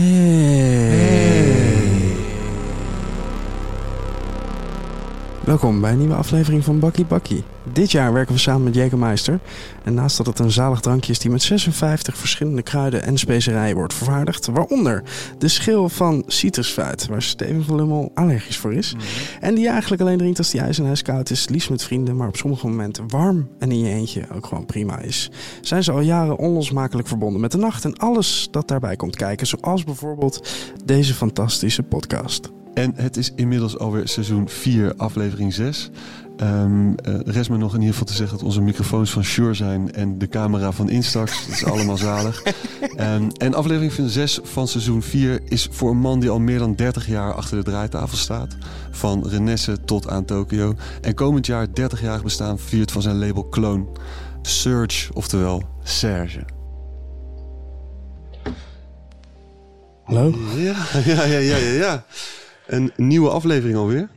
Yeah. Welkom bij een nieuwe aflevering van Bakkie Bakkie. Dit jaar werken we samen met Jägermeister. En naast dat het een zalig drankje is die met 56 verschillende kruiden en specerijen wordt vervaardigd, waaronder de schil van citrusfruit, waar Steven van Lummel allergisch voor is. En die je eigenlijk alleen drinkt als die ijs en ijskoud is, liefst met vrienden, maar op sommige momenten warm en in je eentje ook gewoon prima is. Zijn ze al jaren onlosmakelijk verbonden met de nacht en alles dat daarbij komt kijken, zoals bijvoorbeeld deze fantastische podcast. En het is inmiddels alweer seizoen 4, aflevering 6. Um, uh, rest me nog in ieder geval te zeggen dat onze microfoons van Shure zijn en de camera van Instax. Dat is allemaal zalig. Um, en aflevering 6 van seizoen 4 is voor een man die al meer dan 30 jaar achter de draaitafel staat. Van Renesse tot aan Tokio. En komend jaar 30 jaar bestaan viert van zijn label Clone. Surge, oftewel Serge. Hallo? Ja, ja, ja, ja, ja. Een nieuwe aflevering alweer.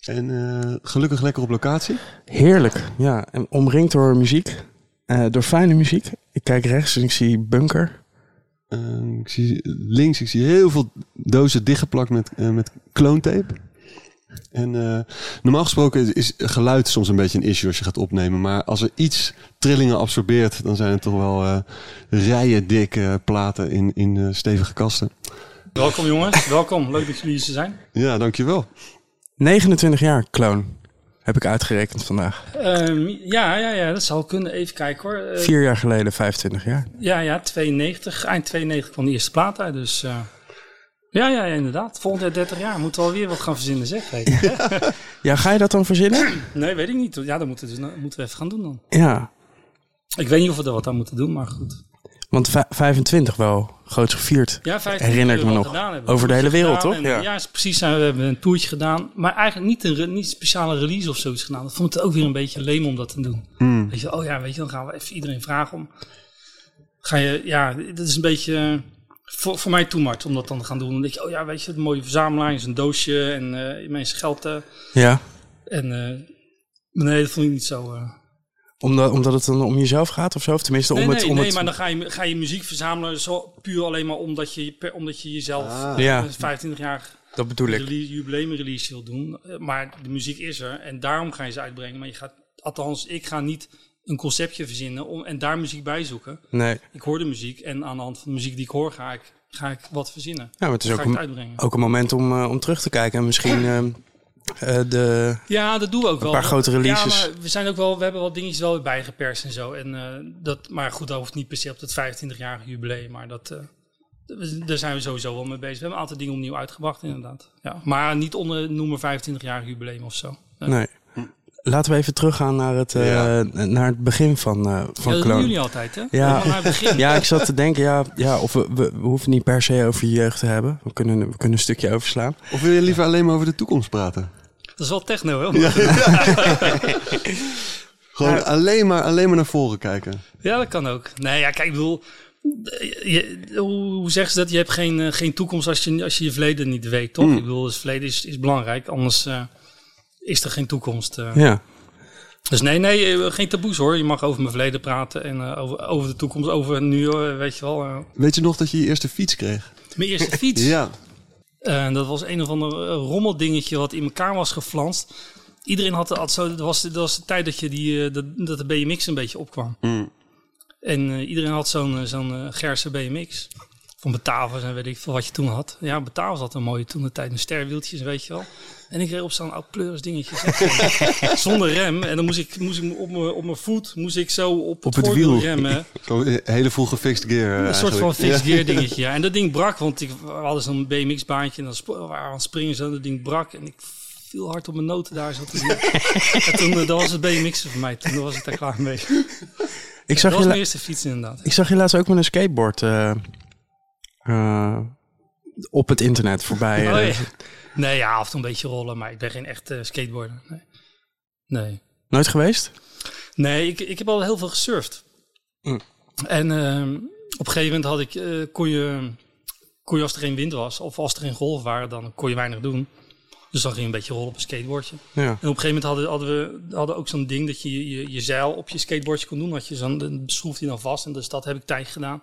En uh, gelukkig lekker op locatie. Heerlijk, ja. En omringd door muziek. Uh, door fijne muziek. Ik kijk rechts en ik zie bunker. Uh, ik zie links, ik zie heel veel dozen dichtgeplakt met, met kloontape. En normaal gesproken is geluid soms een beetje een issue als je gaat opnemen. Maar als er iets trillingen absorbeert, dan zijn het toch wel rijen dikke platen in, in stevige kasten. Welkom jongens, welkom. Leuk dat jullie hier zijn. Ja, dankjewel. 29 jaar, kloon. Heb ik uitgerekend vandaag. Um, ja, ja, ja, dat zou kunnen. Even kijken hoor. Uh, Vier jaar geleden, 25 jaar. Ja, ja, 92. Eind 92 kwam de eerste plaat uit. Dus uh, ja, ja, ja, inderdaad. Volgend jaar 30 jaar. Moeten we alweer wat gaan verzinnen, zeg. Weet je. Ja. ja, ga je dat dan verzinnen? nee, weet ik niet. Ja, dat moeten we, dus, moeten we even gaan doen dan. Ja. Ik weet niet of we er wat aan moeten doen, maar goed. Want 25 wel groot gevierd. Ja, 25 herinner ik me nog. Over de hele wereld, toch? En, ja. ja, precies. We hebben een toertje gedaan. Maar eigenlijk niet een, niet speciale release of zoiets gedaan. Dat vond het ook weer een beetje leem om dat te doen. Mm. Weet je, oh ja, weet je, dan gaan we even iedereen vragen om. Ga je, ja, dat is een beetje voor, voor mij much om dat dan te gaan doen. Dan denk je, oh ja, weet je, een mooie verzamelaar is een doosje en uh, mensen geld. Uh, ja. En uh, nee, dat vond ik niet zo. Omdat, omdat het dan om jezelf gaat of zo? Of tenminste nee, om het... nee, om nee het... maar dan ga je, ga je muziek verzamelen zo, puur alleen maar omdat je, per, omdat je jezelf Ah. Ja. uh, 25 jaar Dat bedoel ik. jubileum release wil doen. Uh, maar de muziek is er en daarom ga je ze uitbrengen. Maar je gaat, althans, ik ga niet een conceptje verzinnen om, en daar muziek bij zoeken. Nee. Ik hoor de muziek en aan de hand van de muziek die ik hoor ga ik, ga ik wat verzinnen. Ja, maar het is ook ga ik het een, uitbrengen. ook een moment om, uh, om terug te kijken. En misschien uh, uh, de... Ja, dat doen we ook wel. paar grote releases. Ja, maar we zijn ook wel, we hebben wat dingetjes wel bijgeperst en zo. En, uh, dat, maar goed, dat hoeft niet per se op het 25-jarige jubileum. Maar dat, uh, daar zijn we sowieso wel mee bezig. We hebben een aantal dingen opnieuw uitgebracht, inderdaad. Ja, maar niet onder noemen 25-jarige jubileum of zo. Nee. Laten we even teruggaan naar het, uh, Ja. naar het begin van, uh, van Ja, dat doen jullie altijd, hè? Ja. Ja, ik zat te denken, ja, ja of we, we, we hoeven niet per se over je jeugd te hebben. We kunnen, we kunnen een stukje overslaan. Of wil je liever alleen maar over de toekomst praten? Dat is wel techno, hè? Ja. Gewoon alleen, maar, alleen maar naar voren kijken. Ja, dat kan ook. Nee, ja, kijk, ik bedoel... Je, hoe, hoe zeggen ze dat? Je hebt geen, uh, geen toekomst als je, als je je verleden niet weet, toch? Mm. Ik bedoel, het verleden is, is belangrijk, anders uh, is er geen toekomst. Uh. Ja. Dus nee, nee, eh, geen taboes hoor. Je mag over mijn verleden praten en uh, over, over de toekomst, over nu, weet je wel. Weet je nog dat je je eerste fiets kreeg? Mijn eerste fiets? ja. Dat was een of ander rommeldingetje wat in elkaar was geflanst. Iedereen had, had zo, dat was, dat was de tijd dat, je die, dat, dat de BMX een beetje opkwam. Mm. En iedereen had zo'n zo'n Gerse BMX. Van Batavus en weet ik veel wat je toen had. Ja, Batavus had een mooie toen de tijd. Een sterwieltjes, weet je wel. En ik reed op zo'n oud pleuris dingetje. zonder rem. En dan moest ik, moest ik op mijn op mijn voet moest ik zo op, op het, het wiel remmen. Zo'n hele vroeg gefixed gear. Een Uh, soort van fixed gear dingetje, ja. En dat ding brak, want ik, we hadden zo'n BMX baantje. En dan waren aan het springen zo. En dat ding brak. En ik viel hard op mijn noten daar. Zo en toen uh, dat was het BMX voor mij. Toen was ik daar klaar mee. Ik zag dat was je mijn eerste fiets inderdaad. Ik zag je laatst ook met een skateboard uh, uh, op het internet voorbij. Oh, ja. Nee, ja, af en toe een beetje rollen, maar ik ben geen echt uh, skateboarder. Nee. nee. Nooit geweest? Nee, ik, ik heb al heel veel gesurfd. Mm. En uh, op een gegeven moment had ik, uh, kon, je, kon je als er geen wind was, of als er geen golven waren, dan kon je weinig doen. Dus dan ging je een beetje rollen op een skateboardje. Ja. En op een gegeven moment hadden, hadden we hadden ook zo'n ding dat je, je je zeil op je skateboardje kon doen. Had je zo'n, dan schroefde je dan vast. En dus dat heb ik tijd gedaan.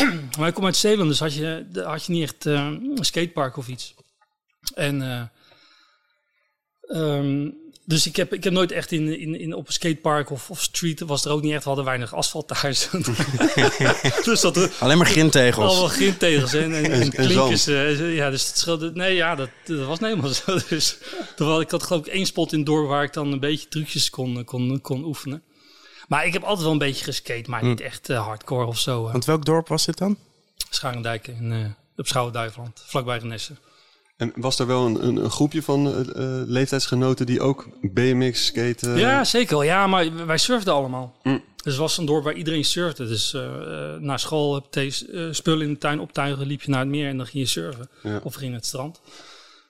maar ik kom uit Zeeland, dus had je, had je niet echt eh, een skatepark of iets. En eh, ehm, dus ik heb, ik heb nooit echt in, in, in, op een skatepark of, of street was er ook niet echt. We hadden weinig asfalt thuis. dus dat er Alleen maar grintegels. allemaal grintegels en, en, en en klinkers. eh, ja, dus het scheelde. Nee, ja, dat, dat was niet helemaal zo. Dus terwijl ik had geloof ik één spot in door waar ik dan een beetje trucjes kon, kon, kon oefenen. Maar ik heb altijd wel een beetje geskate, maar niet echt eh, hardcore of zo. Want welk dorp was dit dan? Scharendijk in, eh op Schouwen-Duiveland, vlakbij Renesse. En was er wel een, een, een groepje van eh, leeftijdsgenoten die ook BMX skaten? Ja, zeker wel. Ja, maar wij surfden allemaal. Mm. Dus het was een dorp waar iedereen surfde. Dus eh, eh, na school heb je eh, spullen in de tuin optuigen, liep je naar het meer en dan ging je surfen. Ja. Of ging je naar het strand.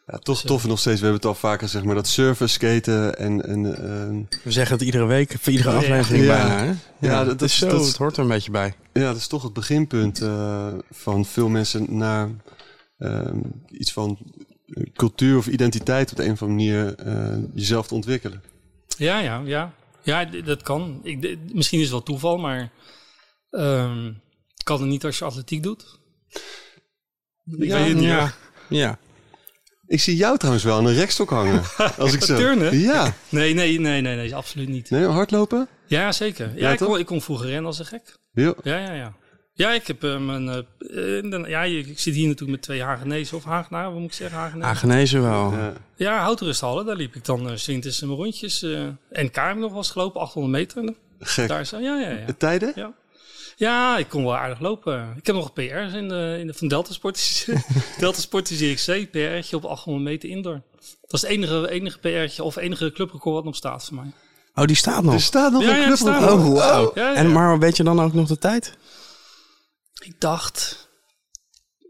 Ja, toch tof nog steeds. We hebben het al vaker zeg maar dat surfen, skaten en, en eh, We zeggen het iedere week, voor iedere aflevering Ja. bijna. Hè? Ja, Ja, dat, dat is zo. dat hoort er een beetje bij. ja, dat is toch het beginpunt eh, van veel mensen naar eh, iets van cultuur of identiteit op de een of andere manier eh, jezelf te ontwikkelen. Ja, ja, ja. Ja, dat kan. Ik, misschien is het wel toeval, maar ehm, kan het niet als je atletiek doet. Ik Ja, weet het niet. Ja. ja. Ik zie jou trouwens wel aan een rekstok hangen. Als ik zo. Turnen? Ja. Nee, nee, nee, nee, nee, absoluut niet. Nee, hardlopen? Ja, zeker. Ja, Ja, ik, kon, ik kon vroeger rennen als een gek. Ja. Ja, ja, ja. Ja, ik heb eh, mijn... eh, eh, ja, ik zit hier natuurlijk met twee Hagenezen of Hagenaar, wat moet ik zeggen, Hagenezen? Aangenezen wel. Ja. Ja, houtrusthallen, daar liep ik dan uh, winters mijn rondjes. eh NK heb nog wel eens gelopen, 800 meter. Gek. Daar zo, ja, ja, ja. De tijden? Ja. Ja, ik kon wel aardig lopen. Ik heb nog een PR's in de, in de van Delta Sport. Delta Sport is XC, PR'tje op 800 meter indoor. Dat is het enige, enige PR'tje of enige clubrecord wat nog staat voor mij. Oh, die staat nog. Er staat nog Ja, een ja, club staat op. nog. Oh. Ja, ja. En maar weet je dan ook nog de tijd? Ik dacht,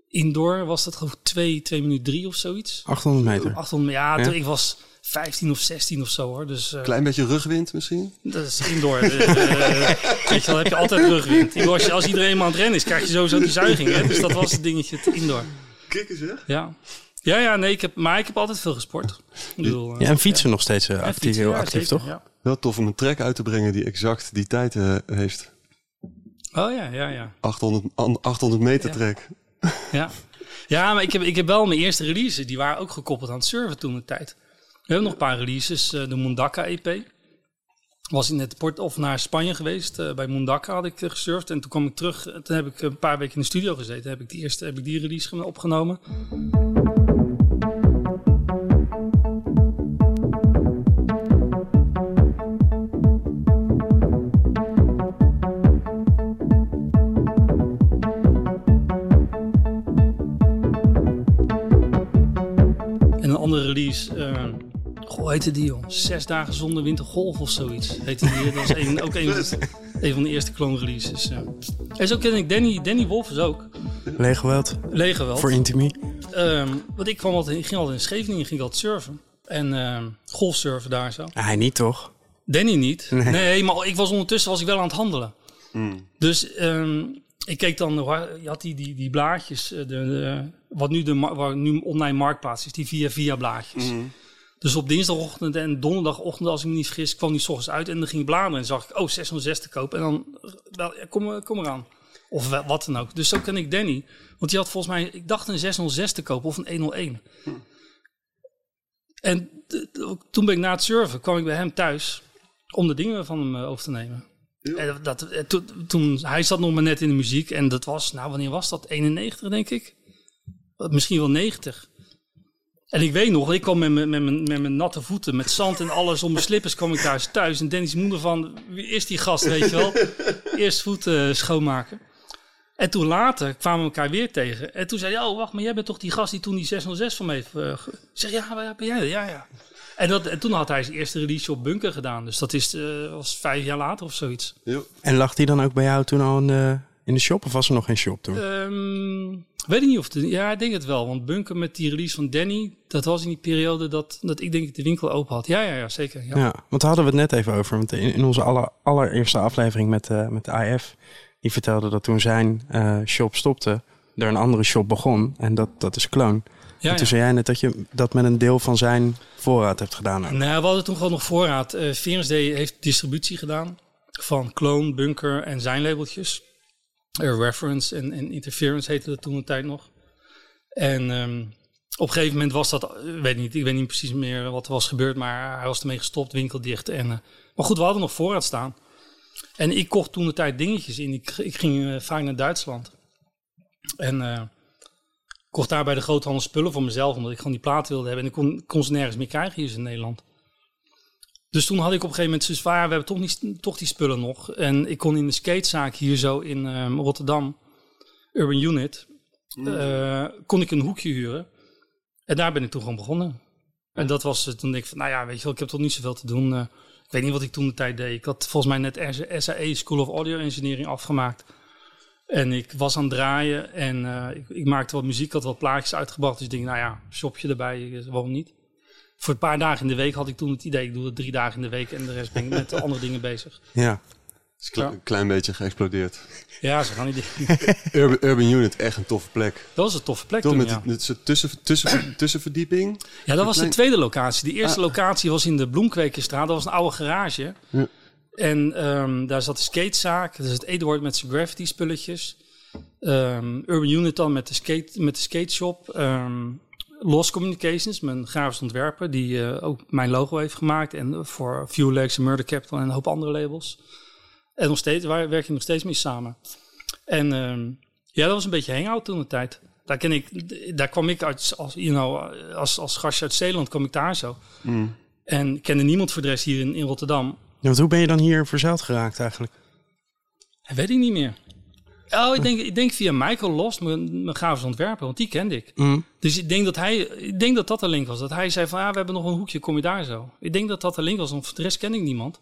indoor was dat geloof ik 2, 2 minuten 3 of zoiets. 800 meter. 800, ja, Ja. toen- ik was 15 of 16 of zo hoor. Dus eh, Klein beetje rugwind misschien? dat is indoor. Eh, eh, weet je wel, heb je altijd rugwind. Als, je, als iedereen maar aan het rennen is, krijg je sowieso die zuiging. Hè? Dus dat was het dingetje te indoor. Kikken zeg. Ja. Ja, ja, nee, ik heb, maar ik heb altijd veel gesport. Ik bedoel, Ja, en fietsen nog steeds actief, fietsen, heel ja, actief, zeker, toch? Ja. Wel tof om een track uit te brengen die exact die tijd heeft. Oh ja, ja, ja. 800, an- 800 meter Ja. track. Ja, ja maar ik heb, ik heb wel mijn eerste releases, die waren ook gekoppeld aan het surfen toen de tijd. We hebben nog een paar releases. eh, de Mundaka EP. Was in het port of naar Spanje geweest. eh, bij Mundaka had ik eh, gesurfd. En toen kwam ik terug. en Toen heb ik een paar weken in de studio gezeten. Heb ik die eerste heb ik die release opgenomen. Andere release. Goh, hoe heette die joh? Zes dagen zonder wintergolf of zoiets. Heette die. Dat was een, ook een, een van de eerste clone releases. Ja. En zo ken ik Danny, Danny Wolf is ook. Leeg geweld Lege wel. voor Intimie. Ehm, want ik kwam altijd, ik ging altijd in Scheveningen, ging ik altijd surfen. En ehm golfsurfen daar zo. Ah, Hij niet, toch? Danny niet. Nee. Nee. maar ik was ondertussen was ik wel aan het handelen. Dus ehm, ik keek dan, je had die, die, die blaadjes, eh, de, de- wat nu de waar nu online marktplaats is, die via via blaadjes. Dus op dinsdagochtend en donderdagochtend, als ik me niet vergis, kwam die 's ochtends uit en dan ging ik bladeren en zag ik, oh, 606 te koop. En dan, wel, kom, eh, kom eraan. Of wat dan ook. Dus zo ken ik Danny. Want die had volgens mij, ik dacht een 606 te kopen of een 101. En toen ben ik na het surfen, kwam ik bij hem thuis om de dingen van hem eh, over te nemen. En dat, eh, toen, toen, hij zat nog maar net in de muziek en dat was, nou wanneer was dat? 91 denk ik? Misschien wel 90. En ik weet nog, ik kwam met, mijn- met, mijn- met mijn natte voeten, met zand en alles om mijn slippers kwam ik thuis thuis. En Dennis moeder van, wie is die gast, weet je wel? Eerst voeten eh, schoonmaken. En toen later kwamen we elkaar weer tegen. En toen zei hij, oh wacht, maar jij bent toch die gast die toen die 606 van me heeft... eh, ge-" Ik zeg, ja, maar ben jij? Ja, ja. En, dat, en toen had hij zijn eerste release op Bunker gedaan. Dus dat is, eh, was vijf jaar later of zoiets. Jo. En lag die dan ook bij jou toen al de, in de shop? Of was er nog geen shop toen? Ehm, weet ik niet of... De, ja, ik denk het wel. Want Bunker met die release van Danny... dat was in die periode dat, dat ik denk ik de winkel open had. Ja, ja, ja, zeker. Ja. Ja, want daar hadden we het net even over. Want in, in onze aller, allereerste aflevering met, eh, met de AF... die vertelde dat toen zijn eh, shop stopte... er een andere shop begon. En dat, dat is Clone. Ja, en toen ja. zei jij net dat je dat met een deel van zijn voorraad hebt gedaan. ook. Nou, we hadden toen gewoon nog voorraad. D heeft distributie gedaan van Clone, Bunker en zijn labeltjes. Reference en, en Interference heette dat toen een tijd nog. En ehm, op een gegeven moment was dat, ik weet niet, ik weet niet precies meer wat er was gebeurd, maar hij was ermee gestopt, winkel dicht. En, eh, maar goed, we hadden nog voorraad staan. En ik kocht toen de tijd dingetjes in. Ik, ging eh, vaak naar Duitsland. En uh, kocht daar bij de groothandel spullen voor mezelf, omdat ik gewoon die plaat wilde hebben. En ik kon, kon ze nergens meer krijgen hier in Nederland. Dus toen had ik op een gegeven moment zoiets van, we hebben toch, niet, toch die spullen nog. En ik kon in de skatezaak hier zo in um, Rotterdam, Urban Unit, uh, kon ik een hoekje huren. En daar ben ik toen gewoon begonnen. En dat was toen denk ik van, nou ja, weet je wel, ik heb toch niet zoveel te doen. Uh, ik weet niet wat ik toen de tijd deed. Ik had volgens mij net SAE, School of Audio Engineering, afgemaakt. En ik was aan het draaien en uh, ik, ik, maakte wat muziek, had wat plaatjes uitgebracht. Dus ik denk, nou ja, shopje erbij, waarom niet? Voor een paar dagen in de week had ik toen het idee, ik doe het drie dagen in de week en de rest ben ik met andere dingen bezig. Ja. is een ja. klein beetje geëxplodeerd. Ja, ze gaan niet. Urban, Urban Unit, echt een toffe plek. Dat was een toffe plek. Toch toen, met, ja. met tussen, tussen, tussenverdieping. Ja, dat was de tweede locatie. De eerste ah. locatie was in de Bloemkwekerstraat. Dat was een oude garage. Ja. En um, daar zat de skatezaak. Dat is het Eduard met zijn graffiti spulletjes. Um, Urban Unit dan met de, skate, met de skate shop. Um, Lost Communications, mijn grafisch ontwerper, die uh, ook mijn logo heeft gemaakt. En voor Viewlegs, Murder Capital en een hoop andere labels. En nog steeds, waar werk je nog steeds mee samen. En um, ja, dat was een beetje hangout toen de tijd. Daar, ken ik, daar kwam ik uit, als, you know, als, als gastje uit Zeeland, kwam ik daar zo. Mm. En kende niemand voor de rest hier in, in Rotterdam. Ja, want hoe ben je dan hier verzeild geraakt eigenlijk? Dat weet ik niet meer. Oh, ik denk, ik denk via Michael Lost, mijn, mijn grafisch ontwerper, want die kende ik. Mm. Dus ik denk dat hij, ik denk dat dat de link was. Dat hij zei van, ja, we hebben nog een hoekje, kom je daar zo? Ik denk dat dat de link was, want voor de rest ken ik niemand.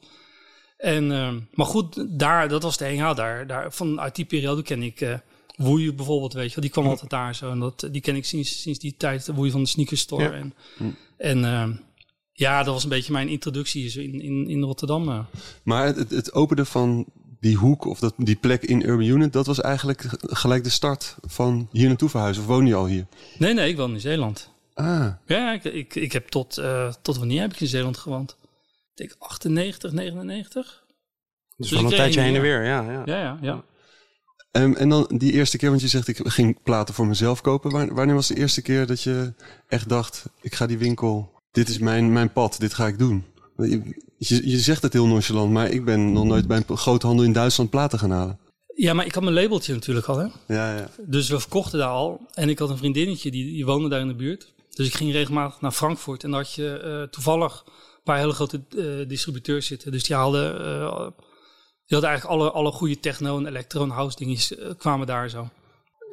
En, uh, maar goed, daar, dat was de hangout daar. daar vanuit die periode ken ik uh, Woei bijvoorbeeld, weet je wel. Die kwam altijd daar zo. En dat, die ken ik sinds, sinds die tijd, Woei van de sneaker store. Ja. En, Mm. en uh, ja, dat was een beetje mijn introductie in, in, in Rotterdam. uh. Maar het, het openen van die hoek of dat, die plek in Urban Unit, dat was eigenlijk gelijk de start van hier naartoe verhuizen. Of woon je al hier? Nee, nee, ik woon in Zeeland. Ah, Ja, ik, ik, ik heb tot, uh, tot wanneer heb ik in Zeeland gewoond? Ik denk 98, 99. Dus Dus van een tijdje een heen en weer, ja. ja. Ja, ja, ja. Um, en dan die eerste keer, want je zegt ik ging platen voor mezelf kopen. Waar, wanneer was de eerste keer dat je echt dacht, ik ga die winkel, dit is mijn, mijn pad, dit ga ik doen? Je, je, zegt het heel nonchalant, maar ik ben nog nooit bij een groothandel in Duitsland platen gaan halen. Ja, maar ik had mijn labeltje natuurlijk al, hè. Ja, ja. Dus we verkochten daar al. En ik had een vriendinnetje, die, die woonde daar in de buurt. Dus ik ging regelmatig naar Frankfurt. En daar had je uh, toevallig een paar hele grote uh, distributeurs zitten. Dus die haalden, uh, die hadden eigenlijk alle, alle goede techno en electro en house dingetjes kwamen daar zo.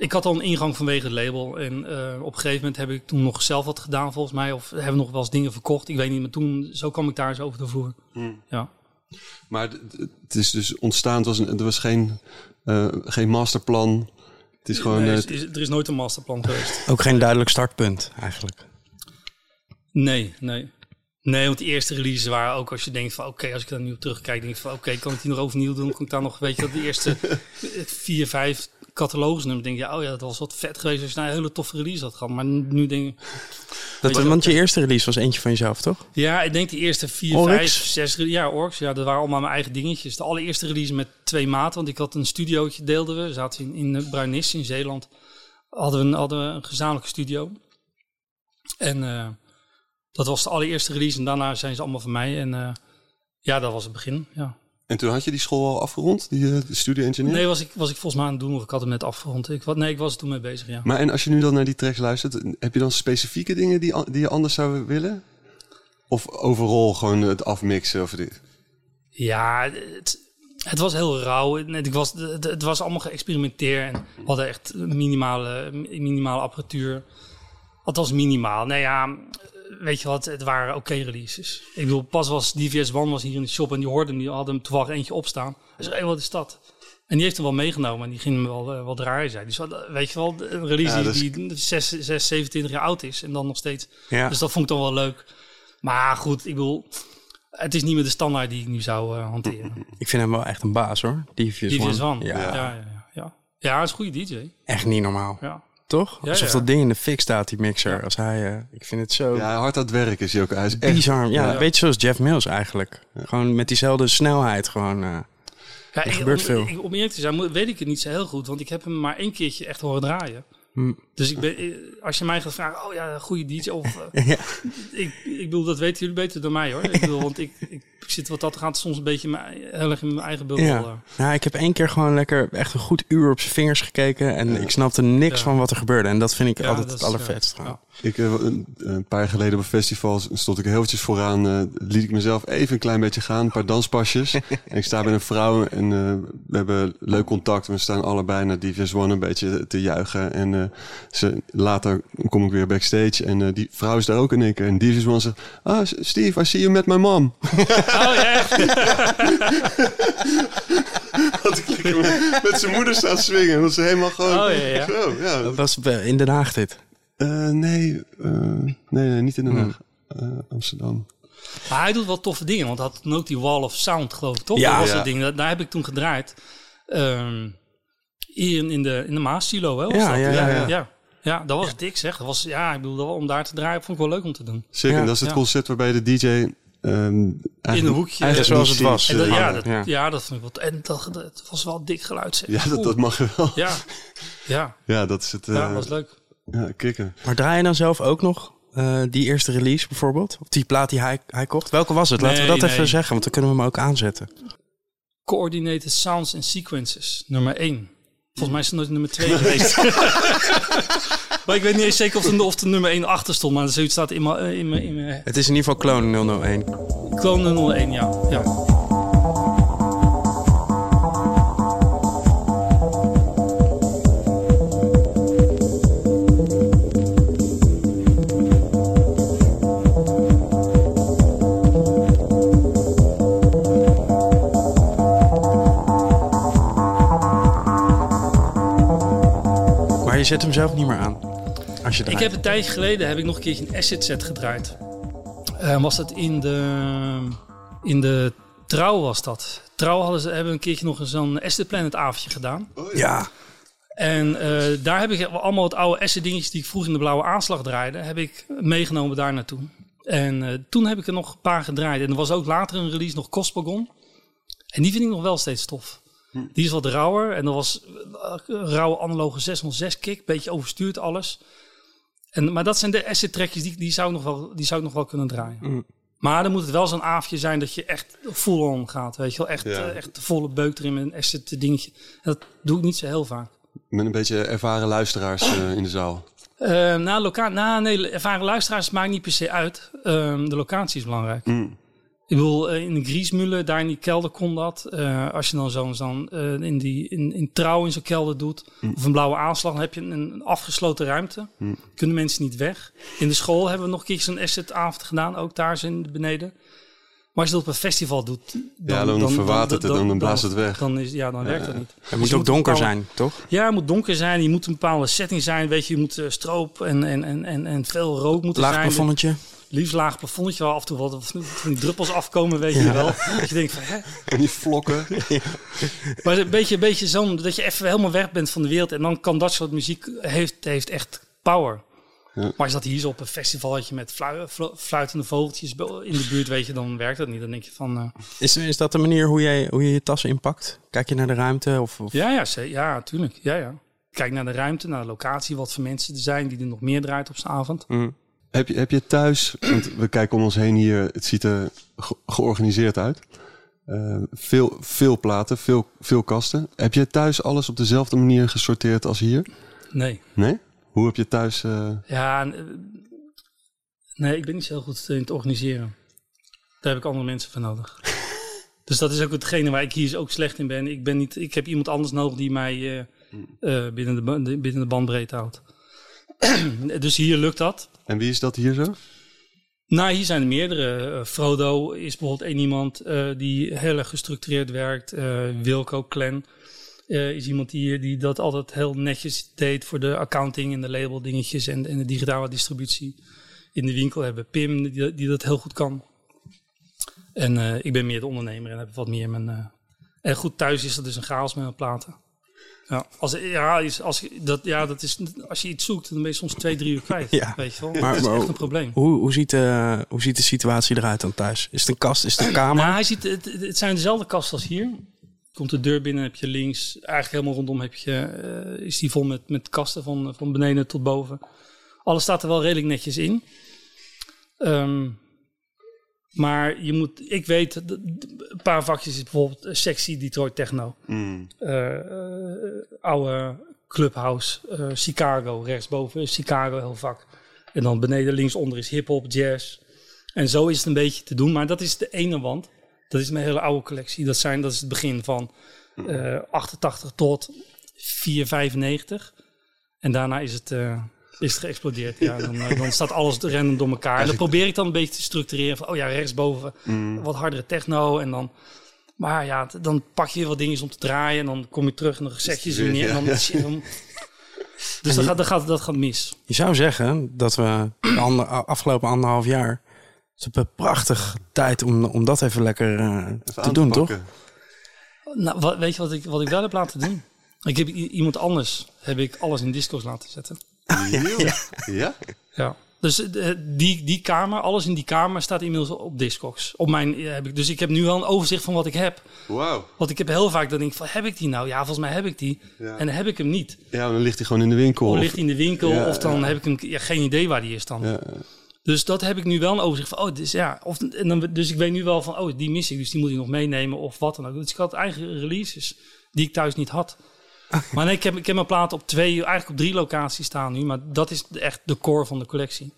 Ik had al een ingang vanwege het label. En uh, op een gegeven moment heb ik toen nog zelf wat gedaan volgens mij. Of hebben we nog wel eens dingen verkocht. Ik weet niet, maar toen, zo kwam ik daar zo over de vloer. Hmm. Ja. Maar het is dus ontstaan, het was een, er was geen, uh, geen masterplan. Het is gewoon... Nee, uh, is, is, er is nooit een masterplan geweest. Ook geen duidelijk startpunt eigenlijk. Nee, nee. Nee, want die eerste releases waren ook als je denkt van... oké, okay, als ik daar nu op terugkijk, denk ik van... oké, okay, kan ik die nog overnieuw doen? Kan ik daar nog, weet je, dat de eerste vier, vijf catalogusnummers... denk je, oh ja, dat was wat vet geweest als je nou een hele toffe release had gehad. Maar nu denk ik... Dat, je want je eerste release was eentje van jezelf, toch? Ja, ik denk die eerste vier, vijf, zes... Ja, Orks, ja, dat waren allemaal mijn eigen dingetjes. De allereerste release met twee maten, want ik had een studiootje, deelden we. We zaten in, in Bruinis in Zeeland. Hadden we een, hadden we een gezamenlijke studio. En... Uh, dat was de allereerste release en daarna zijn ze allemaal van mij. En uh, ja, dat was het begin. Ja. En toen had je die school al afgerond, die uh, studie engineer? Nee, was ik, was ik volgens mij aan het doen of ik had hem net afgerond. Ik, wat, nee, ik was er toen mee bezig, ja. Maar en als je nu dan naar die tracks luistert, heb je dan specifieke dingen die, die je anders zou willen? Of overal gewoon het afmixen of dit? Ja, het, het was heel rauw. Het was, het, het was allemaal geëxperimenteerd en we hadden echt minimale, minimale apparatuur. Het was minimaal. Nou ja, weet je wat, het waren oké okay releases. Ik bedoel, pas was DVS One was hier in de shop en die hoorde hem, die hadden hem toevallig eentje opstaan. Hij zei, hey, wat is dat? En die heeft hem wel meegenomen en die ging hem wel, uh, wel draaien zijn. Dus weet je wel, een release ja, die, die 6, 6, 27 jaar oud is en dan nog steeds. Ja. Dus dat vond ik dan wel leuk. Maar goed, ik bedoel, het is niet meer de standaard die ik nu zou uh, hanteren. Ik vind hem wel echt een baas hoor, DVS. DVS One, ja. Ja, ja, ja, ja. ja, is een goede DJ. Echt niet normaal. Ja. Toch? Ja, Alsof ja. dat ding in de fik staat, die mixer. Als hij, uh, ik vind het zo... Ja, hard aan het werk is hij ook. Hij is echt... Bizar. Ja, Ja. een beetje zoals Jeff Mills eigenlijk. Ja. Gewoon met diezelfde snelheid gewoon. Uh, Ja, Er ik- gebeurt om, veel. Ik, om eerlijk te zijn weet ik het niet zo heel goed, want ik heb hem maar één keertje echt horen draaien. Hm. Dus ik ben, eh, als je mij gaat vragen, oh ja, goede DJ, of eh, Ja. ik, ik bedoel, dat weten jullie beter dan mij hoor. Ik bedoel, want ik, ik zit wat dat gaat soms een beetje mijn- heel erg in mijn eigen bubbel. Ja. eh. Nou, ik heb één keer gewoon lekker echt een goed uur op zijn vingers gekeken. En ik snapte niks Ja. van wat er gebeurde. En dat vind ik Ja, altijd het allervetst. Ik, eh, een, een paar jaar geleden op een festival stond ik heel eventjes vooraan. eh, liet ik mezelf even een klein beetje gaan, een paar danspasjes. en ik sta bij een vrouw en eh, we hebben leuk contact. We staan allebei naar Devious One een beetje te juichen. En eh, ze, later kom ik weer backstage en eh, die vrouw is daar ook in één keer. En Devious One zegt, ah Steve, I see you met my mom. Oh ja, echt? Ik met- zijn moeder staan swingen. Want ze helemaal gewoon... Oh, ja, ja. Zo, ja. Dat was bij- in Den Haag dit. Eh, nee, eh, nee, nee, niet in Den Haag. Eh, Amsterdam. Maar hij doet wel toffe dingen, want hij had toen ook die Wall of Sound, geloof ik, toch? Ja. dat was Ja. het ding. Daar, daar heb ik toen gedraaid. Ehm, hier in, in de, in de Maas-silo, hè? was Ja, dat? ja, ja, ja. ja. Ja, dat was dik, zeg. Dat was, ja, ik bedoel, dat- om daar te draaien vond ik wel leuk om te doen. Zeker, Ja. dat is het Ja. concept waarbij de DJ... ehm, In een hoekje. Eigenlijk zoals het was. ziet, En dat, eh, ja, dat, ja. ja. dat vond ik wel... En dat, dat was wel dik geluid, zeg. Ja, dat, mag je wel. Ja, ja, Ja, dat is het. eh ja, dat was leuk. ja, kicken. Maar draai je dan zelf ook nog eh, die eerste release bijvoorbeeld? Of die plaat die hij, hij kocht? Welke was het? Laten we Nee, dat even zeggen, want dan kunnen we hem ook aanzetten. Coordinated Sounds and Sequences, nummer 1. Volgens mij is het nooit nummer 2 geweest. maar ik weet niet eens zeker of er, of er nummer 1 achter stond. Maar zoiets staat in mijn... In mijn, in mijn Het is in ieder geval Clone 001. Clone 01, ja. ja. Je zet hem zelf niet meer aan. Als je Ik heb een tijdje geleden heb ik nog een keertje een acid set gedraaid. Eh, was dat in de, in de Trouw was dat. Trouw hadden ze, hebben we een keertje nog eens zo'n Acid Planet avondje gedaan. Ja, En eh, daar heb ik allemaal het oude acid dingetjes die ik vroeg in de blauwe aanslag draaide, heb ik meegenomen daar naartoe. En eh, toen heb ik er nog een paar gedraaid. En er was ook later een release nog Cosmogon. En die vind ik nog wel steeds tof. Die is wat rauwer. En dat was eh, een rauwe analoge 606 kick. Beetje overstuurd alles. En, maar dat zijn de acid trekjes die, die, zou ik nog wel, die zou ik nog wel kunnen draaien. Mm. Maar dan moet het wel zo'n avondje zijn dat je echt full on gaat. Weet je wel, echt, Ja. eh, echt de volle beuk erin met een acid dingetje. En dat doe ik niet zo heel vaak. Met een beetje ervaren luisteraars eh, in de zaal. Uh, nou, loca nou, nee, ervaren luisteraars maakt niet per se uit. Ehm, de locatie is belangrijk. Mm. Ik bedoel, eh, in de Griesmullen, daar in die kelder kon dat. Eh, als je dan zo'n zo'n eh, in, die, in, in trouw in zo'n kelder doet, of een blauwe aanslag, dan heb je een, een afgesloten ruimte. Kunnen mensen niet weg. In de school hebben we nog een keer zo'n assetavond gedaan, ook daar zijn beneden. Maar als je dat op een festival doet, dan, Ja, dan verwatert het, dan- dan blaast het weg. Dan is, ja, dan werkt dat niet. het Dus moet ook een donker bepaalde- zijn, toch? ja, het moet donker zijn. Je moet een bepaalde setting zijn. Weet je, je moet stroop en, en, en, en, en veel rook moeten Laag zijn. plafonnetje. Liefst laag plafonnetje waar af en toe wat van die druppels afkomen, weet je wel. Dat je denkt van, hè? En die vlokken. Maar een beetje, een beetje zo'n, dat je even helemaal weg bent van de wereld. En dan kan dat soort muziek, heeft, heeft echt power. Ja. Maar als dat hier zo op een festivaletje met flu- flu- fluitende vogeltjes in de buurt, weet je, dan werkt dat niet. Dan denk je van, eh, Is, is dat de manier hoe, jij, hoe je je tassen inpakt? Kijk je naar de ruimte? Of, of... ja, ja, ja, tuurlijk. Ja, ja. Kijk naar de ruimte, naar de locatie, wat voor mensen er zijn die er nog meer draait op zijn avond. Mm. Heb je, heb je thuis, want we kijken om ons heen hier, het ziet er ge- georganiseerd uit. Eh, veel, veel platen, veel, veel kasten. Heb je thuis alles op dezelfde manier gesorteerd als hier? Nee. Nee? Hoe heb je thuis... eh, Ja, eh, nee, ik ben niet zo heel goed in het organiseren. Daar heb ik andere mensen voor nodig. dus dat is ook hetgene waar ik hier ook slecht in ben. Ik, ben niet, ik heb iemand anders nodig die mij binnen, de- binnen de bandbreedte houdt. dus hier lukt dat. en wie is dat hier zo? Nou, hier zijn er meerdere. Eh, Frodo is bijvoorbeeld één iemand eh, die heel erg gestructureerd werkt. Eh, Wilco Clan is iemand die, die dat altijd heel netjes deed voor de accounting en de label dingetjes en, en de digitale distributie. In de winkel hebben Pim die, die dat heel goed kan. En ik ben meer de ondernemer en heb wat meer mijn... en goed, thuis is dat dus een chaos met mijn platen. Ja, als, ja, als, je- dat, ja, dat is, als je iets zoekt, dan ben je soms twee, drie uur kwijt. Ja. Weet je wel? Maar- dat is echt een probleem. Hoe, hoe, ziet de, hoe ziet de situatie eruit dan thuis? Is het een kast? Is het een kamer? Nou, hij ziet, het, het zijn dezelfde kasten als hier. komt de deur binnen, heb je links, eigenlijk helemaal rondom heb je, eh, is die vol met, met kasten van, van beneden tot boven. Alles staat er wel redelijk netjes in. Ehm, maar je moet, ik weet, een paar vakjes is bijvoorbeeld eh, sexy Detroit techno. Mm. Eh, eh, oude clubhouse, Chicago, rechtsboven is Chicago heel vak. En dan beneden linksonder is hip-hop, jazz. En zo is het een beetje te doen, maar dat is de ene wand. Dat is mijn hele oude collectie. Dat, zijn, dat is het begin van eh 88 tot 495. En daarna is het, is het geëxplodeerd. Ja, dan, eh, dan staat alles random door elkaar. En dan probeer ik dan een beetje te structureren. Van, oh ja, rechtsboven Mm. wat hardere techno. En dan, maar ja, dan pak je wat dingetjes om te draaien. En dan kom je terug en dan zeg je ze weer neer. En dan, Ja, shit, dan- dus dat gaat, dat, gaat, dat gaat mis. Je zou zeggen dat we de ander, afgelopen anderhalf jaar... Het is een prachtige tijd om, om dat even lekker eh, Even te doen, toch? Nou, wat, weet je wat ik, wat ik wel heb laten doen? Ik heb iemand anders heb ik alles in disco's laten zetten. Ja? ja? Ja. Dus eh, die, die kamer, alles in die kamer staat inmiddels op Discogs. Op mijn, eh, heb ik, dus ik heb nu wel een overzicht van wat ik heb. Wauw. Want ik heb heel vaak dat ik denk van, heb ik die nou? Ja, volgens mij heb ik die. Ja. En dan heb ik hem niet. Ja, dan ligt hij gewoon in de winkel. Of of- ligt hij in de winkel, Ja, of dan ja. heb ik hem, ja, geen idee waar die is dan. Ja, Dus dat heb ik nu wel een overzicht van, oh, dus ja. Of, en dan, dus ik weet nu wel van, oh, die mis ik, dus die moet ik nog meenemen of wat dan ook. Dus ik had eigen releases die ik thuis niet had. Maar nee, ik heb, ik heb mijn platen op twee, eigenlijk op drie locaties staan nu. Maar dat is echt de core van de collectie.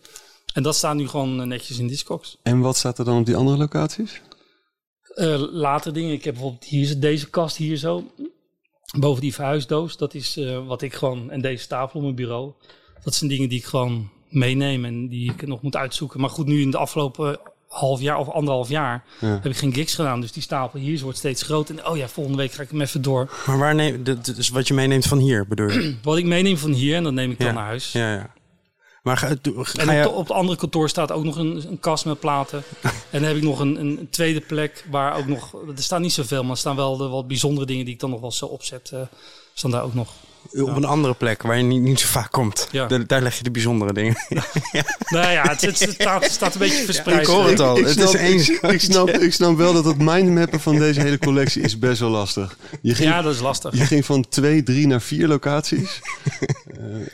En dat staat nu gewoon eh, netjes in Discogs. En wat staat er dan op die andere locaties? Eh, later dingen, ik heb bijvoorbeeld hier deze kast hier zo. Boven die verhuisdoos, dat is eh, wat ik gewoon, en deze stapel op mijn bureau. Dat zijn dingen die ik gewoon meeneem en die ik nog moet uitzoeken. Maar goed, nu in de afgelopen half jaar of anderhalf jaar Ja. heb ik geen gigs gedaan. Dus die stapel hier wordt steeds groter. En oh ja, volgende week ga ik hem even door. Maar waar neem, dit is wat je meeneemt van hier, bedoel je? Wat ik meeneem van hier, en dan neem ik dan Ja. naar huis. Ja, ja. Maar ga, En op, je... de- op het andere kantoor staat ook nog een, een kast met platen. en dan heb ik nog een, een tweede plek waar ook nog... Er staan niet zoveel, maar er staan wel de wat bijzondere dingen die ik dan nog wel zo opzet. eh staan daar ook nog. Op een andere plek waar je niet, niet zo vaak komt. Ja. Daar, daar leg je de bijzondere dingen. Nou ja, het, het, het staat, het staat een beetje verspreid. ik hoor het al. Ik het snap, is ik, ik snap, ik snap wel dat het mindmappen van deze hele collectie is best wel lastig. Je ging, Ja, dat is lastig. je ging van twee, drie naar vier locaties.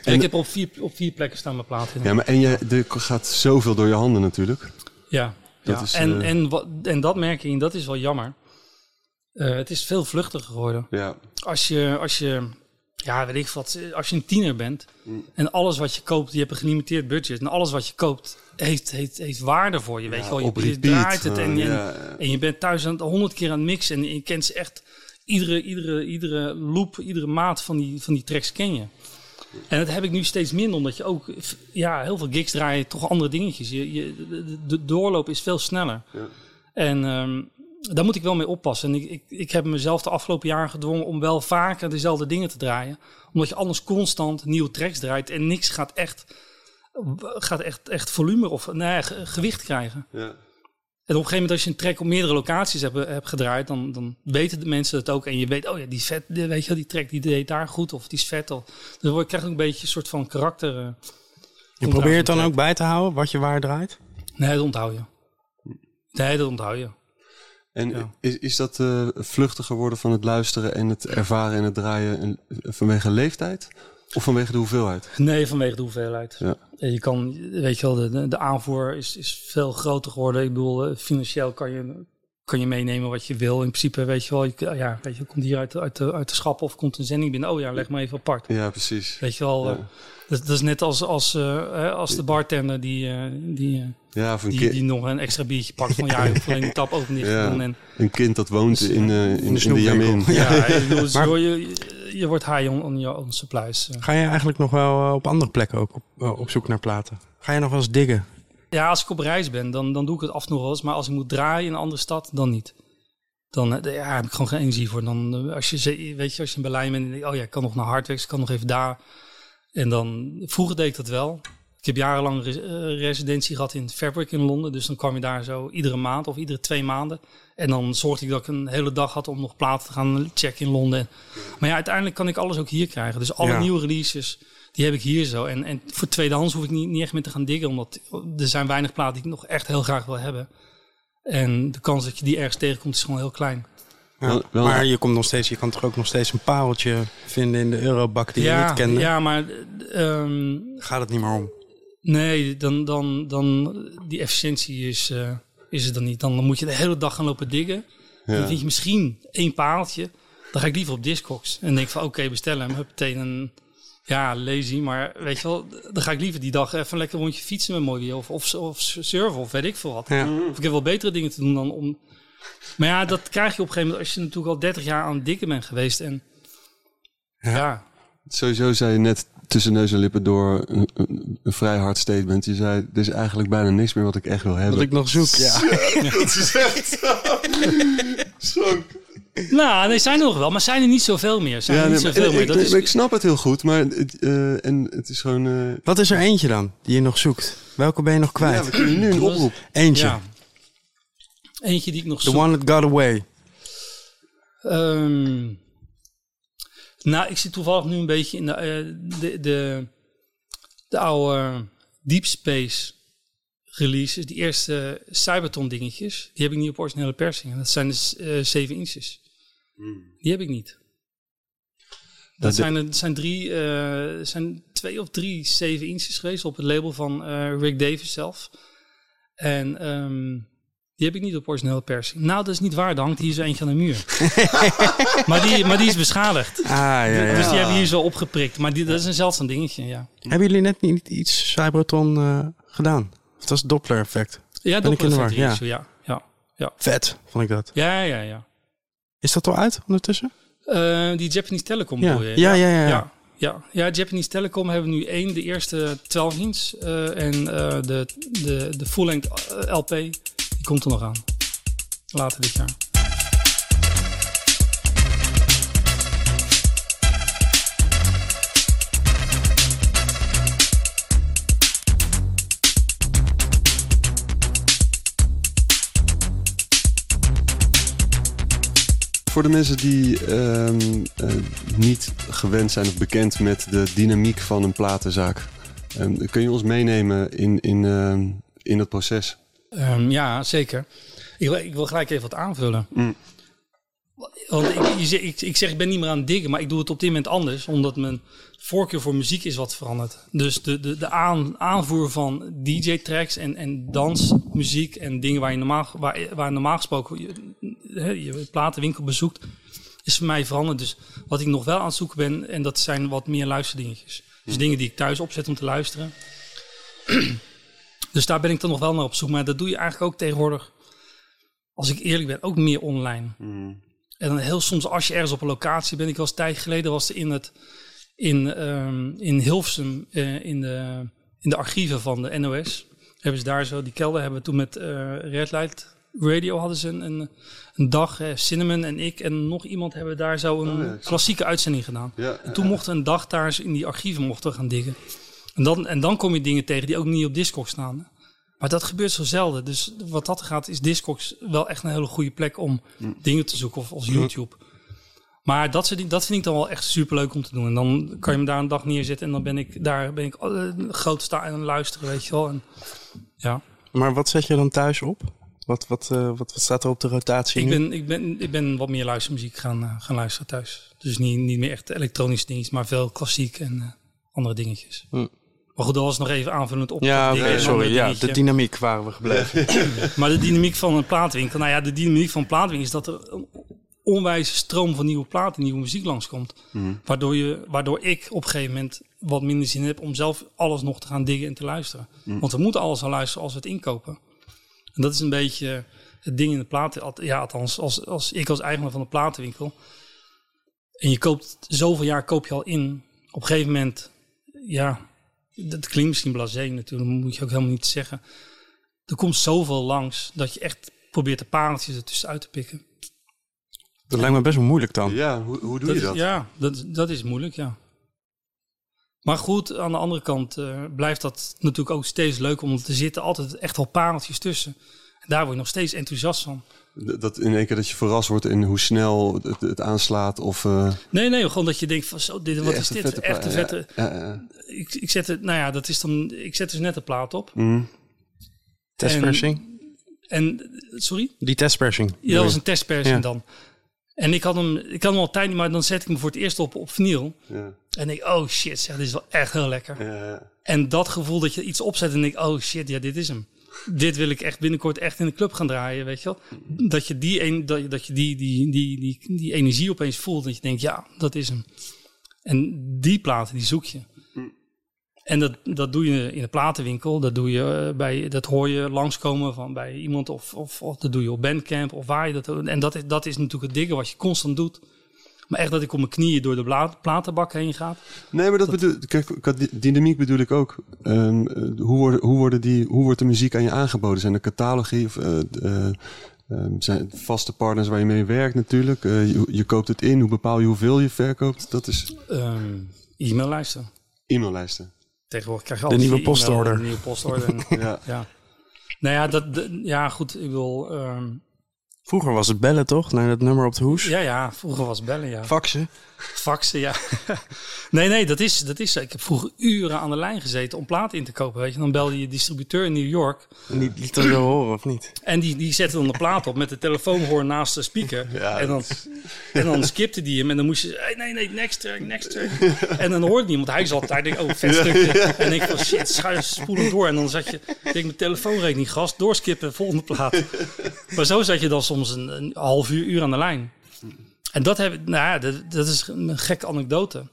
En ik heb op vier, op vier plekken staan mijn platen. Ja, maar en je, er gaat zoveel door je handen natuurlijk. Ja, Dat ja. is, en, eh, en, wat, en dat merk je, en dat is wel jammer. Eh, het is veel vluchtiger geworden. Ja. Als je, als je, ja, weet ik wat, als je een tiener bent en alles wat je koopt, je hebt een gelimiteerd budget en alles wat je koopt heeft, heeft, heeft waarde voor je, weet je wel. Je, je draait het eh, en, je- ja, ja. en je bent thuis aan het honderd keer aan het mixen en je kent ze echt, iedere, iedere, iedere loop, iedere maat van die, van die tracks ken je. En dat heb ik nu steeds minder, omdat je ook, ja, heel veel gigs draaien toch andere dingetjes. Je, je, de, de doorloop is veel sneller. Ja. En ehm, daar moet ik wel mee oppassen. En ik, ik, ik heb mezelf de afgelopen jaren gedwongen om wel vaker dezelfde dingen te draaien. Omdat je anders constant nieuwe tracks draait en niks gaat echt, gaat echt, echt volume of nee, ge- gewicht krijgen. Ja. En op een gegeven moment als je een track op meerdere locaties hebt, hebt gedraaid, dan, dan weten de mensen het ook. En je weet, oh ja, die vet, die- weet je wel, die track die deed daar goed of die is vet. Of, dus dan krijg je ook een beetje een soort van karakter. eh, Je probeert het dan ook bij te houden wat je waar draait? Nee, dat onthoud je. Nee, dat onthoud je. En Ja. is, is dat eh, vluchtiger worden van het luisteren en het ervaren en het draaien een- vanwege leeftijd? Of vanwege de hoeveelheid? Nee, vanwege de hoeveelheid. Ja. En Je kan, weet je wel, de, aanvoer is, is veel groter geworden. Ik bedoel, eh, financieel kan je, kan je meenemen wat je wil. In principe, weet je wel, je, ja, weet je, komt hier uit, de- uit, de, uit de schappen of komt een zending binnen. Oh ja, leg maar even apart. Ja, precies. Weet je wel, Ja. eh, dat, dat is net als, als, eh, als de bartender die, eh, die, eh, Ja, of een, die, die nog een extra biertje pakt van ja, je hoeft alleen de tap open Ja. doen. En, een kind dat woont in, eh, in, in de, snoepwinkel. Jamin. ja, ik dus Maar- je, je, je wordt high on, on your own supplies. eh. Ga je eigenlijk nog wel eh, op andere plekken ook op, op zoek naar platen? Ga je nog wel eens diggen? Ja, als ik op reis ben, dan, dan doe ik het af en toe wel eens. Maar als ik moet draaien in een andere stad, dan niet. Dan ja, heb ik gewoon geen energie voor. Dan, als je, weet je, als je in Berlijn bent en je denkt, oh ja, ik kan nog naar Hardwicks, ik kan nog even daar. En dan, vroeger deed ik dat wel. Ik heb jarenlang res- eh, residentie gehad in Fabric in Londen. Dus dan kwam je daar zo iedere maand of iedere twee maanden. En dan zorgde ik dat ik een hele dag had om nog platen te gaan checken in Londen. Maar ja, uiteindelijk kan ik alles ook hier krijgen. Dus alle Ja. nieuwe releases, die heb ik hier zo. En, en voor tweedehands hoef ik niet, niet echt meer te gaan diggen. Omdat er zijn weinig platen die ik nog echt heel graag wil hebben. En de kans dat je die ergens tegenkomt is gewoon heel klein. Ja, maar je, komt nog steeds, je kan toch ook nog steeds een pareltje vinden in de eurobak die je niet kende? ja, maar ehm, Gaat het niet meer om? Nee, dan, dan, dan die efficiëntie is, eh, is er dan niet. Dan, dan moet je de hele dag gaan lopen diggen. Dan Ja. vind je misschien één pareltje. Dan ga ik liever op Discogs. En denk van oké, bestel hem. Heb meteen een, ja, lazy. Maar weet je wel, dan ga ik liever die dag even lekker rondje fietsen met mooi. Of, of, of surfen of weet ik veel wat. Ja. Of ik heb wel betere dingen te doen dan om... Maar ja, dat krijg je op een gegeven moment als je natuurlijk al 30 jaar aan het dikken bent geweest. En Ja. ja, Sowieso zei je net tussen neus en lippen door een, een, een vrij hard statement. Je zei, er is eigenlijk bijna niks meer wat ik echt wil hebben. Wat ik nog zoek, ja. dat is echt zo. Nou, nee, zijn er nog wel, maar zijn er niet zoveel meer. Zijn er nee, niet maar- zoveel ik, meer. Dat ik- is, ik snap het heel goed, maar het, eh, en het is gewoon... eh, Wat is er eentje dan, die je nog zoekt? Welke ben je nog ja, kwijt? we kunnen nu een oproep. Eentje. ja. Eentje die ik nog The zoek. one that got away. Ehm, nou, ik zit toevallig nu een beetje in de, eh, de, de, de oude Deep Space releases. Die eerste Cybertron dingetjes. Die heb ik niet op originele persing. Dat zijn dus eh 7 inches. Die heb ik niet. Dat Dat- zijn, er zijn, drie, eh, zijn twee of drie 7 inches geweest op het label van eh, Rick Davis zelf. En ehm, die heb ik niet op originele persing. Nou, dat is niet waar. Er hangt hier zo eentje aan de muur. maar, die, maar die is beschadigd. Ah, ja, ja. Dus die hebben hier zo opgeprikt. Maar die, dat is een zeldzaam dingetje, ja. Hebben jullie net niet iets Cybertron eh, gedaan? Of dat is het Doppler-effect. Ja, Ben ik in de war, Doppler ja. effect ja. ja. Ja, Vet, vond ik dat. ja, ja. ja. Is dat al uit ondertussen? Eh, die Japanese Telecom Ja. bedoel je? Ja, ja, ja, ja. ja. Ja, ja, Japanese Telecom hebben nu één, de eerste 12 inch. eh, en eh, de, de, de full-length LP, die komt er nog aan. Later dit jaar. Voor de mensen die ehm, eh, niet gewend zijn of bekend met de dynamiek van een platenzaak. ehm, kun je ons meenemen in, in, ehm, in het proces? Ehm, ja, zeker. Ik wil, ik wil gelijk even wat aanvullen. Mm. Want ik, ik, ik zeg, ik ben niet meer aan het diggen, maar ik doe het op dit moment anders. Omdat mijn voorkeur voor muziek is wat veranderd. Dus de, de, de aan, aanvoer van DJ-tracks en, en dansmuziek en dingen waar je normaal, waar, waar normaal gesproken je, je platenwinkel bezoekt, is voor mij veranderd. Dus wat ik nog wel aan het zoeken ben, en dat zijn wat meer luisterdingetjes. Dus dingen die ik thuis opzet om te luisteren. Dus daar ben ik dan nog wel naar op zoek. Maar dat doe je eigenlijk ook tegenwoordig, als ik eerlijk ben, ook meer online. En dan heel soms als je ergens op een locatie bent. Ik was een tijd geleden was in, het, in, ehm, in Hilversum eh, in, de, in de archieven van de NOS. Hebben ze daar zo, die kelder hebben we toen met eh Red Light Radio hadden ze een, een, een dag. eh, Cinnamon en ik en nog iemand hebben daar zo een Oh ja, klassieke uitzending gedaan. Ja, En toen mochten we een dag daar in die archieven mochten gaan diggen. En dan, en dan kom je dingen tegen die ook niet op Discogs staan. Maar dat gebeurt zo zelden. Dus wat dat gaat, is Discogs wel echt een hele goede plek om dingen te zoeken. Of als YouTube. Maar dat, soort dat vind ik dan wel echt super leuk om te doen. En dan kan je me daar een dag neerzetten. En dan ben ik daar ben ik eh, groot staan en luisteren, weet je wel. En, ja. Maar wat zet je dan thuis op? Wat, wat, eh, wat, wat staat er op de rotatie Ik nu? ben, ik, ben, ik ben wat meer luistermuziek gaan, eh, gaan luisteren thuis. Dus niet, niet meer echt elektronische dingetjes, maar veel klassiek en andere dingetjes. Hm. Maar goed, dat was nog even aanvullend op. Ja, een sorry. Ja, de dynamiek waren we gebleven. Maar de dynamiek van een plaatwinkel, nou ja, de dynamiek van een plaatwinkel is dat er een onwijze stroom van nieuwe platen, nieuwe muziek langskomt. Waardoor, je, waardoor ik op een gegeven moment wat minder zin heb om zelf alles nog te gaan diggen en te luisteren. Want we moeten alles gaan luisteren als we het inkopen. En dat is een beetje het ding in de platen. al- Ja, althans, als, als ik als eigenaar van de platenwinkel. En je koopt zoveel jaar koop je al in. Op een gegeven moment, ja, dat klinkt misschien blasé natuurlijk, moet je ook helemaal niet zeggen. Er komt zoveel langs dat je echt probeert de pareltjes ertussen uit te pikken. Dat lijkt me best wel moeilijk dan. Ja, hoe, hoe doe Dat je is- dat? Ja, dat, dat is moeilijk, ja. Maar goed, aan de andere kant eh, blijft dat natuurlijk ook steeds leuk, omdat er zitten altijd echt wel pareltjes tussen. En daar word je nog steeds enthousiast van. Dat in één keer dat je verrast wordt in hoe snel het, het aanslaat of... eh, Nee, nee, gewoon dat je denkt van zo, dit, wat is dit? vette Echt een vette... ja, ja, ja. Ik, ik zet het, nou ja, dat is dan, ik zet dus net een plaat op. Mhm. Testpersing? En, sorry? Die testpersing. Ja, dat was een testpersing Ja. dan. En ik had hem, ik had hem al tijd, maar dan zet ik hem voor het eerst op, op vinyl. Ja. En denk, oh shit, zeg, dit is wel echt heel lekker. Ja. En dat gevoel dat je iets opzet en denk, oh shit, ja, dit is hem. Dit wil ik echt binnenkort echt in de club gaan draaien, weet je wel. Dat je die, een, dat, dat je die, die, die, die, die energie opeens voelt. Dat je denkt, ja, dat is hem. En die platen, die zoek je. En dat, dat doe je in de platenwinkel. Dat, doe je eh, bij, dat hoor je langskomen van bij iemand. Of, of, dat doe je op Bandcamp. Of waar je dat En dat is, dat is natuurlijk het dingen wat je constant doet. Maar echt dat ik op mijn knieën door de bla- platenbak heen ga. Nee, maar dat, bedoel kijk, dynamiek bedoel ik ook. Ehm, eh, hoe, worden, hoe, worden die, hoe wordt de muziek aan je aangeboden? Zijn er catalogie of ehm, zijn het vaste partners waar je mee werkt natuurlijk? Eh, je, je koopt het in, hoe bepaal je hoeveel je verkoopt? Dat is Ehm e-maillijsten. e-maillijsten. Tegenwoordig krijg je De alles nieuwe postorder. De nieuwe postorder. Ja. ja. Nou ja, dat, de- ja, goed. Ik wil. ehm, Vroeger was het bellen toch? Naar dat nummer op de hoes. ja, ja, vroeger was bellen, ja. Faxen. Faxen, ja. nee, nee, dat is, dat is. Ik heb vroeger uren aan de lijn gezeten om platen in te kopen. Weet je, dan belde je distributeur in New York. En die liet dat zo horen, of niet? En die, die zette dan de plaat op met de telefoonhoorn naast de speaker. en, dan, en dan skipte die hem. En dan moest je, hey, nee, nee, next track, next track. En dan hoorde niemand. Hij zat daar, denk ik, oh, vet stukje. En ik van, shit, schuif, spoel hem door. En dan zat je, ik denk, mijn telefoonrekening, gast, doorskippen, volgende plaat. Maar zo zat je dan soms een, een half uur, uur aan de lijn. En dat, heb, nou ja, dat, is een gekke anekdote.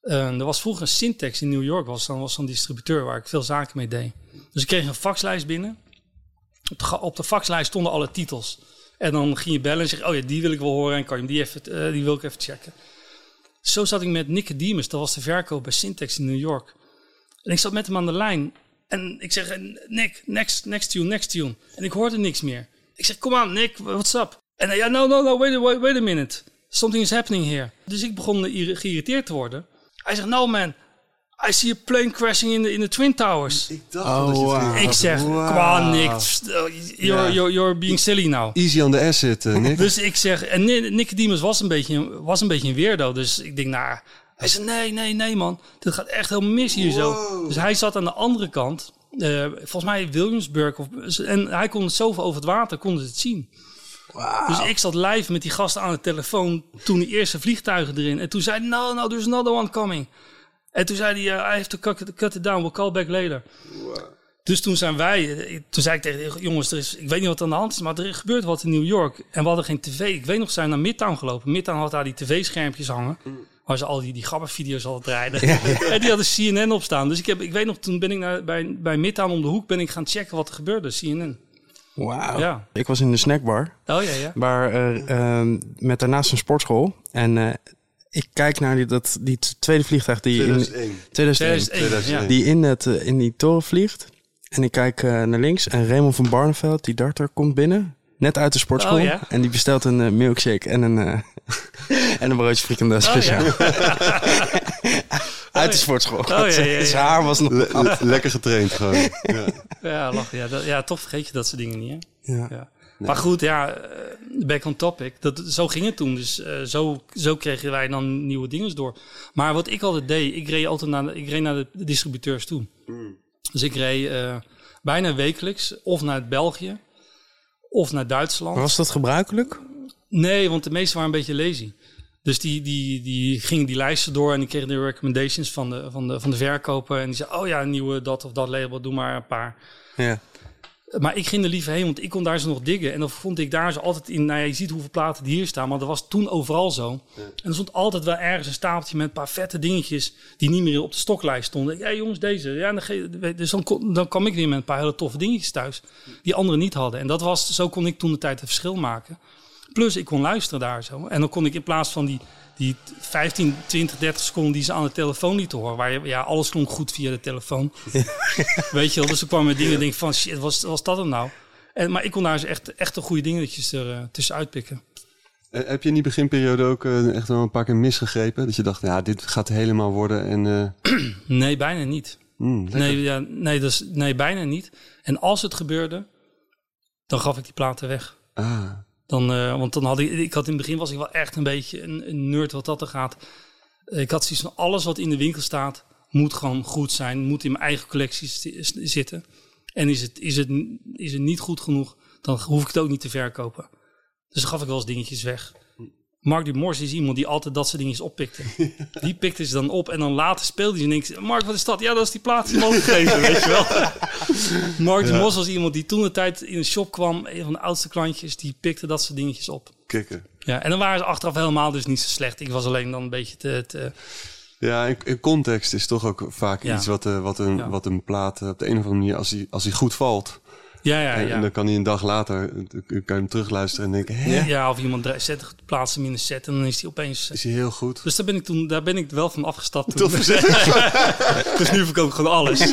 Eh, er was vroeger een Syntax in New York, was dan was zo'n distributeur waar ik veel zaken mee deed. Dus ik kreeg een faxlijst binnen. Op de, faxlijst stonden alle titels. En dan ging je bellen en zeg oh ja, die wil ik wel horen en kan je die, even, eh, die wil ik even checken. Zo zat ik met Nicodemus, dat was de verkoop bij Syntax in New York. En ik zat met hem aan de lijn. En ik zeg, Nick, next, next tune, next tune. En ik hoorde niks meer. Ik zeg, kom aan, Nick, what's up? En hij, ja, no, no, no, wait, a- wait, wait a minute. Something is happening here. Dus ik begon geïrriteerd te worden. Hij zegt, no man, I see a plane crashing in the, in the Twin Towers. Ik dacht Oh, dat je het wow. ging Ik zeg, Wow. come on Nick, you're, Ja. you're, you're being silly now. Easy on the asset, eh, Nick. Dus ik zeg, en Ni- Nicodemus was een beetje, was een beetje een weirdo. Dus ik denk, nou, hij zei, nee, nee, nee man, dit gaat echt heel mis hier zo. Dus hij zat aan de andere kant, eh, volgens mij Williamsburg. Of, en hij kon het zoveel over het water, kon het zien. Dus ik zat live met die gasten aan de telefoon toen die eerste vliegtuigen erin. En toen zei hij, no, no, there's another one coming. En toen zei hij, I have to cut, it- cut it down, we'll call back later. Dus toen zijn wij, eh, toen zei ik tegen jongens, er is, ik weet niet wat aan de hand is, maar er gebeurt wat in New York. En we hadden geen tv. Ik weet nog, zijn naar Midtown gelopen. Midtown had daar die tv-schermpjes hangen. Waar ze al die, die grappenvideo's altijd draaiden. En die hadden CNN op staan. Dus ik, heb, ik weet nog, toen ben ik naar, bij, bij Midtown om de hoek ben ik gaan checken wat er gebeurde. CNN. Wauw. Ja. Ik was in de snackbar. Oh ja, ja. Waar, eh, ehm, met daarnaast een sportschool. En eh, ik kijk naar die, dat, die tweede vliegtuig die in 2001. 2001, 2001, ja. die in, het, eh, in die toren vliegt. En ik kijk naar links en Raymond van Barneveld, die darter, komt binnen. Net uit de sportschool. Oh, ja? En die bestelt een eh, milkshake en een, eh, en een broodje frikandel Oh, speciaal. ja. Uit de sportschool. ja, ja, ja. Zijn haar was nog... Le- le- lekker getraind gewoon. Ja. Ja, lachen. Ja, dat, ja, toch vergeet je dat soort dingen niet, hè? Ja. Ja. Maar goed, ja, eh, back on topic. Dat, zo ging het toen. Dus eh, zo, zo kregen wij dan nieuwe dingen door. Maar wat ik altijd deed, ik reed altijd naar de, ik reed naar de distributeurs toe. Dus ik reed eh, bijna wekelijks of naar België of naar Duitsland. Was dat gebruikelijk? Nee, want de meesten waren een beetje lazy. Dus die, die, die gingen die lijsten door en die kregen de recommendations van de, van de, van de verkoper. En die zei, oh ja, een nieuwe dat of dat label, doe maar een paar. Ja. Maar ik ging er liever heen, want ik kon daar zo nog diggen. En dan vond ik daar zo altijd in, nou ja, je ziet hoeveel platen die hier staan. Maar dat was toen overal zo. En er stond altijd wel ergens een stapeltje met een paar vette dingetjes... die niet meer op de stoklijst stonden. Hé hey, jongens, deze. Ja, dan, dus dan, kon- dan kwam ik weer met een paar hele toffe dingetjes thuis... die anderen niet hadden. En dat was, zo kon ik toen de tijd het verschil maken. Plus ik kon luisteren daar zo. En dan kon ik in plaats van die, die 15, 20, 30 seconden die ze aan de telefoon lieten horen. Waar je, ja, alles klonk goed via de telefoon. Weet je wel, dus er kwamen dingen en denk ik van shit, was, was dat hem nou? En, maar ik kon daar eens echt, echt de goede dingetjes er uh, tussen uitpikken. Eh, Heb je in die beginperiode ook eh, echt wel een paar keer misgegrepen? Dat je dacht, ja, dit gaat helemaal worden en... eh, Nee, bijna niet. mm, lekker. Nee, ja, nee, dus, nee, bijna niet. En als het gebeurde, dan gaf ik die platen weg. Ah, Dan, uh, want dan had ik, ik had in het begin was ik wel echt een beetje een, een nerd wat dat er gaat. Ik had zoiets van alles wat in de winkel staat, moet gewoon goed zijn, moet in mijn eigen collectie zitten. En is het, is, het, is het niet goed genoeg, dan hoef ik het ook niet te verkopen. Dus gaf ik wel eens dingetjes weg. Mark Dumors is iemand die altijd dat soort dingetjes oppikte. Die pikte ze dan op en dan later speelde hij en denkt, Mark, wat is dat? Ja, dat is die plaat die weet je wel. Mark Dumors was iemand die toen de tijd in de shop kwam, een van de oudste klantjes, die pikte dat soort dingetjes op. Kikken. Ja, en dan waren ze achteraf helemaal dus niet zo slecht. Ik was alleen dan een beetje te... te Ja, en, en context is toch ook vaak Ja. iets wat, eh, wat, een, Ja. wat een plaat eh, op de een of andere manier, als hij, als hij goed valt, ja, ja, en, en ja. dan kan hij een dag later, eh, kan je hem terugluisteren en denken, hè, Ja, of iemand zet, plaatst hem in een set en dan is hij opeens... is hij heel goed. Dus daar ben ik toen, daar ben ik wel van afgestapt. Tot Toen. dus nu verkoop ik gewoon alles.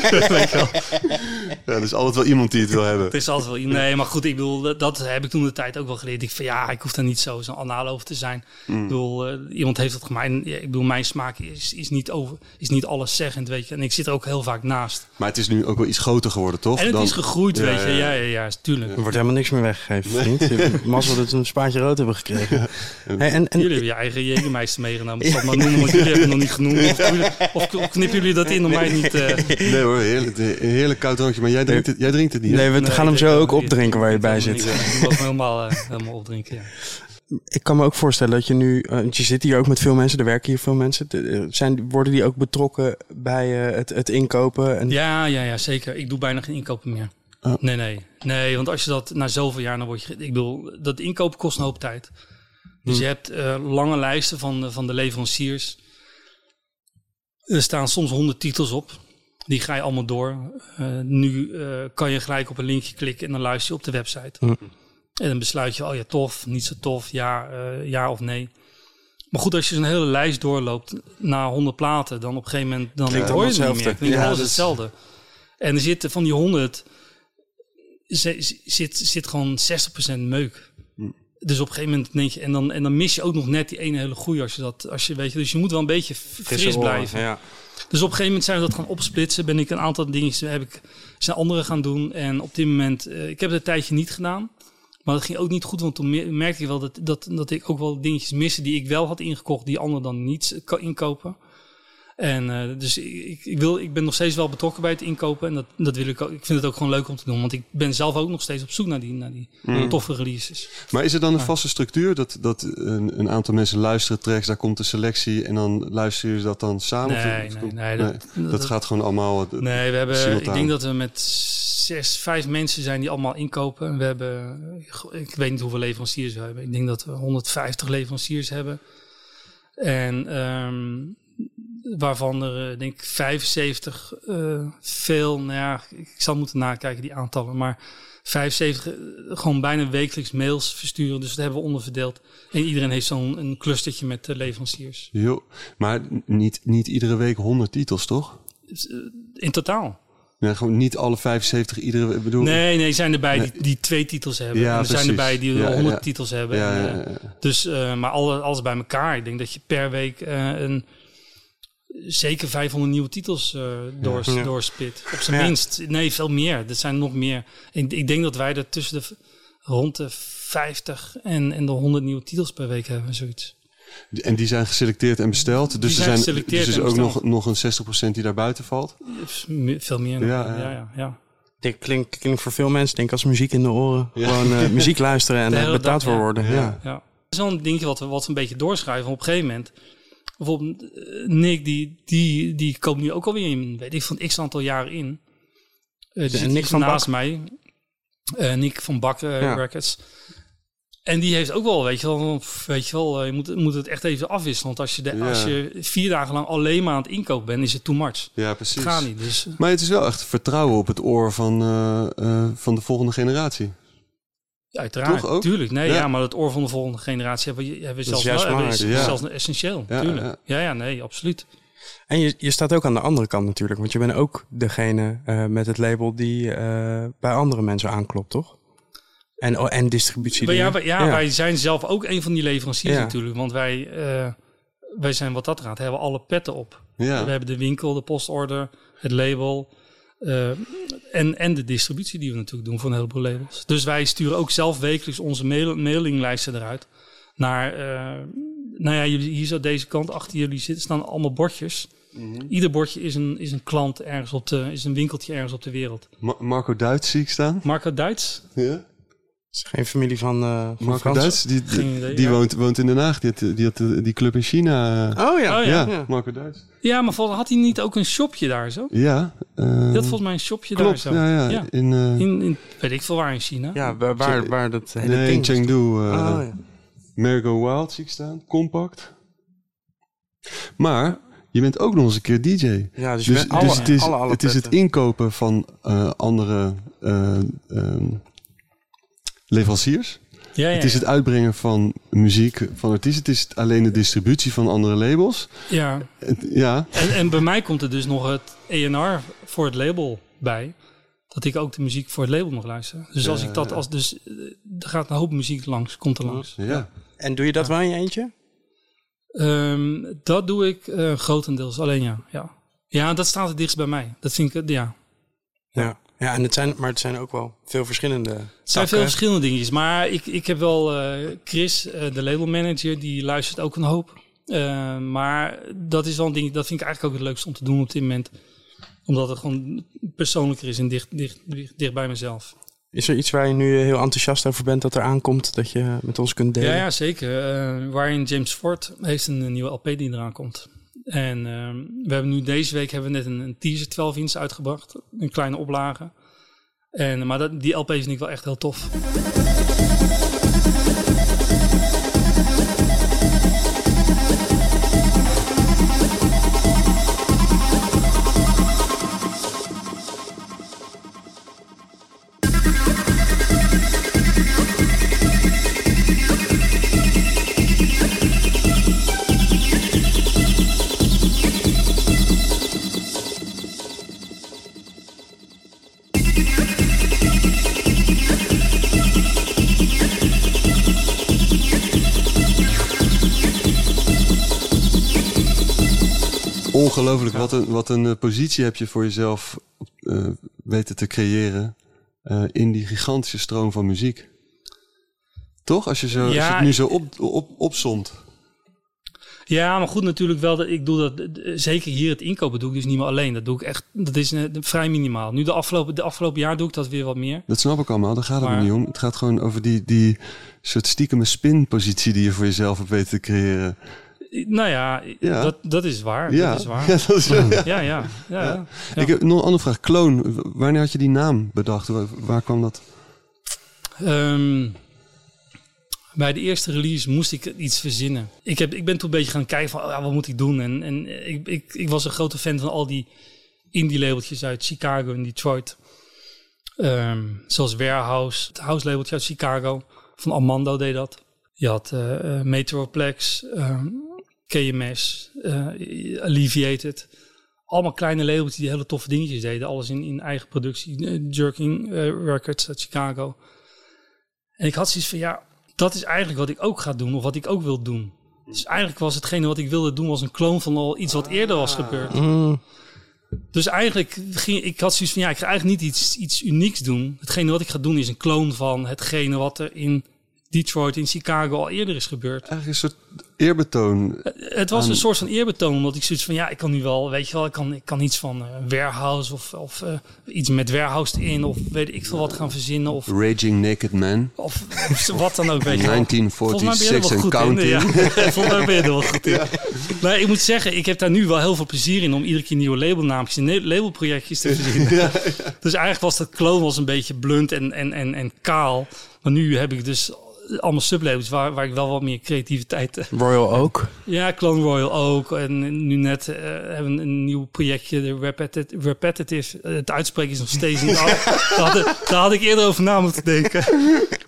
Ja, er is altijd wel iemand die het wil hebben. Het is altijd wel iemand. Nee, maar goed, ik bedoel, dat- heb ik toen de tijd ook wel geleerd. Ik van ja, ik hoef daar niet zo zo'n anaal over te zijn. Mm. Ik bedoel, eh, iemand heeft dat gemaakt. En, ja, ik bedoel, mijn smaak is, is niet over, is niet alleszeggend, weet je. En ik zit er ook heel vaak naast. Maar het is nu ook wel iets groter geworden, toch? En het Dan- is gegroeid, Ja, weet je. Ja, Ja, tuurlijk. Er wordt helemaal niks meer weggegeven, vriend. Je hebt Mazzel dat we een spaatje rood hebben gekregen. Hey, en, en, Jullie hebben je eigen Jägermeister meegenomen. Ik zal het maar noemen, want jullie hebben het nog niet genoemd. Of, knippen jullie dat in om mij niet... eh, Nee hoor, heerlijk, een heerlijk koud drankje, maar jij drinkt het, jij drinkt het niet. hè? nee, we nee, gaan hem zo ook opdrinken waar je bij zit. Ik wil hem helemaal, eh, helemaal opdrinken, ja. Ik kan me ook voorstellen dat je nu, eh, want je zit hier ook met veel mensen, er werken hier veel mensen. Eh, Zijn, worden die ook betrokken bij eh, het, het inkopen? En, Ja, ja, ja, zeker. Ik doe bijna geen inkopen meer. Oh. Nee, nee. Nee, want als je dat na zoveel jaar, dan word je... Ik bedoel, dat inkopen kost een hoop tijd. Dus je hebt eh, lange lijsten van, de- van de leveranciers. Er staan soms honderd titels op. Die ga je allemaal door. Eh, nu eh, kan je gelijk op een linkje klikken en dan luister je op de website. Hm. En dan besluit je, oh ja, tof, niet zo tof, ja, eh, ja of nee. Maar goed, als je zo'n hele lijst doorloopt na 100 platen, dan op een gegeven moment dan Klinkt hoor je het niet meer. Klinkt Ja, alles dat is- hetzelfde. En er zitten van die 100 zit, zit, gewoon 60% meuk. Hm. Dus op een gegeven moment denk je, en dan, en dan mis je ook nog net die ene hele goeie als je dat, als je weet je, dus je moet wel een beetje fris blijven. Ja. Dus op een gegeven moment zijn we dat gaan opsplitsen. Ben ik een aantal dingen heb ik, zijn anderen gaan doen. En op dit moment, eh, ik heb het een tijdje niet gedaan. Maar dat ging ook niet goed, want toen me- merkte ik wel dat, dat, dat ik ook wel dingetjes miste die ik wel had ingekocht, die anderen dan niet ko- inkopen. En eh, dus ik, ik, wil, ik ben nog steeds wel betrokken bij het inkopen. En dat, dat wil ik ook. Ik vind het ook gewoon leuk om te doen. Want ik ben zelf ook nog steeds op zoek naar die, naar die Mm. toffe releases. Maar is er dan een vaste structuur dat, dat een, een aantal mensen luisteren tracks, daar komt de selectie en dan luisteren jullie dat dan samen? Of- Nee, of- nee, nee, dat- dat, dat- gaat gewoon allemaal. eh, Nee, we hebben, simultaan. ik denk dat we met zes, vijf mensen zijn die allemaal inkopen. En we hebben, ik weet niet hoeveel leveranciers we hebben. Ik denk dat we 150 leveranciers hebben. En ehm, waarvan er, eh, denk ik, 75 eh, veel, nou ja, ik zal moeten nakijken die aantallen. Maar 75 eh, gewoon bijna wekelijks mails versturen. Dus dat hebben we onderverdeeld. En iedereen heeft zo'n een clustertje met leveranciers. Jo, maar niet, niet iedere week 100 titels, toch? Dus, in totaal. Nee, gewoon niet alle 75 iedere bedoel, Nee, nee, zijn erbij Nee. die, die twee titels hebben. Ja, en er zijn erbij die Ja, 100 ja. titels hebben. Ja, En, ja, ja, ja. Dus, maar alle, alles bij elkaar. Ik denk dat je per week een, zeker 500 nieuwe titels eh door, Ja. doorspit. Op zijn Ja. minst. Nee, veel meer. Er zijn nog meer. Ik, ik denk dat wij er tussen de rond de 50 en, en de 100 nieuwe titels per week hebben. Zoiets. En die zijn geselecteerd en besteld. Dus zijn er zijn dus is ook nog, nog een 60% die daar buiten valt. Veel meer. Ja, Ja, ja. ja. Dit klinkt, klinkt voor veel mensen, denk ik, als muziek in de oren. Ja. Gewoon eh, muziek luisteren en er hele betaald voor worden. Ja. Ja. Ja. Dat is wel een dingetje wat we, wat we een beetje doorschrijven. Op een gegeven moment, bijvoorbeeld eh, Nick, die, die, die komt nu ook alweer in, weet ik, van x aantal jaren in. Eh, die Nick van naast mij. Eh, Nick van Bak Ja. Records. En die heeft ook wel, weet je wel, weet je wel, je moet, moet het echt even afwisselen. Want als je, de, Ja. als je vier dagen lang alleen maar aan het inkopen bent, is het too much. Ja, Het precies. gaat niet. Dus Maar het is wel echt vertrouwen op het oor van, van de volgende generatie. Ja, uiteraard, Toch ook? tuurlijk. Nee, Ja. ja. maar het oor van de volgende generatie hebben we, hebben we zelfs, wel, hebben we- is ja. zelfs essentieel. Ja, tuurlijk. ja. Ja. ja, nee, absoluut. En je, je staat ook aan de andere kant natuurlijk. Want je bent ook degene eh, met het label die eh, bij andere mensen aanklopt, toch? En, oh, en distributie. Maar ja, wij, ja, wij zijn zelf ook een van die leveranciers Ja. natuurlijk. Want wij, eh, wij zijn wat dat gaat, hebben alle petten op. Ja. We hebben de winkel, de postorder, het label. Eh, en, en de distributie die we natuurlijk doen voor een heleboel labels. Dus wij sturen ook zelf wekelijks onze mail, mailinglijsten eruit. Naar, eh, nou ja, jullie, hier zo deze kant achter jullie zitten, staan allemaal bordjes. Mhm. Ieder bordje is een, is een klant ergens op de, is een winkeltje ergens op de wereld. Ma- Marco Duits zie ik staan. Marco Duits, Ja. Is geen familie van, eh van Marco Frans? Duits, die, die, ja. woont, woont in Den Haag. Die had, die, had eh, die club in China. eh, Oh ja. Oh, ja, ja. ja. Marco Duits. Ja, maar volgens had hij niet ook een shopje daar zo? Ja. eh, had volgens mij een shopje klopt, daar zo. ja, ja. Ja. In, eh, In, in, weet ik veel waar in China. Ja, waar, waar, waar dat hele nee, in. Chengdu. eh Oh, ja. Mergo Wild zie ik staan. Compact. Maar je bent ook nog eens een keer DJ. ja, dus, je Dus, bent alle, het, is, alle, alle het is het inkopen van eh, andere eh, ehm, leveranciers. ja, ja, Het is het uitbrengen van muziek van artiesten. Het is alleen de distributie van andere labels. Ja. Ja, En, en bij mij komt er dus nog het ENR voor het label bij. Dat ik ook de muziek voor het label nog luister. Dus als Ja, ik dat als dus er gaat een hoop muziek langs, komt er langs. ja. En doe je dat wel in je eentje? Ehm, dat doe ik eh, grotendeels alleen ja. ja. Ja, dat staat het dichtst bij mij. Dat vind ik, ja. Ja. Ja, en het zijn, maar het zijn ook wel veel verschillende Het zijn takken. veel verschillende dingetjes. Maar ik, ik heb wel eh, Chris, eh, de labelmanager, die luistert ook een hoop. Eh, maar dat is wel een ding, dat vind ik eigenlijk ook het leukste om te doen op dit moment. Omdat het gewoon persoonlijker is en dicht, dicht, dicht, dicht bij mezelf. Is er iets waar je nu heel enthousiast over bent dat er aankomt, dat je met ons kunt delen? Ja, ja zeker. Waarin James Ford heeft een, nieuwe LP die eraan komt. En ehm, we hebben nu deze week hebben we net een, een teaser 12 inch uitgebracht. Een kleine oplage. En, maar dat, die LP vind ik wel echt heel tof. Ongelooflijk. Wat een, wat een eh, positie heb je voor jezelf eh, weten te creëren eh, in die gigantische stroom van muziek. Toch? Als je, zo, als je Ja, het nu zo op, op, opzomt. Ja, maar goed, natuurlijk wel. Dat, ik doe dat, zeker hier het inkopen doe ik dus niet meer alleen. Dat doe ik echt, dat is vrij minimaal. Nu de afgelopen, de afgelopen jaar doe ik dat weer wat meer. Dat snap ik allemaal, daar gaat het Maar- niet om. Het gaat gewoon over die, die soort stiekeme spinpositie die je voor jezelf hebt weten te creëren. Nou ja, Ja. Dat, dat is waar. Ja, Dat is waar. ja, dat is, ja. Ja. Ik heb nog een andere vraag. Kloon, wanneer had je die naam bedacht? Waar, waar kwam dat? Ehm, bij de eerste release moest ik iets verzinnen. Ik, heb, ik ben toen een beetje gaan kijken van, ja, wat moet ik doen? En, en ik, ik, ik was een grote fan van al die indie labeltjes uit Chicago en Detroit. Ehm, zoals Warehouse, het house labeltje uit Chicago. Van Armando deed dat. Je had eh, eh, Metroplex, ehm, KMS, eh, Alleviated. Allemaal kleine labeltjes die hele toffe dingetjes deden. Alles in, in eigen productie. Eh, Jerking eh, Records uit Chicago. En ik had zoiets van, ja, dat is eigenlijk wat ik ook ga doen. Of wat ik ook wil doen. Dus eigenlijk was hetgene wat ik wilde doen... was een kloon van al iets wat eerder was gebeurd. Mm, Dus eigenlijk ging ik had zoiets van, ja, ik ga eigenlijk niet iets, iets unieks doen. Hetgene wat ik ga doen is een kloon van hetgene wat er in Detroit, in Chicago al eerder is gebeurd. Eigenlijk een soort eerbetoon. Het was Aan- een soort van eerbetoon, omdat ik zoiets van, ja, ik kan nu wel, weet je wel, ik kan, ik kan iets van eh, warehouse of, of eh, iets met warehouse in, of weet ik veel wat gaan verzinnen, of, Raging Naked Man. of, of wat dan ook, weet je wel. Volgens mij ben je 1946 er en counting. Ja, volgens mij ben je er wel goed in. Maar ik moet zeggen, ik heb daar nu wel heel veel plezier in om iedere keer nieuwe labelnaampjes en labelprojectjes te verzinnen. Dus eigenlijk was dat clone was een beetje blunt en, en, en, en kaal. Maar nu heb ik dus allemaal sublabels waar, waar ik wel wat meer creativiteit... eh, Royal Oak. Ja, Clone Royal ook. En nu net eh, hebben we een nieuw projectje, de Repeti- Repetitive. Eh, het uitspreken is nog steeds niet af. daar, had, daar had ik eerder over na moeten denken.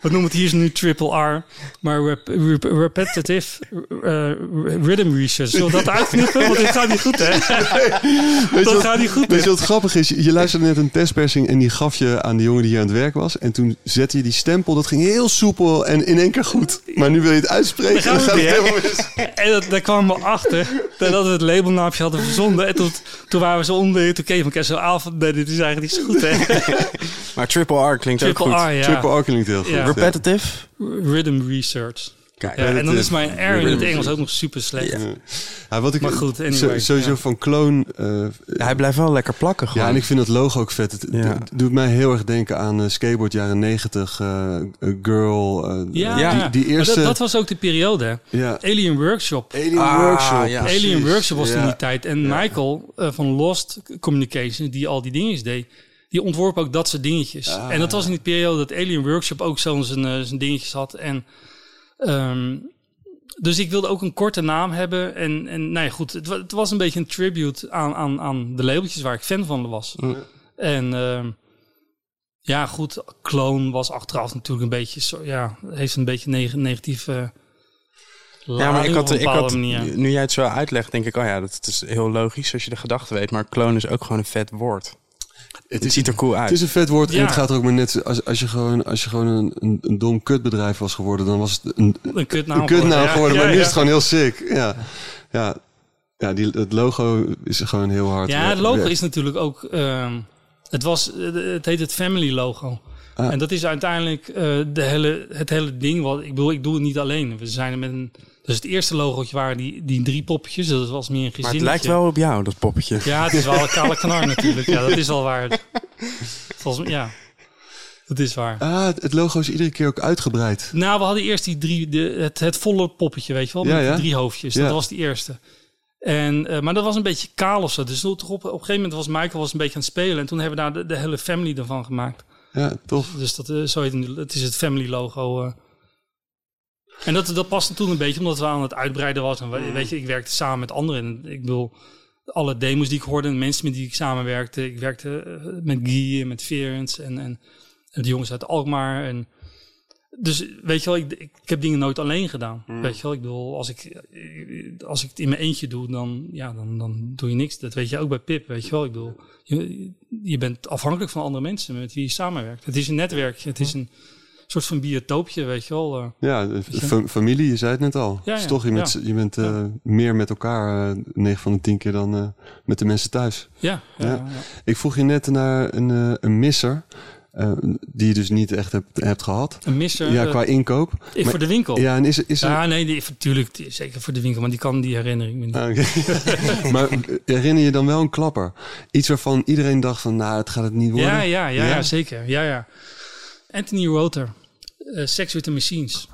We noemen het hier nu Triple R. Maar rep- rep- Repetitive Rhythm Research. Zullen we dat uitknippen? Want dit gaat niet goed, hè? Dat wat- gaat niet goed, Weet je wat grappig is? Je je luisterde net een testpersing en die gaf je aan de jongen die hier aan het werk was. En toen zette je die stempel. Dat ging heel soepel en in één keer goed. Maar nu wil je het uitspreken. Dan gaat weer. het helemaal mis. En dat, daar kwamen we achter dat we het labelnaampje hadden verzonden. En toen, toen waren we zo onder. Toen keken we elkaar zo van, nee, dit is eigenlijk niet zo goed, hè? Maar Triple R klinkt Triple ook goed. R, ja. Triple R klinkt heel goed. Ja. Repetitive. Rhythm Research. Kijk, Ja, en dan is mijn R in het. Engels ook nog super slecht. Ja. Ja, wat ik Maar goed, anyway, zo- sowieso ja. van Clone... eh, hij blijft wel lekker plakken gewoon. ja, en ik vind het logo ook vet. Het, doet mij heel erg denken aan eh, skateboard jaren 90, eh, Girl. Ja, Ja. Die, die Maar eerste... dat, dat was ook de periode. Alien Workshop. Alien Ah, Workshop. Alien Workshop was Ja. in die tijd. En Ja. Michael eh, van Lost Communications, die al die dingetjes deed, die ontworp ook dat soort dingetjes. Ah. En dat was in die periode dat Alien Workshop ook zo zijn, eh, zijn dingetjes had. En, ehm, dus ik wilde ook een korte naam hebben. En, en nou ja, goed, het, het was een beetje een tribute aan, aan, aan de labeltjes waar ik fan van was. Ja. En ehm, ja, goed, Clone was achteraf natuurlijk een beetje, zo, ja, heeft een beetje neg negatief. eh, Ja, maar ik had, ik had, manier. nu jij het zo uitlegt, denk ik, oh ja, dat, is heel logisch als je de gedachte weet. Maar clone is ook gewoon een vet woord. Het, Het is, ziet er cool uit. het is een vet woord en het gaat er ook maar net... Als, als je gewoon, als je gewoon een, een, een dom kutbedrijf was geworden... dan was het een, Een kutnaam een kutnaam geworden, ja. geworden. Maar Ja, nu ja. is het gewoon heel sick. Ja, ja. ja die, het logo is gewoon heel hard. Ja, het logo weg. is natuurlijk ook. ehm, het, was, het heet het Family Logo. Ah. En dat is uiteindelijk eh, de hele, het hele ding. Wat, ik bedoel, ik doe het niet alleen. We zijn er met een. Dus het eerste logootje waren die, die drie poppetjes. Dat was meer een maar gezinnetje. het lijkt wel op jou, dat poppetje. Ja, het is wel een kale knar natuurlijk. Ja, dat is al waar. Volgens, ja, dat is waar. Ah, het- logo is iedere keer ook uitgebreid. Nou, we hadden eerst die drie, de, het, het volle poppetje, weet je wel, Ja, met ja. die drie hoofdjes. Ja. Dat was die eerste. En, eh, maar dat was een beetje kaal of zo. Dus op een gegeven moment was Michael was een beetje aan het spelen. En toen hebben we daar de, de hele family ervan gemaakt. Ja, tof. Dus dat, eh, zo heet het, het is het family logo. eh. En dat, dat paste toen een beetje omdat we aan het uitbreiden was. En we- weet je, ik werkte samen met anderen. En ik bedoel, alle demos die ik hoorde, en mensen met die ik samenwerkte. Ik werkte eh, met Guy en met Ferens en, en, en de jongens uit Alkmaar. En, dus weet je wel, ik, ik, heb dingen nooit alleen gedaan. Weet je wel, ik bedoel, als ik, eh, als ik het in mijn eentje doe, dan, ja, dan, dan doe je niks. Dat weet je ook bij Pip, weet je wel. Ik bedoel, je, je bent afhankelijk van andere mensen met wie je samenwerkt. Het is een netwerkje, het is een soort van biotoopje, weet je wel. eh. Ja, je? familie, je zei het net al. Ja, Dus toch, je bent, ja. je bent eh, meer met elkaar, eh 9 van de 10 keer dan eh, met de mensen thuis. ja, ja, Ja. ja. Ik vroeg je net naar een, eh, een misser, eh, die je dus niet echt hebt, hebt gehad. Een misser ja, eh, qua inkoop. voor de winkel. Ja, Ja, en is, is er... nee, die, natuurlijk, die- zeker voor de winkel, maar die kan die herinnering niet. Ah, maar herinner je dan wel een klapper? Iets waarvan iedereen dacht van, nou, het gaat het niet worden. Ja, ja, ja, Ja? ja, zeker. Ja, ja. Anthony Rother, eh, Sex with the Machines.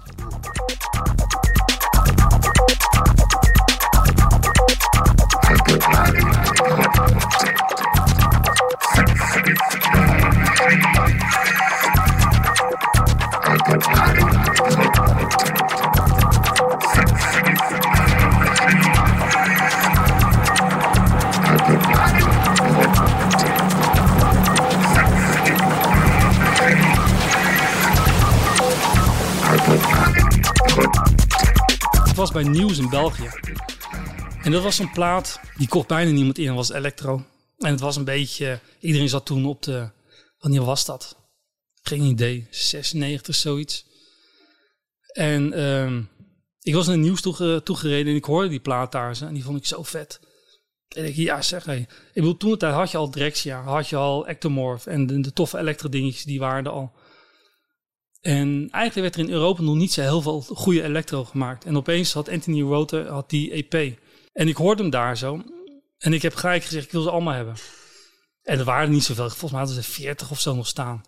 Was bij Nieuws in België. En dat was een plaat, die kocht bijna niemand in, was electro. En het was een beetje, iedereen zat toen op de, wanneer was dat? Geen idee, 96 zoiets. En ehm, ik was naar Nieuws toege, toegereden en ik hoorde die plaat daar en die vond ik zo vet. En ik, ja zeg, ik bedoel, toen tijd had je al Drexia, had je al Ectomorph en de, toffe elektro dingetjes, die waren er al. En eigenlijk werd er in Europa nog niet zo heel veel goede elektro gemaakt. En opeens had Anthony Rother had die EP. En ik hoorde hem daar zo. En ik heb gelijk gezegd, ik wil ze allemaal hebben. En er waren niet zoveel. Volgens mij hadden ze 40 of zo nog staan.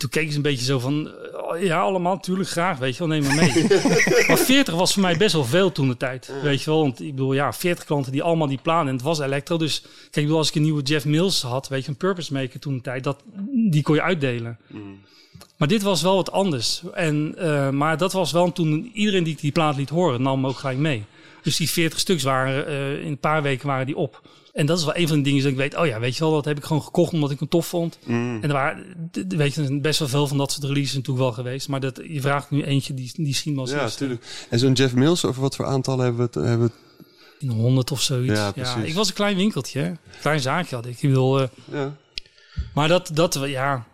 Toen keken ze een beetje zo van, eh, ja, allemaal natuurlijk graag, weet je wel, neem maar mee. maar 40 was voor mij best wel veel toen de tijd, weet je wel. Want ik bedoel, ja, 40 klanten die allemaal die plannen, en het was elektro. Dus kijk, ik bedoel, als ik een nieuwe Jeff Mills had, weet je, een Purpose Maker toen de tijd, dat, die kon je uitdelen. Maar dit was wel wat anders. En, eh, maar dat was wel toen iedereen die die plaat liet horen, nam hem ook gelijk mee. Dus die 40 stuks waren, eh, in een paar weken waren die op. En dat is wel een van de dingen dat ik weet, oh ja, weet je wel, dat heb ik gewoon gekocht omdat ik hem tof vond. En er waren, weet je, best wel veel van dat soort releases natuurlijk wel geweest. Maar dat, je vraagt nu eentje die, die me als Ja, natuurlijk. En zo'n Jeff Mills, over wat voor aantallen hebben we het? Hebben we het In 100 of zoiets. Ja, ik was een klein winkeltje, klein zaakje had ik. Ik bedoel, eh, ja. Maar dat, dat, ja.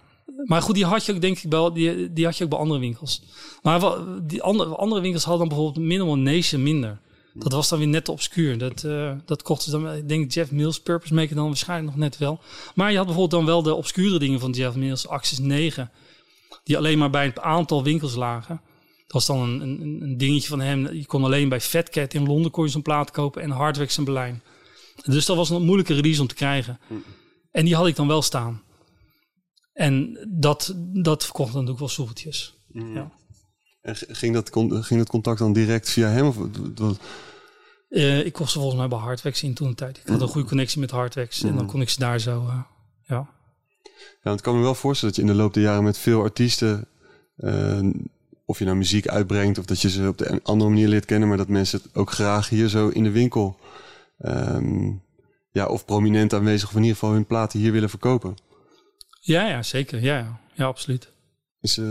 Maar goed, die had je ook denk ik wel, die, die had je ook bij andere winkels. Maar wel, die andere, andere winkels hadden dan bijvoorbeeld Minimal Nation minder. Dat was dan weer net te obscuur. Dat, eh dat kocht ze dan, ik denk Jeff Mills Purpose Maker dan waarschijnlijk nog net wel. Maar je had bijvoorbeeld dan wel de obscure dingen van Jeff Mills, Axis 9. Die alleen maar bij een aantal winkels lagen. Dat was dan een, een, een dingetje van hem. Je kon alleen bij Fat Cat in Londen kon je zo'n plaat kopen en Hardwax in Berlijn. Dus dat was een moeilijke release om te krijgen. En die had ik dan wel staan. En dat, dat verkocht dan ook wel soepeltjes. Ja. En ging dat, ging dat contact dan direct via hem? Of, wat- Eh, ik ze volgens mij bij Hardwax in toen tijd. Ik had een goede connectie met Hardwax. En dan kon ik ze daar zo... eh, ja. Ja, want ik kan me wel voorstellen dat je in de loop der jaren met veel artiesten, eh, of je nou muziek uitbrengt of dat je ze op de een andere manier leert kennen, maar dat mensen het ook graag hier zo in de winkel, ehm, ja, of prominent aanwezig, of in ieder geval hun platen hier willen verkopen. ja, ja, zeker. Ja, ja. ja absoluut. Is, eh,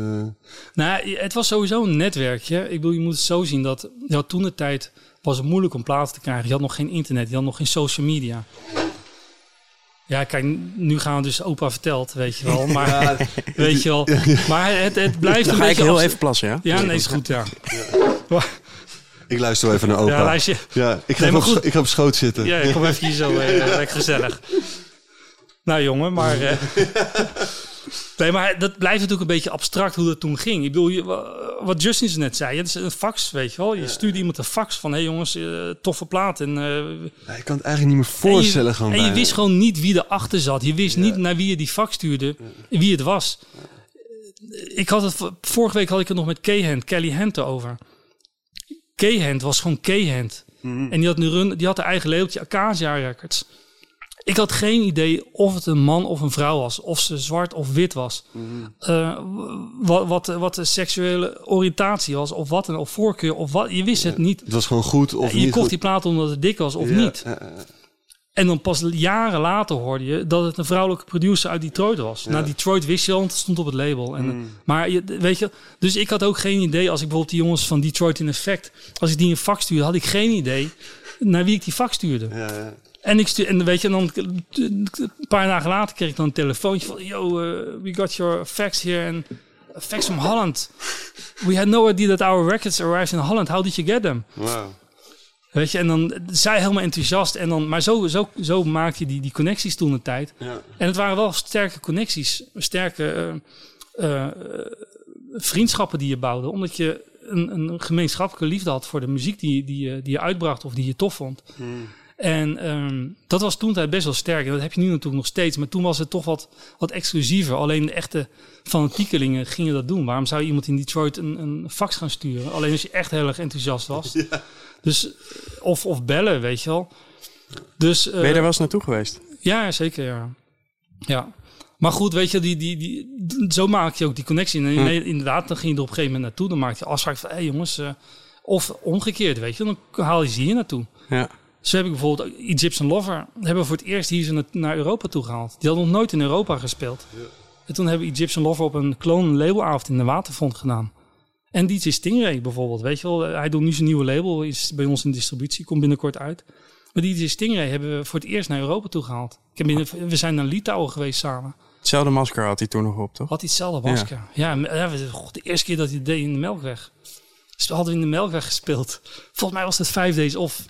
Nou, het was sowieso een netwerkje. Ik bedoel, je moet het zo zien dat ja, toen de tijd was het moeilijk om platen te krijgen. Je had nog geen internet, je had nog geen social media. Ja, kijk, nu gaan we dus opa verteld, weet je wel. Maar, weet je wel. Maar het, het blijft Dan een ga ik beetje... heel even plassen, ja? Ja, nee, is goed, ja. ik luister wel even naar opa. Ja, Ja, luister, ik, ga Nee, op, ik ga op schoot zitten. ja, ik kom even hier zo eh, lekker gezellig. Nou, jongen, maar... eh, nee, maar dat blijft natuurlijk een beetje abstract hoe dat toen ging. Ik bedoel, je, wat Justin zo net zei, het is een fax, weet je wel. Je stuurde iemand een fax van, hé hey jongens, eh, toffe plaat. En, eh, Ja, ik kan het eigenlijk niet meer voorstellen. En je, gewoon en je wist gewoon niet wie erachter zat. Je wist niet naar wie je die fax stuurde, wie het was. Ik had het, vorige week had ik het nog met K-Hand, Kelly Hand over. K-Hand was gewoon K-Hand. Mhm. En die had, nu run, die had haar eigen labeltje, Acacia Records. Ik had geen idee of het een man of een vrouw was. Of ze zwart of wit was. Mhm. Eh, wat, wat, wat de seksuele oriëntatie was. Of wat een of voorkeur. Of wat, je wist het niet. Het was gewoon goed of je niet kocht goed. die plaat omdat het dik was of Ja, niet. eh, eh, En dan pas jaren later hoorde je dat het een vrouwelijke producer uit Detroit was. Nou, Detroit wist je al, want het stond op het label. En, Maar je, weet je, dus ik had ook geen idee als ik bijvoorbeeld die jongens van Detroit in Effect, als ik die een fax stuurde, had ik geen idee naar wie ik die fax stuurde. ja, ja. En ik stuur, en weet je, en dan een paar dagen later kreeg ik dan een telefoontje van, yo, uh, we got your fax here and a fax from Holland. We had no idea that our records arrived in Holland. How did you get them? Weet je, en dan zij helemaal enthousiast. En dan, maar zo, zo, zo maak je die, die connecties toen de tijd. Ja. En het waren wel sterke connecties, sterke eh, eh, vriendschappen die je bouwde. Omdat je een, een gemeenschappelijke liefde had voor de muziek die, die, die je uitbracht of die je tof vond. En ehm, dat was toen tijd best wel sterk. En dat heb je nu natuurlijk nog steeds. Maar toen was het toch wat, wat exclusiever. Alleen de echte fanatiekelingen gingen dat doen. Waarom zou je iemand in Detroit een, een fax gaan sturen? Alleen als je echt heel erg enthousiast was. Dus, of, of bellen, weet je wel. Dus, eh, Ben je daar wel eens naartoe geweest? ja, zeker, ja. Ja. Maar goed, weet je, die, die, die, zo maak je ook die connectie. En nee, inderdaad, dan ging je er op een gegeven moment naartoe. Dan maak je afspraak van, hé hey jongens... eh, of omgekeerd, weet je. Dan haal je ze hier naartoe. Ja. Zo heb ik bijvoorbeeld Egyptian Lover... hebben we voor het eerst hier ze naar Europa toe gehaald. Die hadden nog nooit in Europa gespeeld. En toen hebben Egyptian Lover op een clone labelavond in de Waterfront gedaan. En DJ Stingray bijvoorbeeld, weet je wel. Hij doet nu zijn nieuwe label, is bij ons in distributie, komt binnenkort uit. Maar DJ Stingray hebben we voor het eerst naar Europa toe gehaald. Ik heb binnen, we zijn naar Litouwen geweest samen. Hetzelfde masker had hij toen nog op, toch? Had hij hetzelfde masker. Ja, ja, ja de eerste keer dat hij het deed in de Melkweg. Dus we hadden in de Melkweg gespeeld. Volgens mij was het vijf days off.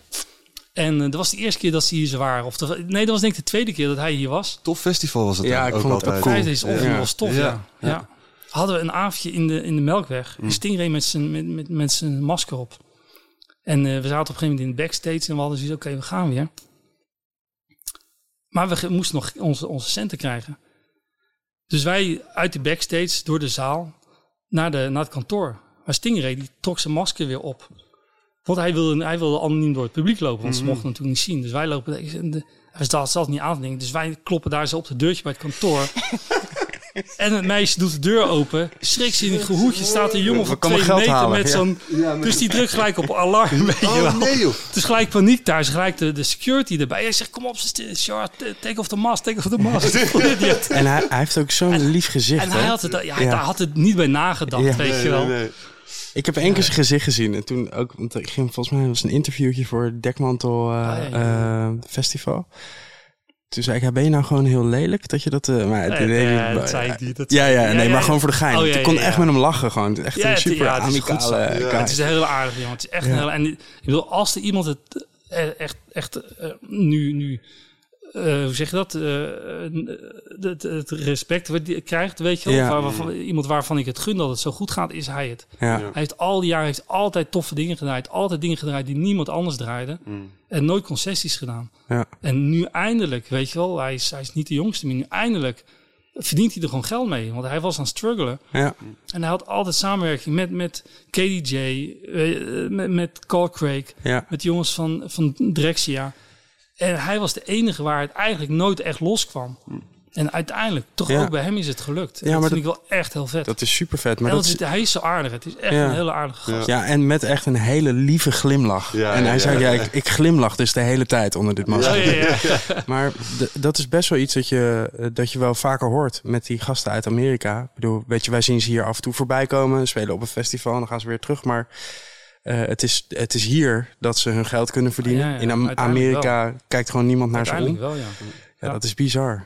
En eh, dat was de eerste keer dat ze hier zo waren. Of de, nee, dat was denk ik de tweede keer dat hij hier was. Tof festival was het Ja, ik ook vond het ook altijd. Ja. was tof, ja. Ja. ja. Ja. Hadden we een avondje in de, in de Melkweg. Mm. Stingray met zijn, met, met, met zijn masker op. En eh, we zaten op een gegeven moment in de backstage en we hadden zoiets, oké, we gaan weer. Maar we moesten nog onze, onze centen krijgen. Dus wij uit de backstage, door de zaal, naar, de, naar het kantoor. Maar Stingray, die trok zijn masker weer op. Want hij wilde, hij wilde anoniem door het publiek lopen, want ze mochten natuurlijk niet zien. Dus wij lopen, en de, hij zat zat niet aan te denken. Dus wij kloppen daar zo op het deurtje bij het kantoor. En het meisje doet de deur open. Schrikt ze in het gehoedje. Staat een jongen van twee geld meter halen, met ja. zo'n... Dus die drukt gelijk op alarm, weet je wel. Oh nee joh. Het is gelijk paniek daar. Is gelijk de, de security erbij. Hij zegt, kom op, Sjar, take off the mask, take off the mask. En hij, hij heeft ook zo'n lief gezicht, en hij had, het, ja, hij had het niet bij nagedacht, Ja. weet Nee, je wel. nee, nee. Ik heb één keer zijn gezicht gezien. En toen ook, want ik ging volgens mij was een interviewtje voor het Dekmantel eh, Ah, eh, Festival. Toen zei ik, ja, ben je nou gewoon heel lelijk? Dat je dat... eh, maar Nee, dat zei ik niet, dat ja, ja, nee, maar gewoon voor de gein. Oh, ik kon echt met hem lachen. Gewoon echt een super ja, amicale Ja. Het is een hele aardige jongen. Het is echt een hele... En ik bedoel, als er iemand het echt, echt nu, nu eh, hoe zeg je dat? Eh, eh, het, het respect wat hij krijgt, weet je wel. Ja. Waar- waarvan, iemand waarvan ik het gun dat het zo goed gaat, is hij het. Ja. Ja. Hij heeft al die jaren heeft altijd toffe dingen gedraaid. Altijd dingen gedraaid die niemand anders draaide. Mm. En nooit concessies gedaan. Ja. En nu eindelijk, weet je wel, hij is, hij is niet de jongste, maar nu eindelijk verdient hij er gewoon geld mee. Want hij was aan het struggelen. Ja. En hij had altijd samenwerking met, met KDJ, eh, met, met Carl Craig, Ja. met de jongens van, van Drexia. En hij was de enige waar het eigenlijk nooit echt loskwam. En uiteindelijk, toch Ja. ook bij hem is het gelukt. En Ja, dat maar vind ik wel echt heel vet. Dat is super vet. Maar en dat dat is, is, hij is zo aardig. Het is echt Ja. een hele aardige gast. ja, en met echt een hele lieve glimlach. Ja, en hij ja, zei, ja. ja, ik, ik glimlach dus de hele tijd onder dit masker. Ja, ja, ja. Maar dat is best wel iets dat je, eh, dat je wel vaker hoort met die gasten uit Amerika. Ik bedoel, weet je, wij zien ze hier af en toe voorbij komen, spelen op een festival en dan gaan ze weer terug. Maar eh, het, is, het is hier dat ze hun geld kunnen verdienen. Ja, ja, In Amerika kijkt gewoon niemand naar ze om. Uiteindelijk wel, ja. Ja, dat is bizar.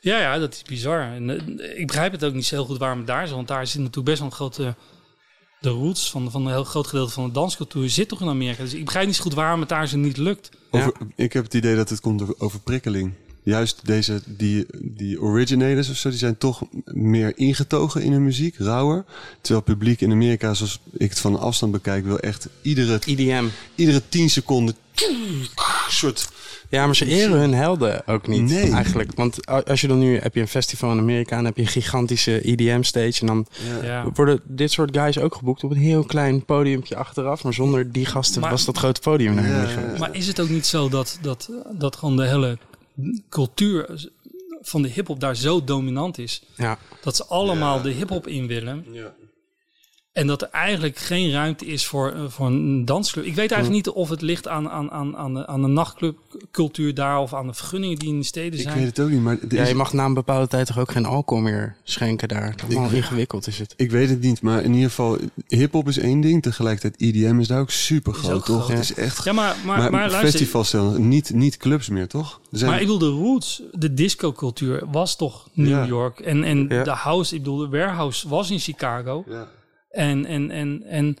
Ja, ja, dat is bizar. En, eh, ik begrijp het ook niet zo heel goed waarom het daar is. Want daar zit natuurlijk best wel een grote... De roots van, van een heel groot gedeelte van de danscultuur zit toch in Amerika. Dus ik begrijp niet zo goed waarom het daar zo niet lukt. Over, Ik heb het idee dat het komt door overprikkeling. Juist deze, die, die originators of zo, die zijn toch meer ingetogen in hun muziek, rauwer. Terwijl het publiek in Amerika, zoals ik het van afstand bekijk, wil echt iedere, IDM. iedere tien seconden soort... Ja, maar ze eren hun helden ook niet Nee. eigenlijk. Want als je dan nu heb je een festival in Amerika en dan heb je een gigantische EDM stage en dan Ja. worden dit soort guys ook geboekt op een heel klein podiumpje achteraf, maar zonder die gasten Maar- was dat grote podium er Ja. Maar is het ook niet zo dat, dat, dat gewoon de hele cultuur van de hip-hop daar zo dominant is? Ja. Dat ze allemaal de hip-hop in willen. En dat er eigenlijk geen ruimte is voor, eh, voor een dansclub. Ik weet eigenlijk niet of het ligt aan, aan, aan, aan, de, aan de nachtclubcultuur daar of aan de vergunningen die in de steden Ik zijn. weet het ook niet, maar Ja, is- je mag na een bepaalde tijd toch ook geen alcohol meer schenken daar. Allemaal ingewikkeld is het. ik weet het niet, maar in ieder geval, hip-hop is één ding. Tegelijkertijd, EDM is daar ook super Is groot, ook toch? groot. Het is echt... Ja, maar, maar, maar maar, luister, festivals stellen, niet, niet clubs meer, toch? Zijn, maar ik bedoel, de roots, de discocultuur was toch New Ja. York. En, en Ja. de house, ik bedoel, de warehouse was in Chicago. ja. En, en, en, en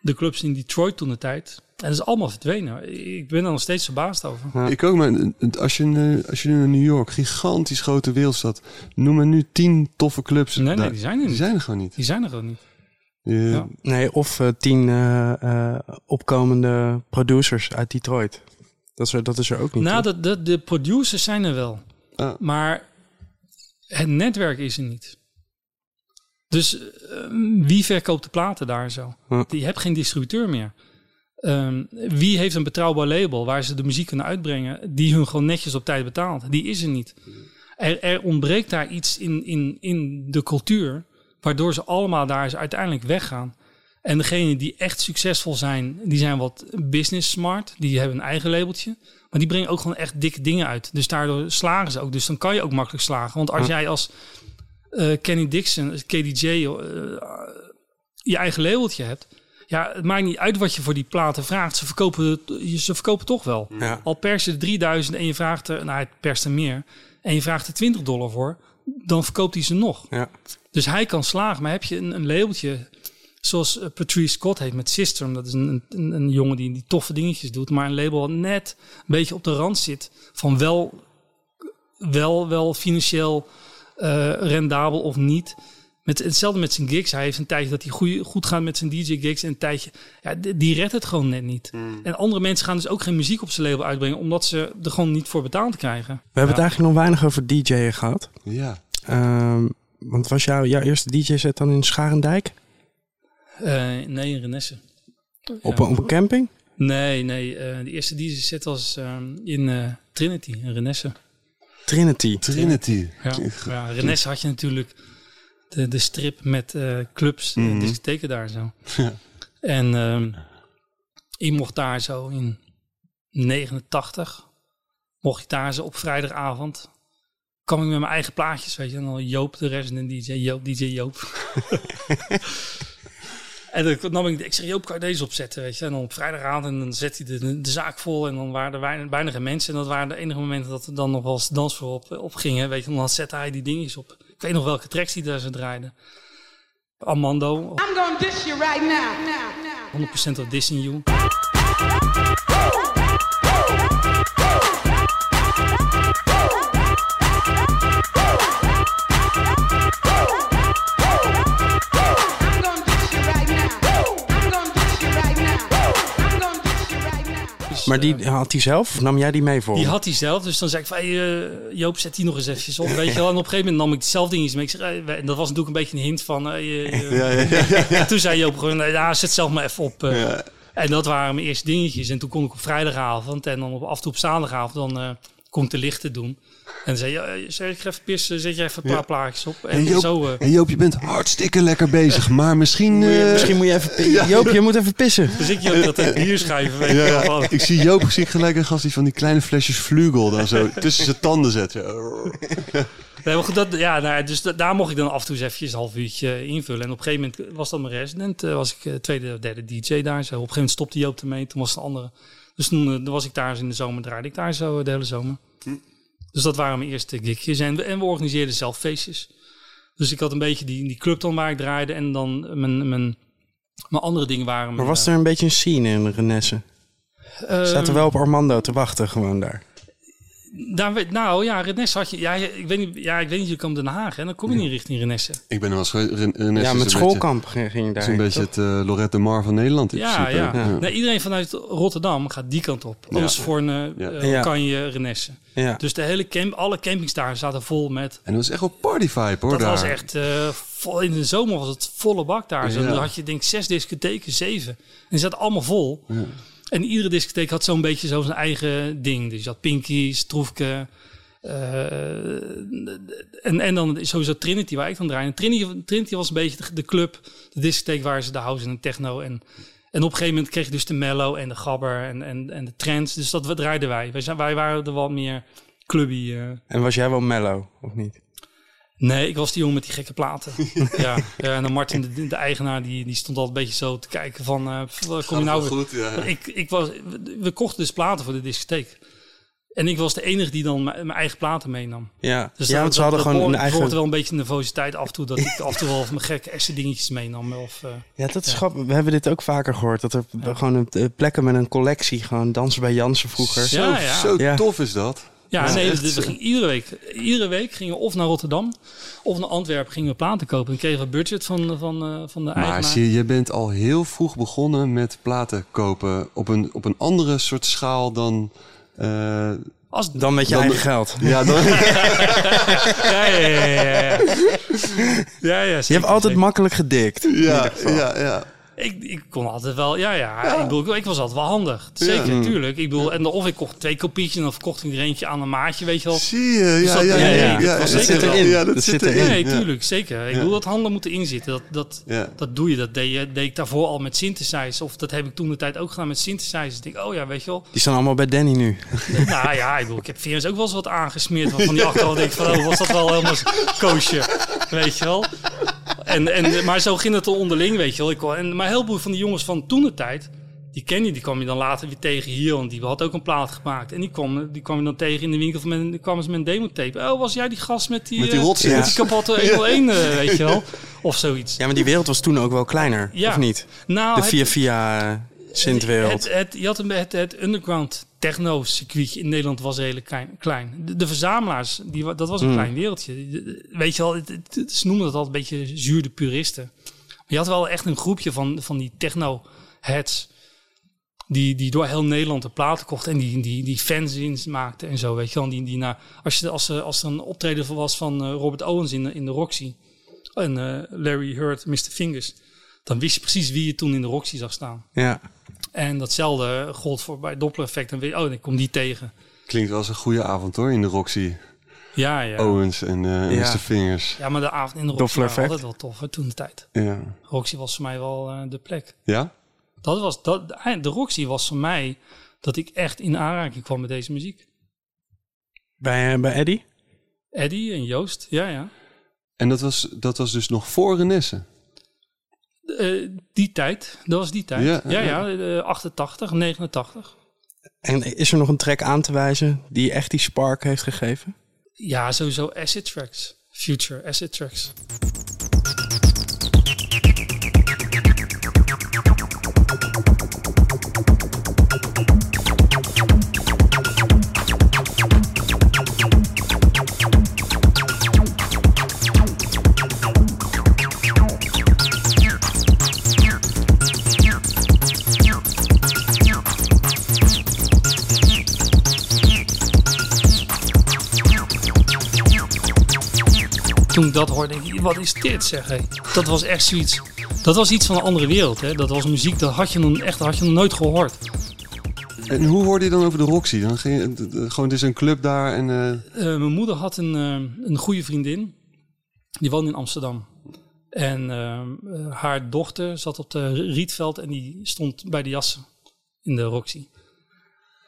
de clubs in Detroit toen de tijd. En dat is allemaal verdwenen. Ik ben er nog steeds verbaasd over. Ja. Ik ook, maar als je, eh, als je nu naar New York, gigantisch grote wereldstad, noem maar nu tien toffe clubs. Nee, nee, die zijn er Die niet. zijn er gewoon niet. Die zijn er gewoon niet. Ja. Nee, of eh, tien eh, eh, opkomende producers uit Detroit. Dat is er, dat is er ook niet. Nou, toch? de, de, de producers zijn er wel. Ah. Maar het netwerk is er niet. Dus eh, wie verkoopt de platen daar zo? Ja. Je hebt geen distributeur meer. Ehm, wie heeft een betrouwbaar label waar ze de muziek kunnen uitbrengen, die hun gewoon netjes op tijd betaalt? Die is er niet. Er, er ontbreekt daar iets in, in, in de cultuur, waardoor ze allemaal daar eens uiteindelijk weggaan. En degenen die echt succesvol zijn, die zijn wat business smart. Die hebben een eigen labeltje. Maar die brengen ook gewoon echt dikke dingen uit. Dus daardoor slagen ze ook. Dus dan kan je ook makkelijk slagen. Want als jij als eh, Kenny Dixon, KDJ, eh, je eigen labeltje hebt. Ja, het maakt niet uit wat je voor die platen vraagt. Ze verkopen, ze verkopen toch wel. Ja. Al pers je er 3000 en je vraagt er, nou het perst er meer. En je vraagt er 20 dollar voor. Dan verkoopt hij ze nog. Ja. Dus hij kan slagen. Maar heb je een, een labeltje zoals eh, Patrice Scott heeft met System. Dat is een, een, een jongen die, die toffe dingetjes doet. Maar een label net een beetje op de rand zit van wel, wel, wel financieel eh, rendabel of niet. Met, hetzelfde met zijn gigs. Hij heeft een tijdje dat hij goeie, goed gaat met zijn DJ-gigs. En een tijdje, ja, die, die redt het gewoon net niet. En andere mensen gaan dus ook geen muziek op zijn label uitbrengen. Omdat ze er gewoon niet voor betaald krijgen. We hebben het eigenlijk nog weinig over DJ'en gehad. ja. Ehm, want was jouw, jouw eerste DJ-set dan in Scharendijk? Eh, nee, in Renesse. Op, Ja. op een camping? Nee, nee. eh, de eerste DJ-set was ehm, in eh, Trinity, in Renesse. Trinity. Trinity. Ja, ja Renesse had je natuurlijk de, de strip met eh, clubs, en Mhm. discotheken daar zo. Ja. En ehm ik mocht daar zo in 89, mocht ik daar zo op vrijdagavond, kwam ik met mijn eigen plaatjes, weet je. En dan Joop, de resident DJ, Joop, DJ Joop. En dan nam ik, ik zeg, Joop, kan je deze opzetten, weet je. En dan op vrijdagavond, en dan zet hij de, de, zaak vol. En dan waren er weinig, weinige mensen. En dat waren de enige momenten dat er dan nog wel eens dansvloer op, op gingen, weet je. En dan zette hij die dingetjes op. Ik weet nog welke tracks die daar zo draaiden. Armando, I'm gonna dish you right now. now, now. 100% of Disney You. Maar die had hij zelf of nam jij die mee voor? die had hij zelf. Dus dan zei ik van, hey, eh, Joop, zet die nog eens eventjes op. Weet je wel. En op een gegeven moment nam ik zelf dingetjes mee. Ik zeg, en dat was natuurlijk een beetje een hint van... eh, je- je- Ja, ja, ja, ja, ja. En toen zei Joop gewoon, ja, zet zelf maar even op. eh. Ja. En dat waren mijn eerste dingetjes. En toen kon ik op vrijdagavond en dan op, af en toe op zaterdagavond dan eh kon ik de lichten doen. En dan zei je, eh, zeg ik even pissen, zet je even een paar Ja. plaatjes op. En En Joop, zo... eh, en Joop, je bent hartstikke lekker bezig, maar misschien... eh, Misschien moet je even... pi- Joop, je moet even pissen. dan zit je ook dat bier schrijven, weet Ja, je wel. ja. van- ik zie Joop zie ik gelijk een gast die van die kleine flesjes vlugel dan zo tussen zijn tanden zet. Nee, maar goed, dat, ja, nou, ja, dus da- daar mocht ik dan af en toe eens eventjes een half uurtje invullen. En op een gegeven moment was dat mijn resident. was ik tweede of derde DJ daar. Zo. Op een gegeven moment stopte Joop ermee. Toen was een andere. Dus toen, was ik daar eens in de zomer. Draaide ik daar zo de hele zomer. Dus dat waren mijn eerste gigjes. En, we- en we organiseerden zelf feestjes. Dus ik had een beetje die, die club dan waar ik draaide. En dan mijn, mijn, mijn andere dingen waren... Maar was er een beetje een scene in Renesse? eh, Zaten wel op Armando te wachten gewoon daar. Daar, weet- nou ja, Renesse had je... Ja, ik weet niet, ja, ik weet niet, je kwam Den Haag. En dan kom je niet richting Renesse. Ik ben er wel eens Renesse ja, met een schoolkamp ging ging je Beetje, het is daar. een beetje het eh, Lorette de Mar van Nederland in Ja, principe. ja. Nee, iedereen vanuit Rotterdam gaat die kant op. Ja. Oostvoorne, Ja. eh, Ja. Oranje, Renesse. Ja. Dus de hele camp, alle campings daar zaten vol met... En dat was echt wel party vibe hoor Dat daar. was echt... eh, vol, in de zomer was het volle bak daar. Zo, Ja. Dan had je denk ik zes discotheken, zeven. En die zaten allemaal vol. En iedere discotheek had zo'n beetje zo zijn eigen ding. Dus je had Pinkies, Troefke... eh, en, en dan sowieso Trinity, waar ik dan draaide. Trinity, Trinity was een beetje de, club, de discotheek waar ze de house en techno en... En op een gegeven moment kreeg je dus de mellow en de gabber en, en, en de trance. Dus dat draaiden wij. Wij, wij waren er wat meer clubby. eh. En was jij wel mellow, of niet? Nee, ik was die jongen met die gekke platen. ja, ja, en dan Martin, de, de eigenaar, die, die stond altijd een beetje zo te kijken van... eh, kom je nou weer? goed, ja. Ik, ik was, we kochten dus platen voor de discotheek. En ik was de enige die dan mijn mijn eigen platen meenam. Ja, Dus ja dat- want ze hadden dat gewoon een eigen... wel een beetje nervositeit af en toe. Dat ik af en toe wel mijn gekke echte dingetjes meenam. Of, eh, Ja, dat is Ja. grappig. We hebben dit ook vaker gehoord. Dat er gewoon een, eh, plekken met een collectie, gewoon dansen bij Jansen vroeger. Ja. Zo, ja. zo Ja. tof is dat. Ja, Ja, nee, we, eh. gingen iedere week, iedere week gingen we of naar Rotterdam of naar Antwerpen gingen we platen kopen. En kregen we budget van, van, eh, van de Maar eigenaar. zie je, je bent al heel vroeg begonnen met platen kopen op een, op een andere soort schaal dan... eh, Als, Dan met je Dan- eigen geld. ja, dan, ja, ja, ja, ja, ja. ja, ja Je hebt altijd zeker. makkelijk gedikt. in ieder ja, geval. ja, ja. Ik, ik kon altijd wel, ja, ja. Ik, bedoel, ik was altijd wel handig. Zeker, Ja. tuurlijk. Ik bedoel, en of ik kocht twee kopietjes dan verkocht ik er eentje aan een maatje, weet je wel. Zie je, ja, dat- ja, ja, ja. ja, ja, dat was dat zeker zit erin. Ja, dat, Dat zit erin. Nee, ja. tuurlijk, zeker. Ik Ja. bedoel, dat handen moeten inzitten. Dat, dat, Ja. dat doe je. Dat deed, je, deed ik daarvoor al met synthesizers. Of dat heb ik toen de tijd ook gedaan met synthesizers. Ik denk, oh ja, weet je wel. Die staan allemaal bij Danny nu. nou ja, ik bedoel, ik heb Venus ook wel eens wat aangesmeerd. Waarvan die achteraf denk ik van, oh, was dat wel helemaal koosje. Weet je wel. En, en, maar zo ging het al onderling, weet je wel. Ik, en, maar heel veel van die jongens van toen de tijd... Die ken je, die kwam je dan later weer tegen hier, want die had ook een plaat gemaakt. En die kwam, die kwam je dan tegen in de winkel van met, die kwamen ze met een demotape. Oh, was jij die gast met die, Met die eh, die kapotte 101, eh, weet je wel? Of zoiets. Ja, maar die wereld was toen ook wel kleiner, Ja. of niet? Nou, De het- via via eh, Sint-wereld. Het, het, je had een, het, het underground techno circuitje in Nederland was redelijk klein. klein. De, de verzamelaars, die, dat was een Mm. klein wereldje. Weet je wel, het- ze noemen dat altijd een beetje zuurde puristen. Maar je had wel echt een groepje van, van die techno heads. Die, die door heel Nederland de platen kochten en die, die, die fanzines maakten en zo. Weet je wel, die, die naar, als, je, als, er, als er een optreden was van eh, Robert Owens in, de- in de Roxy. En eh, Larry Hurt, Mr. Fingers. Dan wist je precies wie je toen in de Roxy zag staan. Ja. En datzelfde gold voor bij Doppler effect. En weer, oh, ik kom die tegen. Klinkt wel als een goede avond hoor, in de Roxy. Ja, ja. Owens en eh Ja. Mr. Fingers. Ja, maar de avond in de Roxy was altijd wel tof, hè, toen de tijd. Ja? Roxy was voor mij wel eh, de plek. Ja? Dat was, dat, de Roxy was voor mij dat ik echt in aanraking kwam met deze muziek. Bij, eh, bij Eddie? Eddie en Joost, ja, ja. En dat was, dat was dus nog voor Renesse? Eh, die tijd, dat was die tijd. Ja, Ja, ja. ja, eh, 88, 89. En is er nog een track aan te wijzen die echt die spark heeft gegeven? Ja, sowieso Acid Tracks. Future Acid Tracks. Toen ik dat hoorde, denk ik, wat is dit zeg. Hé. Dat was echt zoiets. Dat was iets van een andere wereld. Hè. Dat was muziek, dat had je nog, echt, had je nog nooit gehoord. En hoe hoorde je dan over de Roxy? Dan ging gewoon, het is een club daar en... eh, Eh, mijn moeder had een, eh, een goede vriendin. Die woonde in Amsterdam. En haar dochter zat op de Rietveld en die stond bij de jassen in de Roxy.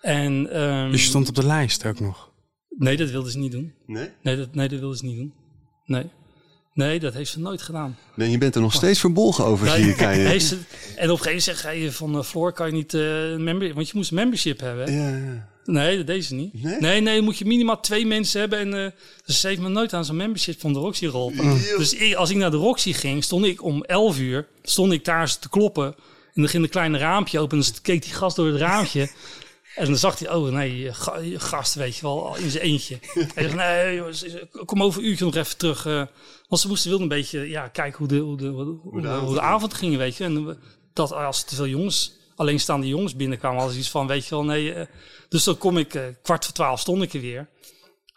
En, ehm, Dus je stond op de lijst ook nog. Nee, dat wilde ze niet doen. nee? Nee dat, nee, dat wilde ze niet doen. Nee. Nee, dat heeft ze nooit gedaan. Nee, je bent er nog steeds verbolgen over, zie ik aan je. heeft ze, en op een gegeven moment zegt hij van uh, Floor, kan je niet eh member, want je moest membership hebben. Ja, ja. Nee, dat deed ze niet. Nee? Nee, nee, moet je minimaal twee mensen hebben. En eh, dus ze heeft me nooit aan zo'n membership van de Roxy geholpen. Dus ik, als ik naar de Roxy ging, stond ik om 11 uur, stond ik daar te kloppen. En dan ging een kleine raampje open en dan keek die gast door het raampje. En dan zag hij, oh nee, ga- gast, weet je wel, in zijn eentje. Hij zegt, nee, jongens, kom over een uurtje nog even terug. eh, want ze moesten wilden een beetje ja, kijken hoe de, hoe de, hoe de, hoe de, avond hoe de ging. avond ging, weet je. En dat als te veel jongens, alleenstaande jongens binnenkwamen, als iets van, weet je wel, nee. eh, dus dan kom ik, eh, kwart voor twaalf stond ik er weer.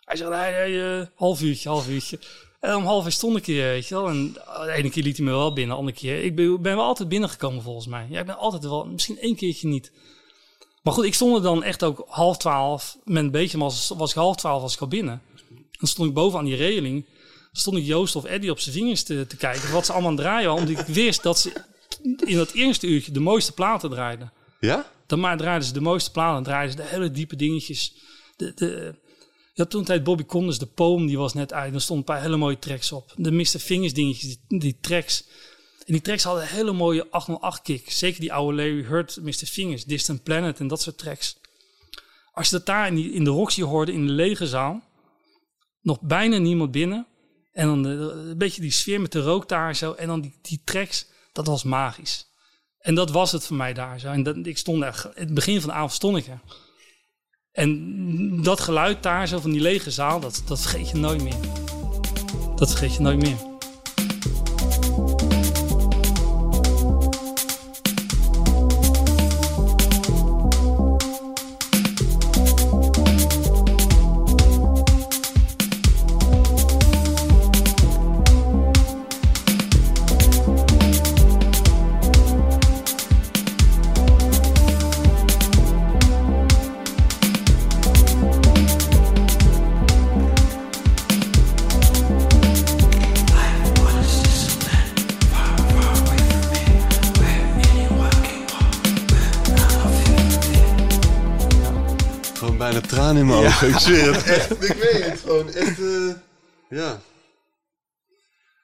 Hij zegt, nee, nee, eh, half uurtje, half uurtje. En om half uur stond ik hier, weet je wel. En de ene keer liet hij me wel binnen, de andere keer. Ik ben, ben wel altijd binnengekomen volgens mij. Ja, ik ben altijd wel, misschien één keertje niet. Maar goed, ik stond er dan echt ook half twaalf. Met een beetje, maar was, was ik half twaalf was ik al binnen. Dan stond ik boven aan die reling. Stond ik Joost of Eddie op zijn vingers te, te kijken. Wat ze allemaal aan draaien. Omdat ik wist dat ze in dat eerste uurtje de mooiste platen draaiden. Ja? Dan maar draaiden ze de mooiste platen. draaiden ze de hele diepe dingetjes. De, de, je had toen een tijd Bobby Condors, de Poem, die was net uit. Er stonden een paar hele mooie tracks op. De Mr. Fingers dingetjes, die, die tracks. En die tracks hadden hele mooie 808 kick. Zeker die oude Larry Hurt, Mr. Fingers, Distant Planet en dat soort tracks. Als je dat daar in, in de Roxy hoorde, in de lege zaal. Nog bijna niemand binnen. En dan een beetje die sfeer met de rook daar zo. En dan die, die tracks, dat was magisch. En dat was het voor mij daar zo. En ik stond er, het begin van de avond stond ik. En dat geluid daar zo van die lege zaal, dat, dat vergeet je nooit meer. Dat vergeet je nooit meer. Ik zweer het echt. Ik weet het gewoon echt. eh, ja.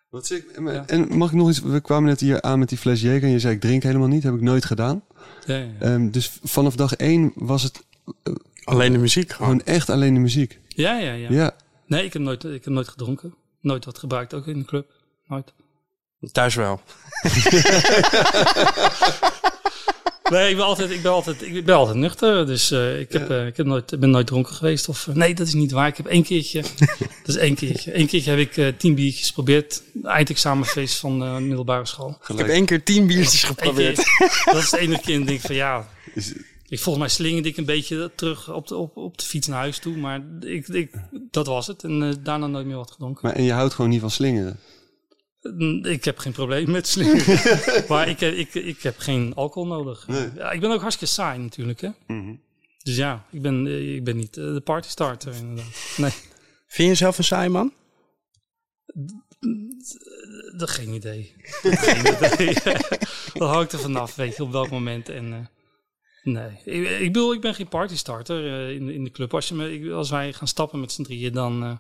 Wat zeg ik? En- En mag ik nog eens... We kwamen net hier aan met die fles Jäger en je zei ik drink helemaal niet. Heb ik nooit gedaan. Ja, ja. Ehm, dus vanaf dag één was het Alleen de muziek gewoon. gewoon echt alleen de muziek. ja, ja, ja. Ja. Nee, ik heb, nooit, ik heb nooit gedronken. Nooit wat gebruikt, ook in de club. Nooit. Thuis wel. Nee, ik ben altijd, ik ben altijd, ik ben altijd nuchter. Dus eh, ik, heb, eh, ik heb nooit, ben nooit dronken geweest. Of, eh, nee, dat is niet waar. Ik heb één keertje. dat is één keertje. Eén keertje heb ik tien biertjes geprobeerd. Eindexamenfeest van de middelbare school. Ik heb één keer tien biertjes geprobeerd. keer. dat is de enige keer. En denk ik van ja. Ik volgens mij slingerde ik een beetje terug op de, op, op de fiets naar huis toe. Maar ik, ik, dat was het. En daarna nooit meer wat gedronken. Maar, en je houdt gewoon niet van slingeren. Ik heb geen probleem met slingeren. maar ik, heb- ik, ik heb geen alcohol nodig. Nee. Ja, ik ben ook hartstikke saai natuurlijk. Hè? Dus ja, ik ben, eh, ik ben niet eh, de party starter inderdaad. Nee, Vind je jezelf een saai man? dat geen idee. geen idee. dat hangt er vanaf, weet je, op welk moment. En, eh, nee, ik, ik bedoel, ik ben geen party starter eh, in, de- in de club. Als, je me, ik, als wij gaan stappen met z'n drieën, dan, eh,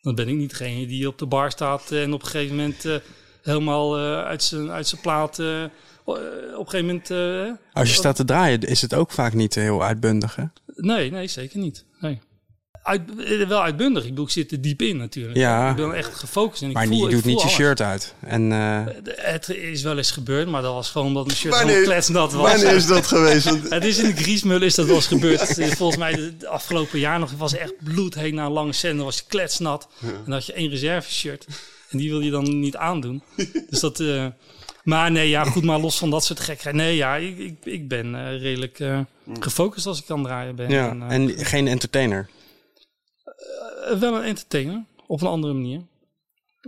dan ben ik niet degene die op de bar staat en op een gegeven moment eh, helemaal eh, uit zijn uit zijn plaat... eh, op een gegeven moment... eh, Als je staat te draaien is het ook vaak niet heel uitbundig hè? Nee, nee, zeker niet. Nee. Uit, eh, wel uitbundig. Ik bedoel, ik zit er diep in natuurlijk. Ja. Ik ben echt gefocust. En ik Maar voel, je ik doet voel niet je shirt uit. En eh, Het is wel eens gebeurd, maar dat was gewoon omdat mijn shirt helemaal kletsnat was. Wanneer is dat geweest? Het is in de griesmul is dat wel eens gebeurd. Volgens mij de, afgelopen jaar nog was echt bloed heen naar een lange scène. Dan was je kletsnat. En dan had je één reserve shirt. En die wil je dan niet aandoen. Dus dat... eh, maar nee, ja, goed, maar los van dat soort gekheid. Nee, ja, ik, ik, ik ben eh, redelijk eh, gefocust als ik aan het draaien ben. ja, En, eh, en geen entertainer. Eh, wel een entertainer, op een andere manier.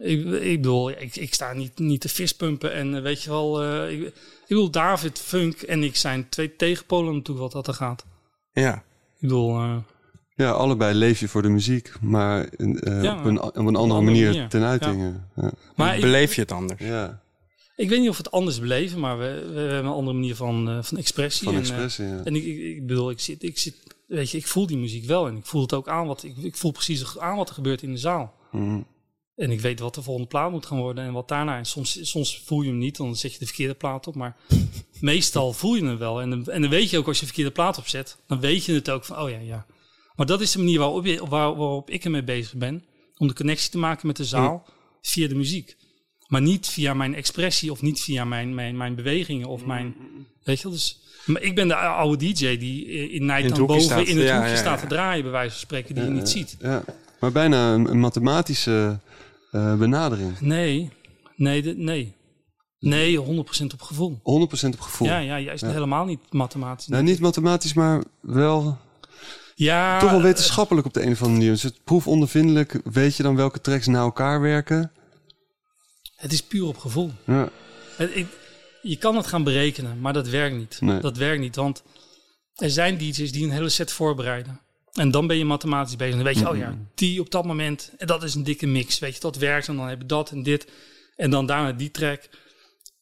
Ik, ik bedoel, ik, ik sta niet, niet te vispumpen en eh, weet je wel... eh, ik, ik bedoel, David, Funk en ik zijn twee tegenpolen natuurlijk wat dat er gaat. Ja. Ik bedoel, eh, Ja, allebei leef je voor de muziek, maar eh, Ja, op, een, op een andere andere manier, manier. ten uiting. Ja. maar Beleef je het anders? ja, ik weet niet of we het anders beleven, maar we, we hebben een andere manier van, eh, van expressie. van en, expressie. ja. En ik, ik, ik bedoel, ik zit, ik zit, weet je, ik voel die muziek wel en ik voel het ook aan wat, ik, ik voel precies aan wat er gebeurt in de zaal. Mhm. En ik weet wat de volgende plaat moet gaan worden en wat daarna. En soms, soms voel je hem niet, dan zet je de verkeerde plaat op. Maar meestal voel je hem wel. En, dan- en dan weet je ook als je de verkeerde plaat opzet, dan weet je het ook van, oh ja, ja. Maar dat is de manier waarop, je, waar, waarop ik ermee bezig ben. Om de connectie te maken met de zaal via de muziek. Maar niet via mijn expressie of niet via mijn, mijn, mijn bewegingen of mijn... Weet je wel, dus... Maar ik ben de oude DJ die eh, in hoekje boven staat. in het Ja, hoekje ja, staat te draaien, bij wijze van spreken, die je niet ziet. Ja, maar bijna een, een mathematische eh, benadering. Nee, nee, de- nee. Nee, 100% op gevoel. 100% op gevoel. Ja, ja, juist helemaal niet mathematisch. Nou, niet mathematisch, maar wel ja, toch wel eh, wetenschappelijk op de een of andere manier. Dus het proefondervindelijk, weet je dan welke tracks naar elkaar werken? Het is puur op gevoel. Ja, Het- ik- je kan het gaan berekenen, maar dat werkt niet. Nee. Dat werkt niet, want er zijn DJ's die een hele set voorbereiden. En dan ben je mathematisch bezig. Dan weet je, oh ja, die op dat moment. En dat is een dikke mix. Weet je, dat werkt. En dan heb je dat en dit. En dan daarna die track.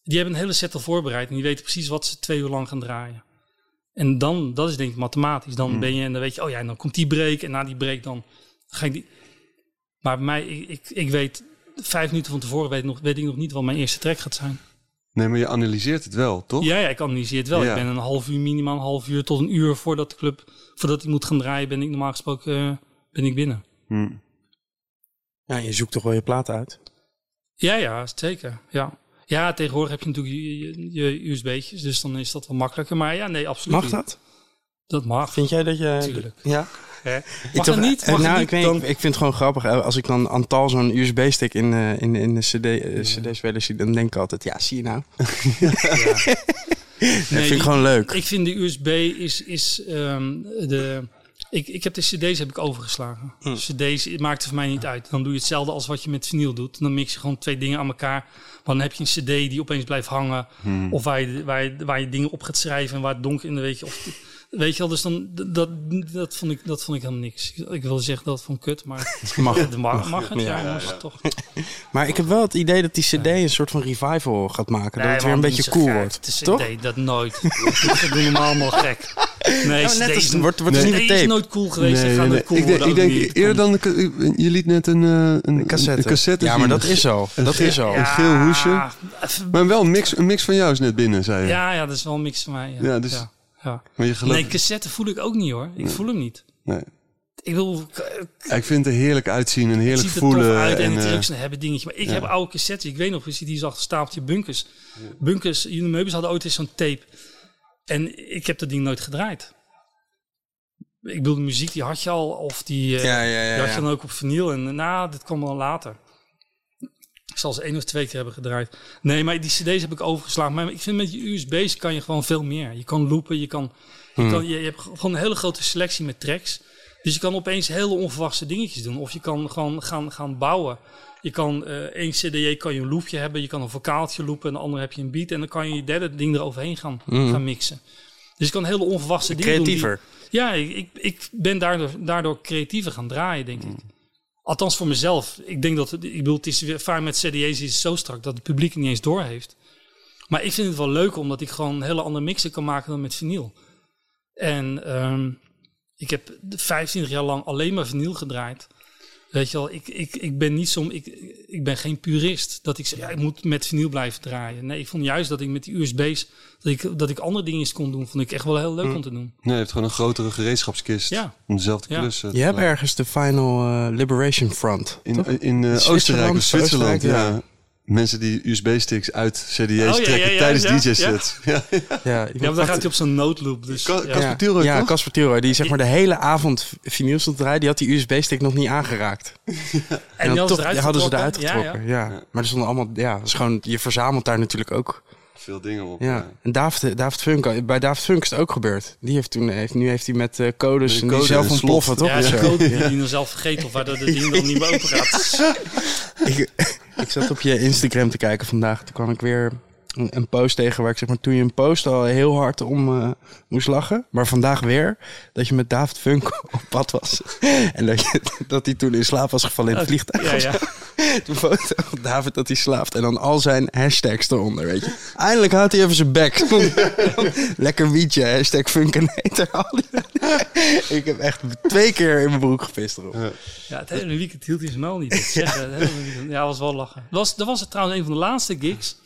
Die hebben een hele set al voorbereid. En die weten precies wat ze twee uur lang gaan draaien. En dan, dat is denk ik mathematisch. Dan ben je, en dan weet je, oh ja, en dan komt die break. En na die break dan ga ik die... Maar bij mij, ik, ik, ik weet vijf minuten van tevoren weet, nog, weet ik nog niet wat mijn eerste track gaat zijn. Nee, maar je analyseert het wel, toch? Ja, ja, ik analyseer het wel. Ja. Ik ben een half uur, minimaal een half uur tot een uur voordat de club, voordat hij moet gaan draaien, ben ik normaal gesproken eh, ben ik binnen. Hm. Ja, je zoekt toch wel je plaat uit? Ja, ja, zeker. Ja. Ja, tegenwoordig heb je natuurlijk je, je, je USB'tjes, dus dan is dat wel makkelijker. Maar ja, nee, absoluut Mag niet. dat? Dat mag. Vind jij dat je... Ja? Hè? Ik Mag het niet? eh, Mag nou, het ik, weet, Dan- ik vind het gewoon grappig. eh, Als ik dan Antal zo'n USB-stick in, eh, in, in de CD, eh, CD-speler zie, dan denk ik altijd, ja, zie je nou? dat vind ik gewoon leuk. Ik vind de USB is, is ehm, de... Ik, ik heb de cd's heb ik overgeslagen. Hm. Cd's maakt er voor mij niet uit. Dan doe je hetzelfde als wat je met vinyl doet. Dan mix je gewoon twee dingen aan elkaar. Maar dan heb je een cd die opeens blijft hangen. Hm. Of waar je, waar, je, waar je dingen op gaat schrijven en waar het donker in de weet je. Of, weet je wel, dus dan, dat, dat, vond ik, dat vond ik helemaal niks. Ik, wilde zeggen dat het van kut, maar Mag. het mag, mag het. Ja, toch. Maar ik heb wel het idee dat die CD een soort van revival gaat maken. dat het weer een beetje cool gek. wordt. Het is Toch? Nee, dat nooit. dat doen normaal allemaal gek. Nee, net CD als wordt, wordt Nee. is nooit cool geweest. en gaat nooit cool Ik denk, worden, ik denk eerder dan... de ca- je liet net een, eh, een, een cassette. Een cassette ja, maar dat is zo. Een Dat geel- is zo. een geel hoesje. Maar wel een mix, een mix van jou is net binnen, zei je. Ja, ja, dat is wel een mix van mij. Ja, Ja, dus- ja, ja. Maar je gelooft... Nee, cassette voel ik ook niet hoor. Ik voel hem niet. Nee. Ik wil, Ja, Ik vind het er heerlijk uitzien en het heerlijk er voelen. tof uit en, en, het eh, hebben dingetje. Maar ik ja. heb oude cassettes. Ik weet nog, je ziet hier achter stapeltje bunkers. Bunkers, Jullie Meubels hadden ooit eens zo'n tape. En ik heb dat ding nooit gedraaid. Ik bedoel, de muziek die had je al. Of die, eh, Ja, ja, ja. die had je ja. dan ook op vinyl. En nou, dit kwam wel later. Ik zal ze één of twee keer hebben gedraaid. Nee, maar die cd's heb ik overgeslagen. Maar ik vind met je USB's kan je gewoon veel meer. Je kan loopen, je, kan, je, Hmm. kan, je, je hebt gewoon een hele grote selectie met tracks. Dus je kan opeens hele onverwachte dingetjes doen. Of je kan gewoon gaan, gaan bouwen. Je kan eh één cd kan je een loopje hebben. Je kan een vocaaltje loopen. En de andere heb je een beat. En dan kan je je derde ding eroverheen gaan, gaan mixen. Dus je kan hele onverwachte dingen doen. die- Hmm. Creatiever. ja, ik, ik, ik ben daardoor, daardoor creatiever gaan draaien, denk ik. Althans voor mezelf. Ik denk dat, ik bedoel, het is vaak met CD's is zo strak dat het publiek niet eens door heeft. Maar ik vind het wel leuk omdat ik gewoon hele andere mixen kan maken dan met vinyl. En ehm, ik heb 25 jaar lang alleen maar vinyl gedraaid. Weet je wel, ik, ik, ik ben niet zo'n, ik, ik ben geen purist. Dat ik zeg, ja, ik moet met vinyl blijven draaien. Nee, ik vond juist dat ik met die USB's, dat ik, dat ik andere dingen kon doen, vond ik echt wel heel leuk om te doen. Nee, je hebt gewoon een grotere gereedschapskist. Ja. Om dezelfde Ja. klussen. Je hebt ergens de Final eh, Liberation Front. In, in, in eh, Zwitserland, Oostenrijk of Zwitserland, Oostenrijk, ja. Mensen die USB-sticks uit CD's Oh, ja, trekken ja, ja, tijdens ja, DJ-sets. Ja. ja, maar dan gaat hij op zo'n noodloop. Dus, Ka- ja. Casper ja, Tilroy, ja? Casper Tilroy, die zeg maar de hele avond vinyl stond te draaien, die had die USB-stick nog niet aangeraakt. En En die dan hadden toch, ze eruit die hadden ze eruit getrokken. Ja, Maar er stonden allemaal, ja, dat is gewoon, je verzamelt daar natuurlijk ook Veel dingen op. Ja, en David, David Funk, bij David Funk is het ook gebeurd. Die heeft toen, heeft, nu heeft hij met eh, codes en die code zelf ontploffen, toch? Ja, de code die dan zelf vergeten of waardoor de ding dan niet meer open gaat. ik, ik zat op je Instagram te kijken vandaag. Toen kwam ik weer een, een post tegen waar ik zeg maar toen je een post al heel hard om eh, moest lachen. Maar vandaag weer dat je met David Funk op pad was. en dat, je, dat hij toen in slaap was gevallen in het vliegtuig. Ja, ja. Toen foto van David dat hij slaapt. En dan al zijn hashtags eronder, weet je. Eindelijk houdt hij even zijn bek. Lekker wietje, hashtag funkenator. ik heb echt twee keer in mijn broek gepist erop. Ja. Ja, het hele weekend hield hij zijn muil niet. Dat zeggen, weekend. Ja, was wel lachen. Dat was, dat was het trouwens een van de laatste gigs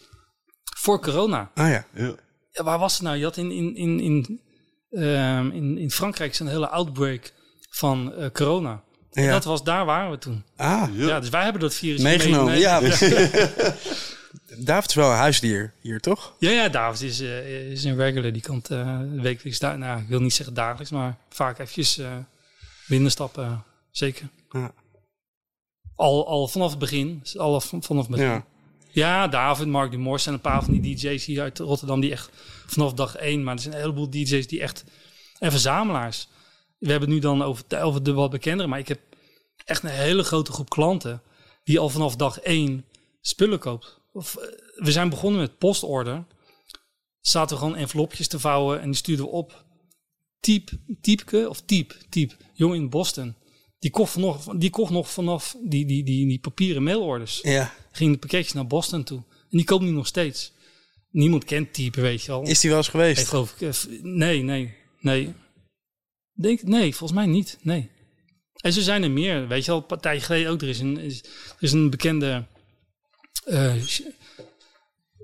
voor corona. Ah ja. Ja. Ja, waar was het nou? Je had in, in, in, in, ehm, in, in Frankrijk een hele outbreak van eh, corona. En dat was, daar waren we toen. Ah, Ja. dus wij hebben dat virus meegenomen. Ja, meegenomen. David is wel een huisdier hier, toch? Ja, ja, David is, eh, is een regular. Die komt eh wekelijks, daar, nou, ik wil niet zeggen dagelijks, maar vaak eventjes eh binnenstappen. zeker. Ja. Al, al vanaf het begin. Al v- vanaf het begin. Ja. Ja, David, Mark Dumors en een paar van die DJ's hier uit Rotterdam die echt vanaf dag één. Maar er zijn een heleboel DJ's die echt en verzamelaars. We hebben het nu dan over, de- over de wat bekendere, maar ik heb echt een hele grote groep klanten die al vanaf dag één spullen koopt. Of, eh, we zijn begonnen met postorder. Zaten we gewoon envelopjes te vouwen en die stuurden we op. Typ, typke of typ, typ, jongen in Boston. Die kocht nog, die kocht nog vanaf die, die, die, die papieren mailorders ja. ging de pakketjes naar Boston toe. En die koopt nu nog steeds. Niemand kent type, weet je wel. Is die wel eens geweest? geloof ik, eh, f- nee, nee, nee. Denk, nee, volgens mij niet, nee. En zo zijn er meer, weet je wel, een partij geleden ook. Er is een, is, er is een bekende... sh-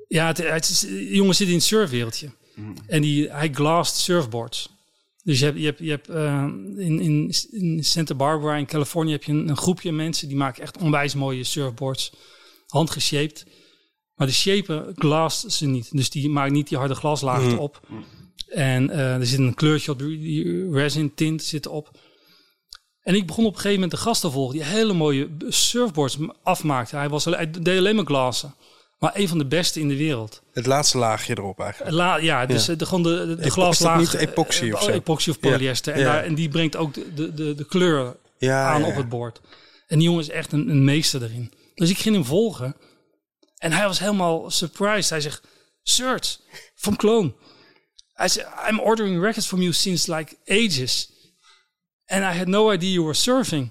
ja, het, het is, jongen zit in het surfwereldje. En die, hij glast surfboards. Dus je hebt, je hebt, je hebt eh, in, in, in Santa Barbara in Californië heb je een, een groepje mensen die maken echt onwijs mooie surfboards. Handgeshaped. Maar de shapen glast ze niet. Dus die maakt niet die harde glaslaag op. En eh, er zit een kleurtje op, die resin tint zit op. En ik begon op een gegeven moment de gast te volgen die hele mooie surfboards afmaakte. Hij, was, hij deed alleen maar glazen. Maar een van de beste in de wereld. Het laatste laagje erop eigenlijk. La, ja, dus Ja. de, gewoon de, de, de glaslaag. is dat niet epoxy eh, of zo? Epoxy of Ja. polyester. En, Ja. daar, en die brengt ook de, de, de, de kleur aan op het bord. En die jongen is echt een, een meester erin. Dus ik ging hem volgen. En hij was helemaal surprised. Hij zegt, Search, from Clone. Hij zei, I'm ordering records from you since like ages. And I had no idea you were surfing.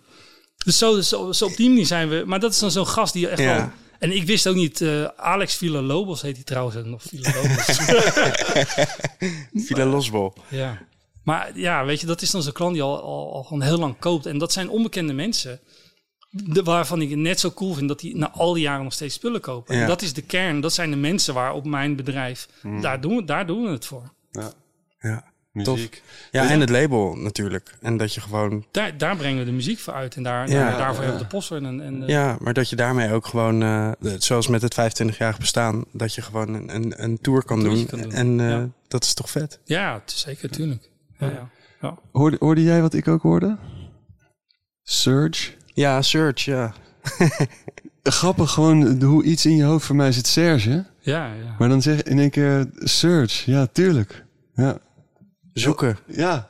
Dus zo, zo, zo op die manier zijn we. Maar dat is dan zo'n gast die echt Ja. wel... En ik wist ook niet, eh, Alex Villalobos heet hij trouwens nog. Villalobos. Villa Losbol. Ja. Maar ja, weet je, dat is dan zo'n klant die al, al, al gewoon heel lang koopt. En dat zijn onbekende mensen. De, waarvan ik het net zo cool vind dat die na al die jaren nog steeds spullen kopen. Ja. En dat is de kern. Dat zijn de mensen waar op mijn bedrijf. Daar, doen we, daar doen we het voor. Ja. Ja. Muziek. ja, en het label natuurlijk. En dat je gewoon... Daar, daar brengen we de muziek voor uit. En daar, Ja. daar- daarvoor hebben we de poster. En, en, Ja, maar dat je daarmee ook gewoon, eh, zoals met het 25-jarig bestaan, dat je gewoon een, een, een tour kan doen. kan doen. En eh, Ja. dat is toch vet? ja, het is zeker, tuurlijk. Ja, ja. Ja. Hoorde, hoorde jij wat ik ook hoorde? Surge. Ja, Search, ja. Grappig gewoon hoe iets in je hoofd voor mij zit Serge. Ja, ja. Maar dan zeg je in één keer Surge. Ja, tuurlijk. Ja. Zoeken Ja.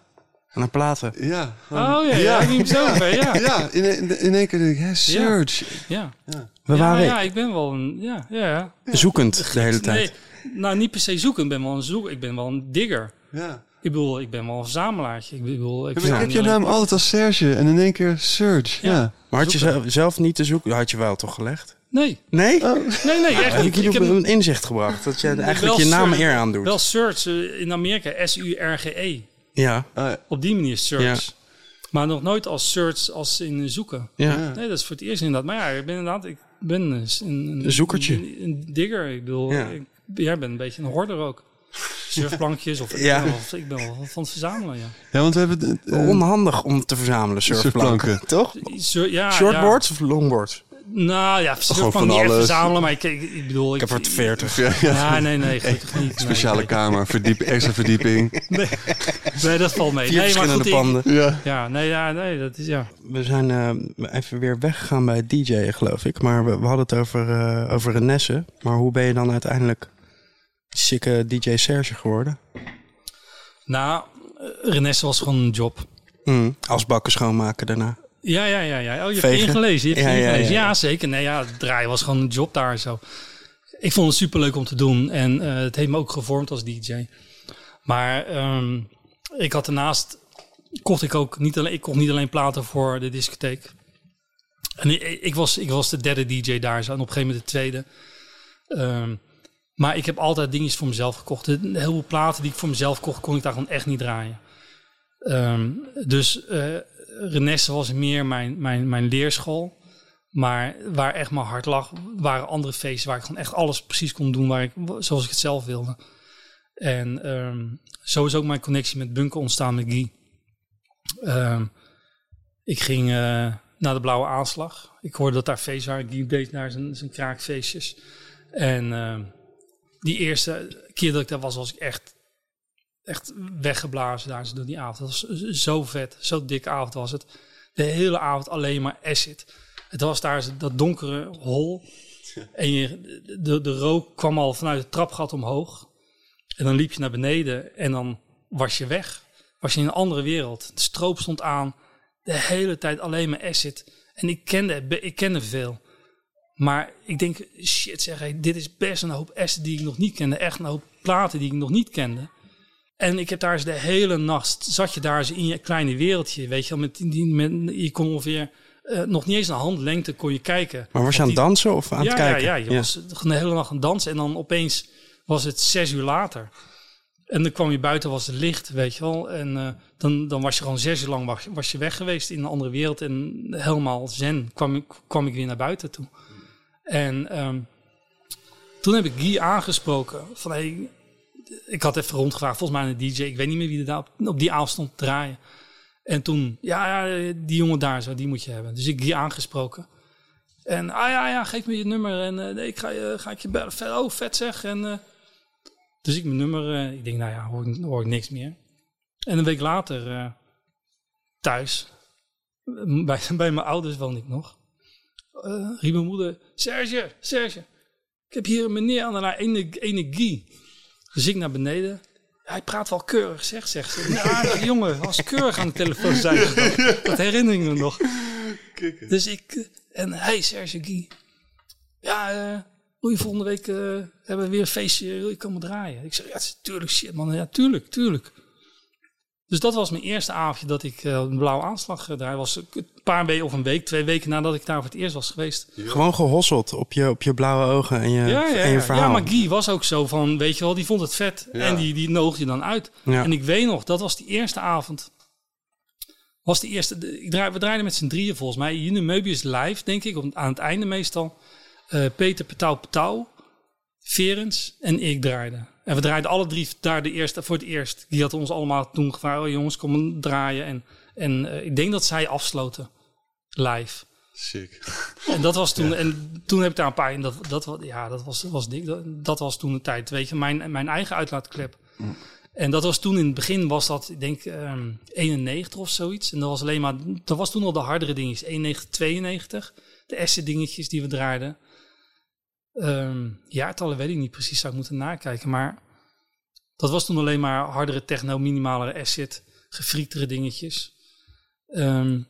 naar platen. Ja. gewoon- Oh ja, ja, ik neem zo over, ja. Ja, in, in, in één keer denk ik, hè, Surge. Ja, We ja, waren ja, ik ben wel een... Ja, ja, ja. zoekend de hele tijd. Nee, nou, niet per se zoeken. Ik ben wel een zoek. Ik ben wel een digger. Ja. Ik bedoel, ik ben wel een verzamelaartje. Ik bedoel, ik Ja, ik heb je naam altijd als Serge en in één keer Surge. Ja. Ja. Maar had je zoeken. zelf, zelf niet te zoeken? Had je wel toch gelegd? Nee, Nee? nee, nee, echt Heb niet. ik je Ik op heb een inzicht gebracht? Dat je eigenlijk je naam Search- eer aandoet. wel search eh, in Amerika, S-U-R-G-E. Ja, Ah, Op die manier search. Maar nog nooit als search als in zoeken. ja. Nee, dat is voor het eerst inderdaad. Maar ja, ik ben inderdaad, ik ben een, een, Een zoekertje. Een, een digger. Ik bedoel, Ja. ik, jij bent een beetje een hoorder ook. Surfplankjes of Ja. ik, ben wel, ik ben wel van het verzamelen, ja. Ja, want we hebben... eh, Onhandig om te verzamelen, surfplanken. surfplanken. Toch? Sur- ja Shortboards of longboards? Nou ja, Gewoon van niet echt alles. verzamelen, maar ik, ik, ik bedoel... Ik heb er 40. Ja, ja. Ja, nee, nee, gelukkig niet. Nee, Speciale nee. kamer, verdiep, extra verdieping. Nee, nee, dat valt mee. Vier nee, maar goed, panden. Ja. Ja, nee, ja, nee, dat is ja. We zijn eh, even weer weggegaan bij het DJ'en, geloof ik. Maar we, we hadden het over, eh over Renesse. Maar hoe ben je dan uiteindelijk Sikke DJ Serge geworden. Nou, eh, Renesse was gewoon een job. Mm, als bakken schoonmaken daarna. Ja, ja, ja. ja. Oh, je hebt Vegen? ingelezen. Je hebt Ja, ingelezen. ja. Ja, zeker. Nee, ja, het draaien was gewoon een job daar zo. Ik vond het superleuk om te doen. En eh, het heeft me ook gevormd als DJ. Maar ehm, ik had daarnaast... Kocht ik ook niet alleen, ik kocht niet alleen platen voor de discotheek. En ik, ik was, ik was de derde DJ daar zo. En op een gegeven moment de tweede. Ehm, maar ik heb altijd dingetjes voor mezelf gekocht. Heel veel platen die ik voor mezelf kocht, kon ik daar gewoon echt niet draaien. Ehm, dus eh Renesse was meer mijn, mijn, mijn leerschool. Maar waar echt mijn hart lag, waren andere feesten waar ik gewoon echt alles precies kon doen waar ik, zoals ik het zelf wilde. En ehm, zo is ook mijn connectie met Bunker ontstaan met Guy. Ehm, ik ging eh, naar de Blauwe Aanslag. Ik hoorde dat daar feesten waren. Guy deed daar zijn, zijn kraakfeestjes. En ehm, die eerste keer dat ik daar was, was ik echt, echt weggeblazen daar door die avond. Dat was zo vet, zo dikke avond was het. De hele avond alleen maar acid. Het was daar dat donkere hol. En je, de, de rook kwam al vanuit het trapgat omhoog. En dan liep je naar beneden en dan was je weg. Was je in een andere wereld. De stroop stond aan. De hele tijd alleen maar acid. En ik kende, ik kende veel. Maar ik denk, shit zeg, hey, dit is best een hoop acid die ik nog niet kende. Echt een hoop platen die ik nog niet kende. En ik heb daar eens de hele nacht, zat je daar eens in je kleine wereldje, weet je wel. Met, die, met, je kon ongeveer, eh, nog niet eens een handlengte kon je kijken. Maar was je aan het dansen of aan ja, het kijken? Ja, ja, je was gewoon de hele nacht aan het dansen. En dan opeens was het zes uur later. En dan kwam je buiten, was het licht, weet je wel. En eh, dan, dan was je gewoon zes uur lang was, was je weg geweest in een andere wereld. En helemaal zen kwam ik, kwam ik weer naar buiten toe. En ehm, toen heb ik Guy aangesproken. Van, hey, ik had even rondgevraagd, volgens mij een DJ. Ik weet niet meer wie er daar op, op die avond stond te draaien. En toen, ja, ja, die jongen daar zo, die moet je hebben. Dus ik Guy aangesproken. En, ah ja, ja, geef me je nummer en eh, ik ga, je, ga ik je bellen. Vet, oh, vet zeg. En, eh, dus ik mijn nummer, eh, ik denk, nou ja, hoor, ik- hoor ik niks meer. En een week later, eh, thuis, eh, bij, bij mijn ouders woonde ik nog, eh, riep mijn moeder, Serge, Serge, ik heb hier een meneer aan de ene, ene Guy. Dus ik naar beneden. Hij praat wel keurig, zeg, zegt ze. Ja, jongen, als keurig aan de telefoon zijn. Dat herinner ik me nog. Dus ik, eh, en hey Serge Guy. Ja, eh wil je volgende week, eh, hebben we weer een feestje, wil je komen draaien? Ik zeg, ja, tuurlijk shit man, ja, tuurlijk, tuurlijk. Dus dat was mijn eerste avondje dat ik eh, een blauwe aanslag uh, draaide. Was een paar weken of een week, twee weken nadat ik daar voor het eerst was geweest. Gewoon gehosseld op je, op je blauwe ogen en je, Ja, ja, en je verhaal. ja, maar Guy was ook zo van, weet je wel, die vond het vet. Ja. En die, die noogde je dan uit. Ja. En ik weet nog, dat was die eerste avond. Was die eerste, de- ik draai, we draaiden met z'n drieën volgens mij. June Möbius live, denk ik, op- aan het einde meestal. Eh, Peter Petau Petau, Verens en ik draaiden. En we draaiden alle drie daar de eerste, voor het eerst. Die had ons allemaal toen gevraagd, oh jongens, kom draaien. En, en eh, ik denk dat zij afsloten, live. Sick. En dat was toen, en toen heb ik daar een paar in. Dat, dat, ja, dat was, was dik. Dat, dat was toen de tijd. Weet je, mijn, mijn eigen uitlaatklep. En dat was toen in het begin, was dat, ik denk, ehm 91 of zoiets. En dat was alleen maar, dat was toen al de hardere dingetjes. 91, 92. De acid dingetjes die we draaiden. Ehm jaartallen weet ik niet precies, zou ik moeten nakijken. Maar dat was toen alleen maar hardere techno, minimalere acid, gefriektere dingetjes. Ehm,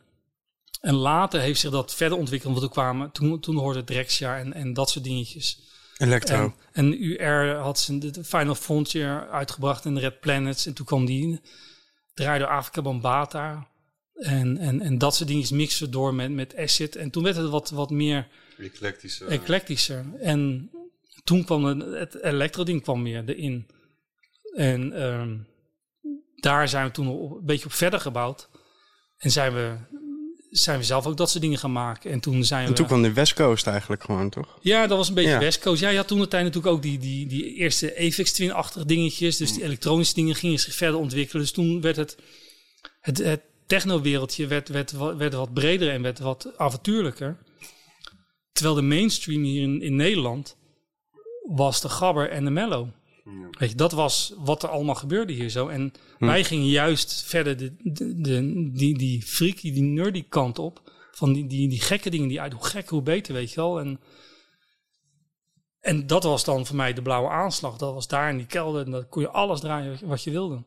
en later heeft zich dat verder ontwikkeld. Want toen, kwamen, toen, toen hoorde Drexia en, en dat soort dingetjes. Electro. En, en UR had zijn de Final Frontier uitgebracht in de Red Planets. En toen kwam die, draaide Afrika Bambata. En, en, en dat soort dingetjes mixen door met, met acid. En toen werd het wat, wat meer Eclectische. eclectischer. En toen kwam het, het elektro-ding kwam meer erin. En ehm, daar zijn we toen op- een beetje op verder gebouwd. En zijn we, zijn we zelf ook dat soort dingen gaan maken. En toen zijn en we... toen kwam de West Coast eigenlijk gewoon, toch? Ja, dat was een beetje Ja. West Coast. Ja, je had toen de tijd natuurlijk ook die, die, die eerste Apex Twin-achtige dingetjes. Dus die elektronische dingen gingen zich verder ontwikkelen. Dus toen werd het, het, het techno-wereldje werd, werd, werd wat breder en werd wat avontuurlijker. Terwijl de mainstream hier in, in Nederland was de gabber en de mellow. Weet je, dat was wat er allemaal gebeurde hier zo. En wij gingen juist verder de, de, de- die, die freaky, die nerdy kant op. Van die, die, die gekke dingen die uit, hoe gek, hoe beter, weet je wel. En, En dat was dan voor mij de blauwe aanslag. Dat was daar in die kelder. En dan kon je alles draaien wat je, wilde.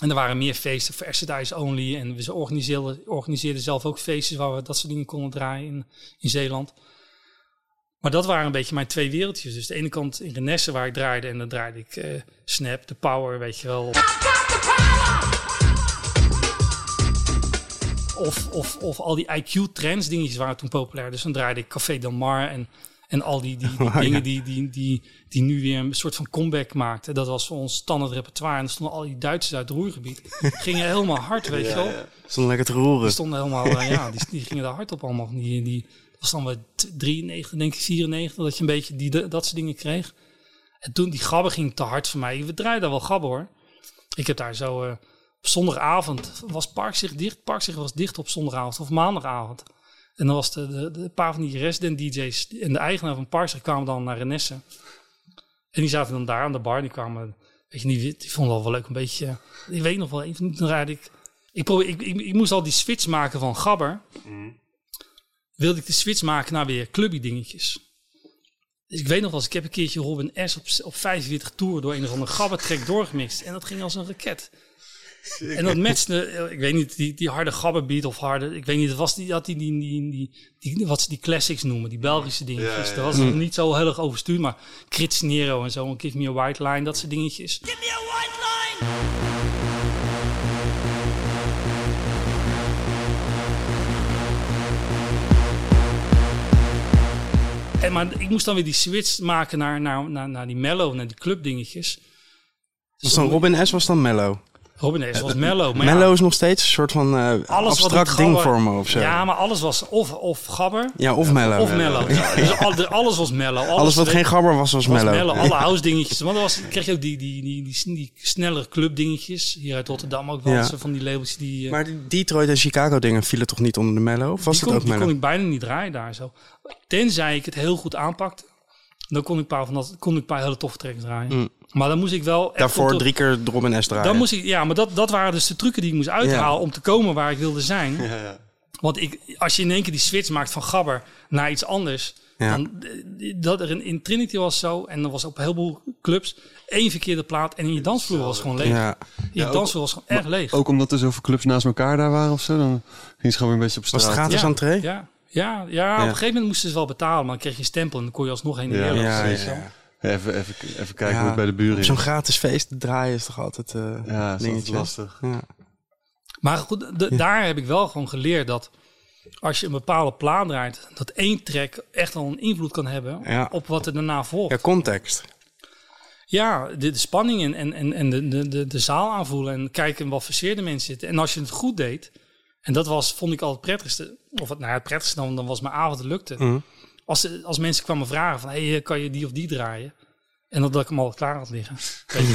En er waren meer feesten voor Exodus Only. En we organiseerden, organiseerden zelf ook feestjes waar we dat soort dingen konden draaien in, in Zeeland. Maar dat waren een beetje mijn twee wereldjes. Dus de ene kant in Renesse waar ik draaide. En dan draaide ik eh, Snap, The Power, weet je wel. Of, of, of al die IQ-trends dingetjes waren toen populair. Dus dan draaide ik Café Del Mar en, en al die, die, die Oh, ja. dingen die, die, die, die nu weer een soort van comeback maakten. Dat was voor ons standaard repertoire. En er stonden al die Duitsers uit het roergebied. Gingen helemaal hard, weet je wel. Stond lekker te Die roeren. stonden helemaal, eh, ja, die, die gingen daar hard op allemaal. Die, die, was dan t- 93, denk ik, 94, dat je een beetje die, dat soort dingen kreeg. En toen, die gabber ging te hard voor mij. We draaiden wel gabber hoor. Ik heb daar zo, eh, op zondagavond was Parkzicht dicht. Parkzicht was dicht op zondagavond of maandagavond. En dan was de, de, paar van die resident DJ's en de eigenaar van Parkzicht kwamen dan naar Renesse. En die zaten dan daar aan de bar. Die kwamen, weet je, die, die vonden het wel leuk een beetje. Ik weet nog wel, even toen draaide ik ik, probeer, ik, ik, moest al die switch maken van gabber. Wilde ik de switch maken naar weer clubby dingetjes. Dus ik weet nog wel eens, ik heb een keertje Robin S. op, op 45 toer door een of andere gabbertrek doorgemixt. En dat ging als een raket. En dat matchte, ik weet niet, die, die harde gabberbeat of harde, ik weet niet, het was die, dat die, die, die, die, die, wat ze die classics noemen, die Belgische dingetjes. ja, Dat was nog niet zo heel erg overstuurd, maar Crits Nero en zo, Give Me a White Line, dat soort dingetjes. En, maar ik moest dan weer die switch maken naar, naar, naar, naar die mellow, naar die clubdingetjes. Was dan Robin S. was dan Mellow. Robin S. was mellow. Maar ja, Mellow is nog steeds een soort van alles wat abstract ding voor me of zo. Ja, maar alles was of, of gabber Ja, of Mellow. of mellow. Dus al, de- alles was mellow. Alles, Alles wat geen gabber was, was was mellow. Alle house dingetjes. Want dan was, kreeg je ook die, die, die, die, die snellere club dingetjes. Hier uit Rotterdam ook wel Ja. eens van die labels die... eh, Maar die Detroit en Chicago dingen vielen toch niet onder de Mellow? Of was die, het kon, ook die kon ik bijna niet draaien daar zo. Tenzij ik het heel goed aanpakte. Dan kon ik een paar, van dat, kon ik paar hele toffe tracks draaien. Mm. Maar dan moest ik wel... Daarvoor tot- drie keer de Robin S. draaien. Dan moest ik, ja, maar dat, dat waren dus de trucken die ik moest uithalen om te komen waar ik wilde zijn. Ja, ja. Want ik, als je in één keer die switch maakt van gabber naar iets anders. Ja. Dan, eh, dat er in, in Trinity was zo. En er was op een heleboel clubs één verkeerde plaat. En in je dansvloer was gewoon leeg. Ja. Je Ja, ook- dansvloer was gewoon erg leeg. Ook omdat er zoveel clubs naast elkaar daar waren of zo, dan ging ze gewoon weer een beetje op Was straat. het gratis Ja. entree? Ja, ja, ja, op een gegeven moment moesten ze wel betalen. Maar dan kreeg je een stempel en dan kon je alsnog heen en Ja. weer. Even, even, even kijken Ja. hoe het bij de buren is. zo'n gratis feest draaien is toch altijd eh Ja, dat is altijd dingetje. lastig. Ja. Maar goed, de- daar heb ik wel gewoon geleerd dat als je een bepaalde plaat draait, dat één track echt al een invloed kan hebben Ja. op wat er daarna volgt. ja, context. Ja, de, de spanning en, en, en, en de, de, de, de zaal aanvoelen en kijken wat verseerde mensen zitten. En als je het goed deed, en dat was, vond ik al het prettigste, of het, nou ja, het prettigste dan, dan was mijn avond het lukte. Mhm. Als, als mensen kwamen vragen van, hey, kan je die of die draaien? En dat, ik hem al klaar had liggen, weet je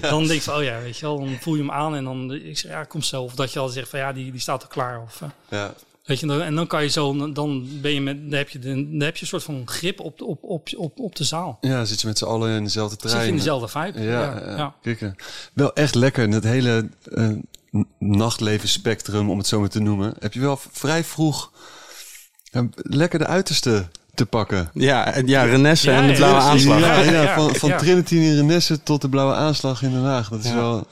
wel. Dan denk van, oh ja, weet je wel, dan voel je hem aan en dan, ik zeg, ja, kom zo. Of dat je al zegt van, ja, die, die staat al klaar. Of, eh, Ja. Weet je, en dan kan je zo, dan ben je met, dan heb je, de, dan heb je een soort van grip op, de- op, op, op, op de zaal. ja, zit je met z'n allen in dezelfde trein. Zit je in dezelfde vibe. Ja, ja, eh, wel echt lekker. Het hele eh, n- nachtleven spectrum, om het zo maar te noemen. Heb je wel vrij vroeg ja, lekker de uiterste te pakken. Ja, en- ja Renesse Ja, en de blauwe aanslag. Ja, van, van ja. Trinity in Renesse tot de blauwe aanslag in Den Haag. Dat is Ja. wel...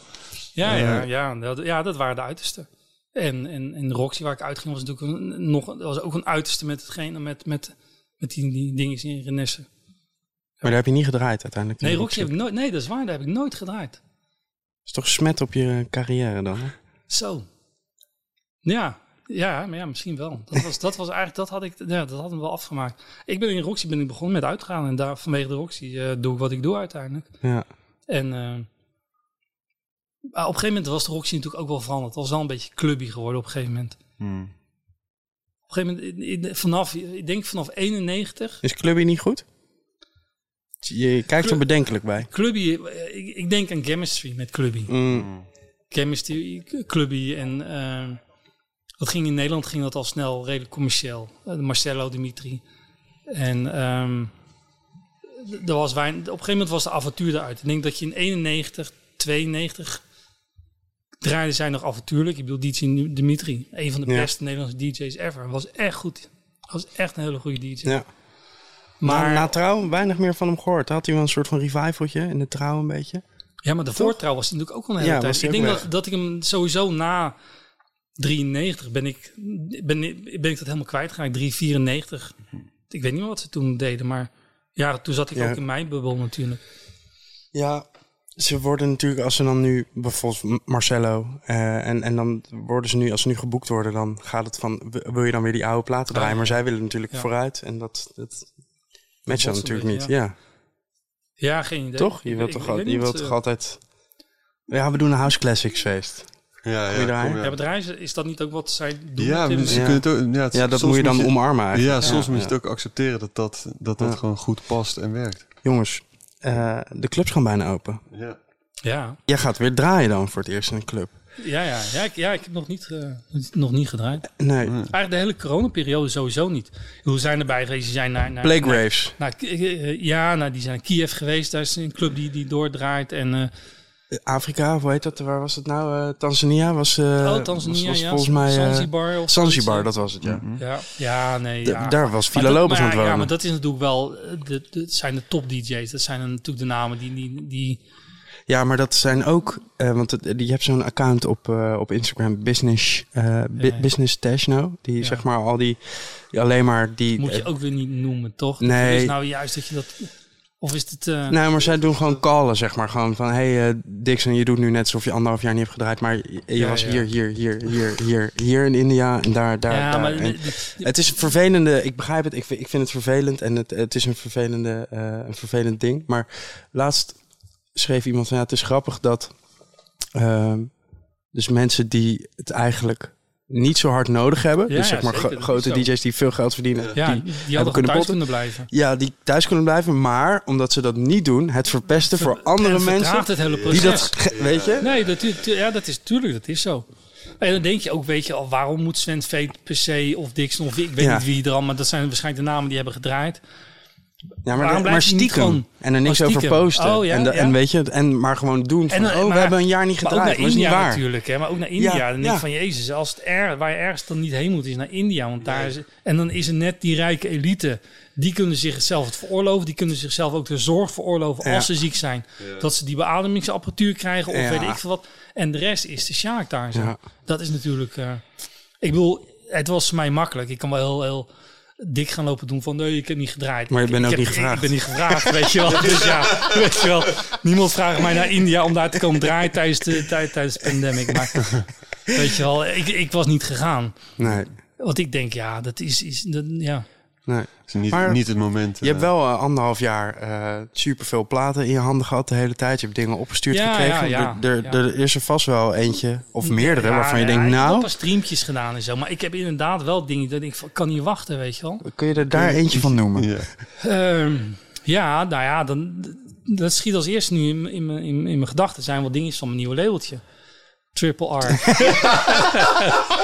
Ja, ja, Eh, ja, dat, ja, dat waren de uiterste. En, en, en Roxy, waar ik uitging, was natuurlijk een, nog, was ook een uiterste met hetgene, met, met, met die, die dingen in Renesse. Maar daar heb je niet gedraaid uiteindelijk. Nee, Roxy heb ik nooit, nee, dat is waar, daar heb ik nooit gedraaid. is toch smet op je carrière dan? hè? Zo. Ja, ja, maar ja, misschien wel. Dat was, dat was eigenlijk, dat had ik, ja, dat had me wel afgemaakt. Ik ben in Roxy ben ik begonnen met uitgaan en daar vanwege de Roxy eh, doe ik wat ik doe uiteindelijk. Ja. En maar op een gegeven moment was de Roxy natuurlijk ook wel veranderd. Het was wel een beetje clubby geworden op een gegeven moment. hmm. Op een gegeven moment, vanaf, ik denk vanaf 91, Is Clubby niet goed? Je kijkt er bedenkelijk bij. Clubby, eh, ik, ik denk aan chemistry met Clubby. Mm, Chemistry, Clubby en eh, dat ging in Nederland ging dat al snel redelijk commercieel. Eh, Marcello, Dimitri. En d- er was weinig, op een gegeven moment was de avontuur eruit. Ik denk dat je in 91, 92 draaide zij nog avontuurlijk. Ik bedoel, DJ Dimitri, een van de Ja. beste Nederlandse DJ's ever. Was echt goed. Was echt een hele goede DJ. ja. Maar Maar, na trouw weinig meer van hem gehoord. Had hij wel een soort van revivaltje in de trouw een beetje. ja, maar de voortrouw was natuurlijk ook al een hele Ja, tijd. Ik denk dat, dat ik hem sowieso na 93 ben ik, ben, ik- ben ik dat helemaal kwijtgeraakt. 394. Ik weet niet meer wat ze toen deden, maar ja, toen zat ik Ja. ook in mijn bubbel natuurlijk. Ja, ze worden natuurlijk, als ze dan nu, bijvoorbeeld M- Marcello, eh, en, en dan worden ze nu, als ze nu geboekt worden, dan gaat het van, wil je dan weer die oude platen draaien? Ah. Maar zij willen natuurlijk Ja. vooruit en dat, dat matcht dan natuurlijk niet. Ja, Ja, geen idee. toch? Je wilt ik- toch, ik al- weet je wilt toch altijd... Ja, we doen een House Classics feest. Ja, Ja, ja. bedrijven, is dat niet ook wat zij doen? Ja, ze Ja. kunnen het ook, ja, het- Ja, dat moet je dan omarmen Ja, eigenlijk. soms moet je ja. het ook accepteren dat dat, dat, dat Ja. gewoon goed past en werkt. Jongens, eh, de clubs gaan bijna open. Ja. Ja, Jij gaat weer draaien dan voor het eerst in een club. ja, ja, ja, ik, ja, ik heb nog niet, eh, nog niet gedraaid. Nee, Eigenlijk de hele coronaperiode sowieso niet. Hoe zijn erbij geweest? Die zijn naar, naar, Raves. naar- eh, ja, nou, die zijn naar Kiev geweest. Daar is een club die, die doordraait. En eh, Afrika, hoe heet dat? Waar was het nou? Eh, Tanzania was, eh, oh, Tanzania, was, was ja. volgens mij... eh, Zanzibar. Of Zanzibar, zoiets, dat was het, ja. Mhm. Ja, ja nee. D- Ja. Daar was Villa dat- Lobos aan maar het ja, wonen. maar dat is natuurlijk wel... eh, De, de, het zijn de top DJ's. Dat zijn natuurlijk de namen die... die, die Ja, maar dat zijn ook... eh, want het, je hebt zo'n account op, eh, op Instagram, Business, eh, Bi- Ja, ja. Business Nou. Die Ja. zeg maar al die... die alleen maar die... moet je eh, ook weer niet noemen, toch? Nee. Is nou juist dat je dat... Of is het... eh, Nee, maar zij doen gewoon callen, zeg maar. Gewoon van, hey eh, Dixon, je doet nu net alsof je anderhalf jaar niet hebt gedraaid. Maar je, je Ja, was ja. hier, hier, hier, hier, hier, hier in India en daar, daar, ja, daar. maar... En het is een vervelende, ik begrijp het, ik vind, ik vind het vervelend en het, het is een, vervelende, eh, een vervelend ding. Maar laatst schreef iemand van, ja, het is grappig dat ehm, dus mensen die het eigenlijk niet zo hard nodig hebben, Ja, dus zeg maar zeker, dat grote. DJ's die veel geld verdienen, ja, die, die, hadden kunnen thuis kunnen blijven. ja, die thuis kunnen blijven, maar omdat ze dat niet doen, het verpesten voor andere En mensen het hele die proces. dat, ge- weet je? Nee, dat, ja, dat is tuurlijk, dat is zo. En dan denk je ook, weet je al, waarom moet Sven Veet per se of Dixon of ik weet niet wie er al, maar dat zijn waarschijnlijk de namen die hebben gedraaid. Ja, maar, de- maar blijf je niet stiekem. gewoon- en er niks Oh, over stiekem. posten. Oh, ja, en, de- ja. en weet je, en maar gewoon doen van, En dan- oh, we hebben een jaar niet Maar ook gedraaid. naar Maar dat is niet India waar. natuurlijk, hè? maar ook naar India. Ja, dan denk ik van Jezus, als het er, waar je ergens dan niet heen moet, is naar India. Want daar is, en dan is er net die rijke elite, die kunnen zichzelf het veroorloven. Die kunnen zichzelf ook de zorg veroorloven Ja. als ze ziek zijn. Dat ze die beademingsapparatuur krijgen of Ja. weet ik veel wat. En de rest is de sjaak daar zo. Ja. Dat is natuurlijk... eh, ik bedoel, het was voor mij makkelijk. Ik kan wel heel... heel dik gaan lopen doen van nee, ik heb niet gedraaid. Maar je Ik- bent ook heb- niet gevraagd. Ik ben niet gevraagd, weet je wel. Dus ja, weet je wel. Niemand vraagt mij naar India om daar te komen draaien tijdens de, tijd, tijdens de pandemic. Maar weet je wel, ik, ik was niet gegaan. Nee, Want ik denk, ja, dat is, is dat, ja. Nee. is niet, Maar niet het moment. Je hebt eh, wel eh, anderhalf jaar eh superveel platen in je handen gehad de hele tijd. Je hebt dingen opgestuurd Ja, gekregen. ja, ja, er, er, ja. er is er vast wel eentje of meerdere Ja, waarvan je ja, denkt, Ik heb nou, een paar streampjes gedaan en zo. Maar ik heb inderdaad wel dingen dat ik kan niet wachten, weet je wel. kun je er daar eentje van noemen? Ja. Ehm, ja, nou ja, dan, dat schiet als eerste nu in, mijn- in, mijn- in, in mijn gedachten. zijn wel dingen van mijn nieuwe labeltje. Triple R.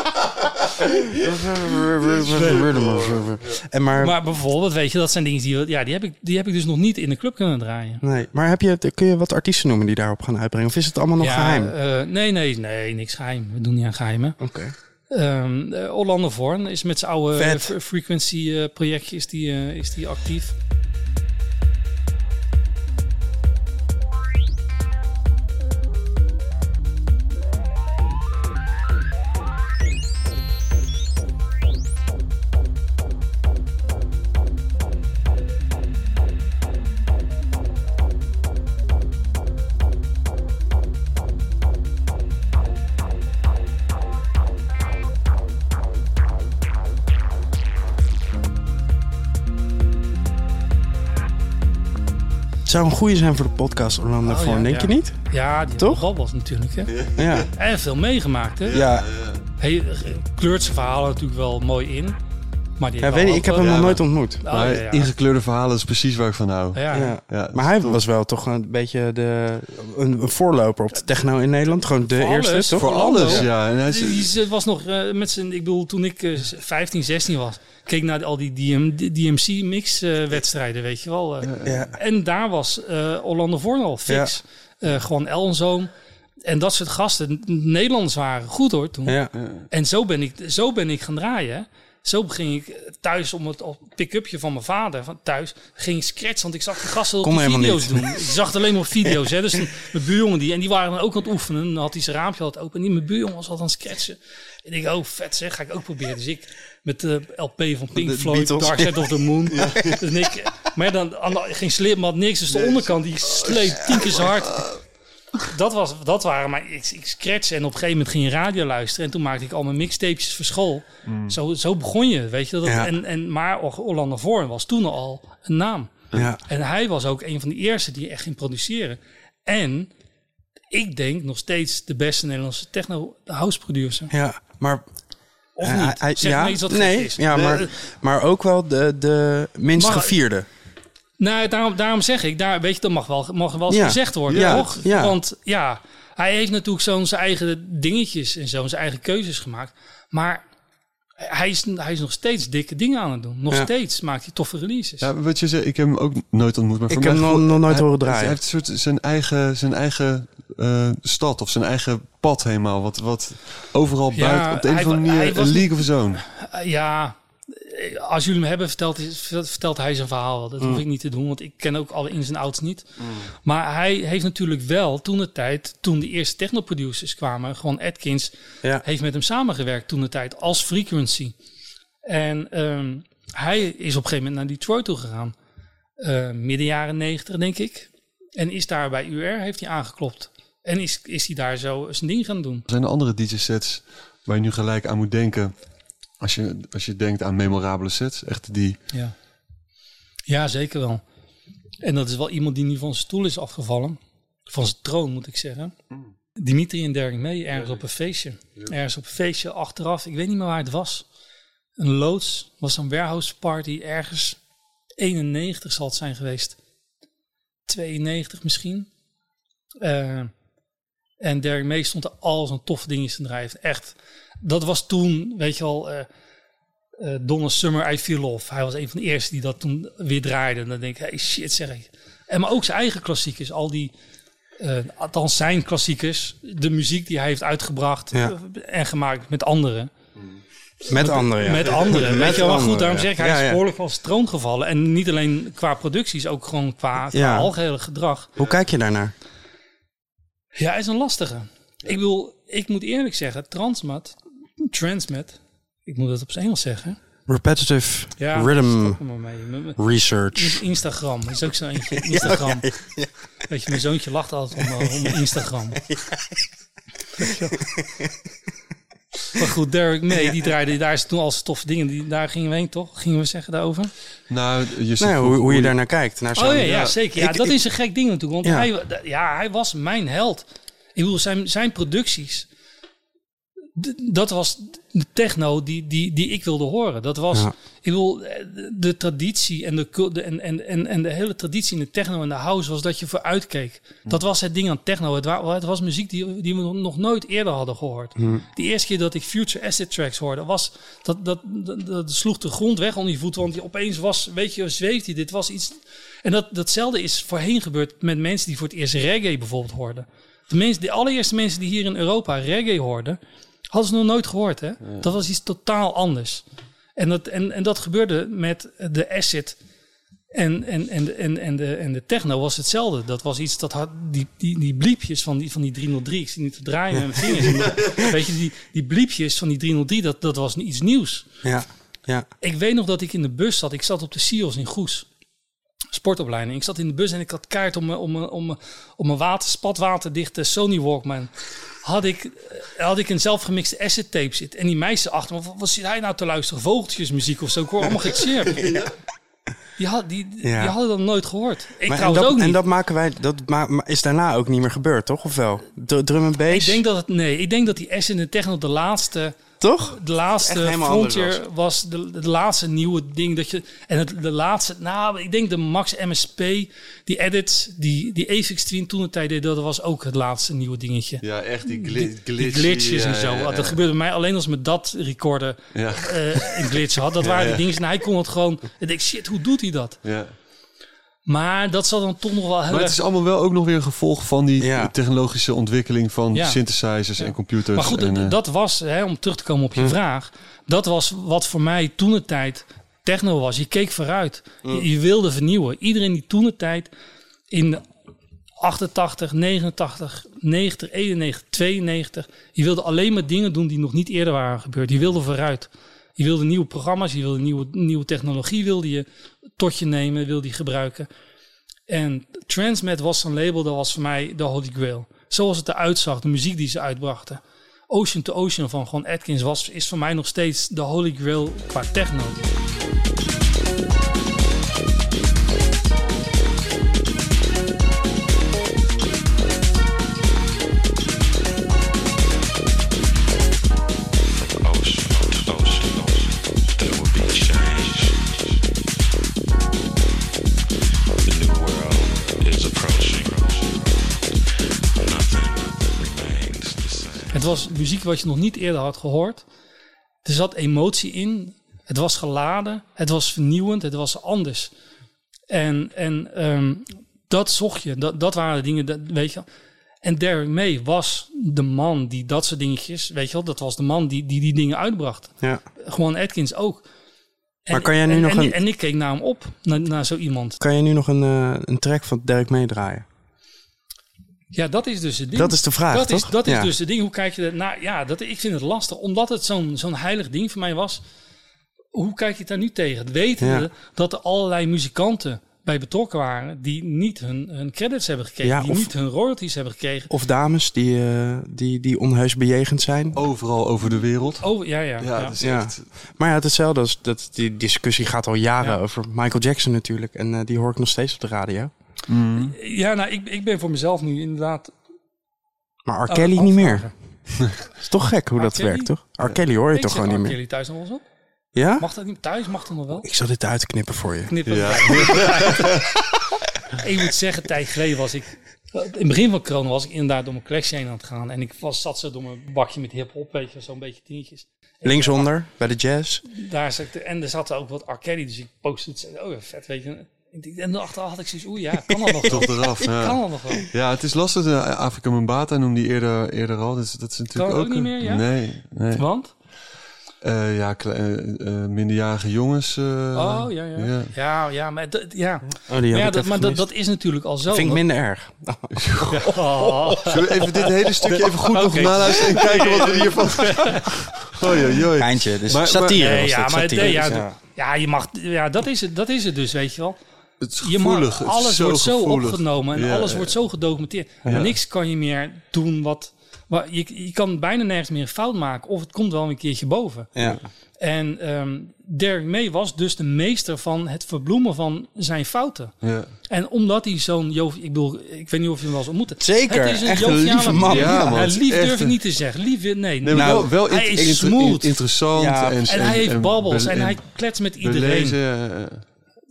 En maar, Maar bijvoorbeeld, weet je, dat zijn dingen die, ja, die, heb ik, die heb ik dus nog niet in de club kunnen draaien. nee, maar heb je, kun je wat artiesten noemen die daarop gaan uitbrengen? Of is het allemaal nog ja, geheim? eh, nee, nee, nee, niks geheim. We doen niet aan geheimen. Oké. Ehm eh, Orlando Vorn is met zijn oude frequency eh, projectje is die, eh, is die actief. Zou een goede zijn voor de podcast Orlando Oh, Vorm, ja, denk ja. je niet? Ja, die Toch? Was natuurlijk. Hè? Ja. En veel meegemaakt. Hè? Ja, Hij kleurt zijn verhalen natuurlijk wel mooi in. Maar die ja weet ik, ik heb hem nog nooit ontmoet. Oh, maar ja, ja. ingekleurde verhalen is precies waar ik van hou. Ja, Ja. Ja, Maar hij was wel toch een beetje de, een, een voorloper op de techno in Nederland. Gewoon de Voor eerste, alles, toch? Voor alles, ja. En hij is- Die is- was nog eh, met zijn, ik bedoel, toen ik eh, 15, 16 was, keek naar al die DM, DMC-mix eh, wedstrijden, weet je wel. eh. Ja. En daar was eh Orlando Vorn al fix. Eh, gewoon El en Zoon. En dat soort gasten, Nederlanders waren goed hoor toen. Ja. En zo ben ik, zo ben ik gaan draaien. Zo ging ik thuis om het pick-upje van mijn vader van thuis ging ik scratchen, want ik zag die gasten op video's niet. doen. Ik zag alleen maar video's. Hè. Dus mijn buurjongen die en die waren dan ook aan het oefenen. Dan had hij zijn raampje altijd open. En die mijn buurjongen was al aan het scratchen. En ik oh vet zeg, ga ik ook proberen. Dus ik met de LP van Pink De Floyd, Beatles. Dark Side of the Moon. Dus ik, maar dan de- geen slipmat, niks. Dus de onderkant die sleep tien keer zo hard. Dat, was, dat waren mijn... Ik, ik scratchte en op een gegeven moment ging je radio luisteren. En toen maakte ik al mijn mixtapejes voor school. Zo, zo begon je, weet je. Dat, Ja. en, en, maar Orlando Voorn was toen al een naam. Ja. En hij was ook een van de eerste die echt ging produceren. En ik denk nog steeds de beste Nederlandse techno house producer. ja, maar... Of hij- niet? hij- zeg ja, maar iets wat nee, is. ja, Eh, maar, maar ook wel de, de minst Maar- gevierde. Nou, daarom, daarom zeg ik, daar, weet je, dat mag wel, mag wel eens Ja. gezegd worden, Ja, toch? ja. Want ja, hij heeft natuurlijk zo'n zijn eigen dingetjes en zo, zijn eigen keuzes gemaakt. Maar hij is, hij is nog steeds dikke dingen aan het doen. Nog Ja. steeds maakt hij toffe releases. Ja, wat je zei, ik heb hem ook nooit ontmoet. Maar Ik voor heb mij hem nog- nog nooit hij- horen draaien. Hij heeft een soort zijn eigen, zijn eigen eh, stad of zijn eigen pad helemaal. Wat, wat overal Ja, buiten op de een of andere manier een league of. Eh, ja, als jullie hem hebben verteld, is- vertelt hij zijn verhaal wel. Dat Mm. hoef ik niet te doen, want ik ken ook alle ins en outs niet. Maar hij heeft natuurlijk wel toen de tijd, toen de eerste technoproducers kwamen, gewoon Atkins, Ja. heeft met hem samengewerkt toen de tijd als Frequency. En ehm, hij is op een gegeven moment naar Detroit toe gegaan. Eh, midden jaren negentig, denk ik. En is daar bij UR, heeft hij aangeklopt. En is, is hij daar zo zijn ding gaan doen. Zijn er andere DJ-sets waar je nu gelijk aan moet denken als je, als je denkt aan memorabele sets? Echt die... Ja. ja, zeker wel. En dat is wel iemand die nu van zijn stoel is afgevallen. Van zijn troon, moet ik zeggen. Dimitri en Derek mee, ergens op een feestje. Ergens op een feestje achteraf. Ik weet niet meer waar het was. Een loods. was een warehouse party ergens. 91 zal het zijn geweest. 92 misschien. Eh, en Derek May stond er al zo'n toffe dingetjes te drijven. Echt. Dat was toen, weet je wel... eh, eh Donna Summer, I Feel Love. Hij was een van de eerste die dat toen weer draaide. En dan denk ik, hey shit zeg ik. En maar ook zijn eigen klassiekers. Al die, eh, althans zijn klassiekers. De muziek die hij heeft uitgebracht Ja. en gemaakt met anderen. Met anderen, ja. Met anderen. Met Weet je wel, maar goed, daarom ja. zeg ik, hij Ja, is behoorlijk van troon gevallen. En niet alleen qua producties, ook gewoon qua, qua algehele gedrag. Hoe kijk je daarnaar? Ja, hij is een lastige. Ik bedoel, ik moet eerlijk zeggen, Transmat, Transmat, ik moet het op zijn Engels zeggen. Repetitive Ja, Rhythm Research. Instagram, dat is ook zo eentje. Instagram. Weet je, mijn zoontje lacht altijd om, eh, om Instagram. maar goed, Derek May, die draaide daar is toen al toffe dingen. Die, daar gingen we heen, toch? Gingen we zeggen daarover? Nou, je Nou ja, hoe, hoe je daar naar kijkt. Naar Oh ja, ja, zeker. Ja, Ik- dat ik- is een gek ding natuurlijk. Want Ja. hij, ja, hij was mijn held. Ik bedoel, zijn, zijn producties... Dat was de techno die, die, die ik wilde horen. Dat was, Ja. ik bedoel, de, de traditie en de, de, en, en, en, en de hele traditie in de techno en de house was dat je vooruit keek. Dat was het ding aan techno. Het, wa- het was muziek die, die we nog nooit eerder hadden gehoord. De eerste keer dat ik Future Acid Tracks hoorde, was dat, dat, dat, dat sloeg de grond weg onder je voeten. Want die opeens was, weet je, zweeft hij. Dit was iets. En dat, datzelfde is voorheen gebeurd met mensen die voor het eerst reggae bijvoorbeeld hoorden. De, mensen, de allereerste mensen die hier in Europa reggae hoorden, hadden ze nog nooit gehoord. Hè? Dat was iets totaal anders. En dat, en, en dat gebeurde met de acid en, en, en, de- en, en, de, en de techno was hetzelfde. Dat was iets dat had die, die, die bliepjes van die, van die 303. Ik zie niet te draaien met mijn vingers. Weet je, die, die bliepjes van die 303, dat, dat was iets nieuws. Ja, ja. Ik weet nog dat ik in de bus zat. Ik zat op de SIOS in Goes. Sportopleiding. Ik zat in de bus en ik had kaart om, om, om, mijn- om mijn water, spatwaterdichte Sony Walkman. Had ik, eh, had ik een zelfgemixte asset tape zitten. En die meisje achter me, wat, wat zit hij nou te luisteren? Vogeltjesmuziek of zo. Ik hoor allemaal gechirp. Die, had, die, Ja. die hadden dat nooit gehoord. Ik Maar en, trouwens dat, ook niet. en dat maken wij, dat ma- is daarna ook niet meer gebeurd, toch? Of wel? Dr- Drum en bass? ik denk dat het, nee, ik denk dat die S en de techno de laatste toch? de laatste frontier was, de, de laatste nieuwe ding dat je en het de laatste nou ik denk de Max MSP die edits die die Avix Twin toen de tijd deed dat was ook het laatste nieuwe dingetje Ja, echt die, die, gli die glitches en zo dat gebeurde bij mij alleen als met dat recorder Ja, eh, een glitch had dat waren ja. die dingen en hij kon het gewoon en ik denk shit hoe doet hij dat ja. Maar dat zal dan toch nog wel heel Maar het is allemaal wel ook nog weer een gevolg van die Ja. technologische ontwikkeling van Ja. synthesizers en computers. Maar goed, en, eh, dat was, hè, om terug te komen op je Hm. vraag, dat was wat voor mij toen de tijd techno was. Je keek vooruit. Je, je wilde vernieuwen. Iedereen die toen de tijd in 88, 89, 90, 91, 92, je wilde alleen maar dingen doen die nog niet eerder waren gebeurd. Je wilde vooruit. Je wilde nieuwe programma's, je wilde nieuwe, nieuwe technologie, wilde je tot je nemen, wilde je gebruiken. En Transmet was een label, dat was voor mij de holy grail. Zoals het eruit zag, de muziek die ze uitbrachten. Ocean to Ocean van gewoon Atkins was, is voor mij nog steeds de holy grail qua techno. Was muziek wat je nog niet eerder had gehoord. Er zat emotie in. Het was geladen. Het was vernieuwend. Het was anders. En, en ehm, dat zocht je. Dat, dat waren de dingen, dat, weet je. En Derek May was de man die dat soort dingetjes, weet je wel, dat was de man die die, die dingen uitbracht. Ja. Gewoon Atkins ook. En, Maar kan jij nu en, nog en, een- en ik keek naar hem op, naar, naar zo iemand. Kan je nu nog een, eh, een track van Dirk meedraaien? Ja, dat is dus het ding. Dat is de vraag, Dat is, toch? dat is Ja. dus het ding. Hoe kijk je er naar? Ja, dat, ik vind het lastig. Omdat het zo'n zo'n heilig ding voor mij was. Hoe kijk je het daar nu tegen? Weten Ja. we dat er allerlei muzikanten bij betrokken waren... die niet hun, hun credits hebben gekregen. Ja, die of- niet hun royalties hebben gekregen. Of dames die, eh, die, die onheus bejegend zijn? Overal over de wereld. Oh, ja, ja. Ja, is Ja. echt... Maar ja, het is hetzelfde als dat die discussie gaat al jaren Ja. over Michael Jackson natuurlijk. En eh, die hoor ik nog steeds op de radio. Mm. Ja, nou, ik, ik ben voor mezelf nu inderdaad... Maar R. aan Kelly niet meer. is toch gek hoe R. dat Kelly? werkt, toch? R. Kelly hoor je Ik toch gewoon niet R. meer. Kelly thuis nog wel eens op. Ja? Mag dat niet thuis? Mag dat nog wel? Ik zal dit uit te knippen voor je. Knippen. Ja. Ik moet zeggen, een tijd geleden was ik... In het begin van corona was ik inderdaad door mijn collectie heen aan het gaan. En ik was, zat zo door mijn bakje met hip-hop, weet je, zo'n beetje dingetjes. En Linksonder, bij de jazz. Daar zat ik, en er zat ook wat arcade, dus ik postte het. Oh, ja, vet, weet je. En achteraf had ik zoiets, oeh ja, kan dat nog wel? Toch eraf, ja. kan dat nog wel. Ja, het is lastig. De Afrika Mbata noemde die eerder, eerder al. Dus dat is natuurlijk Kan ook... ook niet meer, ja? Nee, nee. Want? Eh, ja, eh, eh, minderjarige jongens. eh, Oh, ja, ja. ja. Ja, ja, maar, dat, ja. Oh, die maar, ja, dat, maar dat, is natuurlijk al zo. vind ik minder erg. Oh. Zullen we even dit hele stukje even goed nog Oké. naluisteren en kijken wat er hiervan... Oei, oei, oei. Geintje, dus Maar- satire Nee, was ja, dit, maar het- satire. ja, Dus, dat- Ja, je mag, ja dat, is het, dat is het dus, weet je wel. Het is Je mag, het is alles zo wordt zo gevoelig. opgenomen en Ja, alles ja. wordt zo gedocumenteerd. Ja. Niks kan je meer doen wat... wat je, je kan bijna nergens meer een fout maken of het komt wel een keertje boven. ja. En ehm Derek May was dus de meester van het verbloemen van zijn fouten. Ja. En omdat hij zo'n... jovi- Ik bedoel, ik weet niet of je hem wel eens ontmoet. Zeker, Het is een echt een lieve man. Ja, man, lief echt durf ik een- niet te zeggen. Lief, nee. Nou, wel, wel hij is inter- smooth. interessant. Ja, en, en hij heeft babbels be- en hij kletst met iedereen. belezen,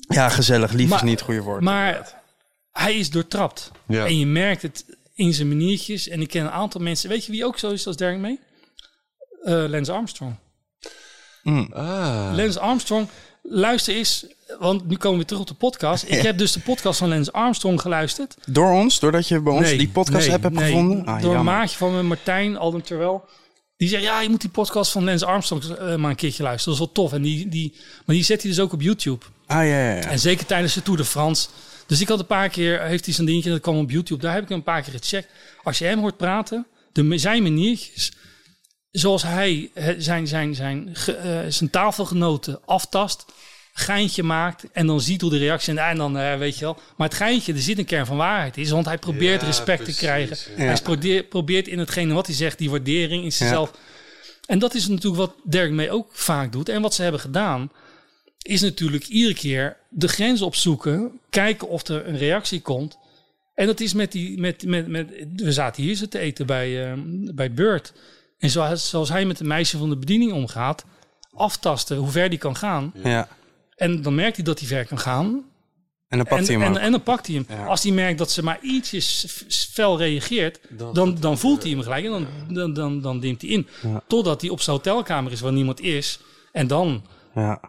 ja, gezellig. Lief Maar- is niet het goede woord. Maar hij is doortrapt. Ja. En je merkt het in zijn maniertjes. En ik ken een aantal mensen. Weet je wie ook zo is als Derek May? Eh Lance Armstrong. Ah. Lance Armstrong, luister eens. Want nu komen we terug op de podcast. Ik heb dus de podcast van Lance Armstrong geluisterd. Door ons, doordat je bij ons die podcast nee, hebt, nee. gevonden? Ah, Door een maatje van me, Martijn Alden Terwel. Die zegt, ja, je moet die podcast van Lance Armstrong eh, maar een keertje luisteren. Dat is wel tof. En die, die, maar die zet hij dus ook op YouTube. Ah, ja, ja, ja. En zeker tijdens de Tour de France. Dus ik had een paar keer, heeft hij zo'n dingetje, dat kwam op YouTube. Daar heb ik hem een paar keer gecheckt. Als je hem hoort praten, de, zijn maniertjes, zoals hij zijn, zijn, zijn, ge- eh, zijn tafelgenoten aftast, geintje maakt en dan ziet hoe de reactie en, en dan eh, weet je wel. Maar het geintje, er zit een kern van waarheid is, want hij probeert Ja, respect precies, te krijgen. ja. Hij probeert, probeert in hetgene wat hij zegt, die waardering in zichzelf. En dat is natuurlijk wat Derek May ook vaak doet. En wat ze hebben gedaan, is natuurlijk iedere keer de grens opzoeken, kijken of er een reactie komt. En dat is met die, met, met, met, we zaten hier zo te eten bij, eh, bij Beurt. En zoals, zoals hij met de meisje van de bediening omgaat, aftasten hoe ver die kan gaan. ja. En dan merkt hij dat hij ver kan gaan. En dan pakt En, hij hem en, en dan pakt hij hem. Ja. Als hij merkt dat ze maar ietsjes fel reageert, dan, dan voelt hij hem gelijk en dan, dan, dan, dan dimt hij in. Ja. Totdat hij op zijn hotelkamer is waar niemand is. En dan ja.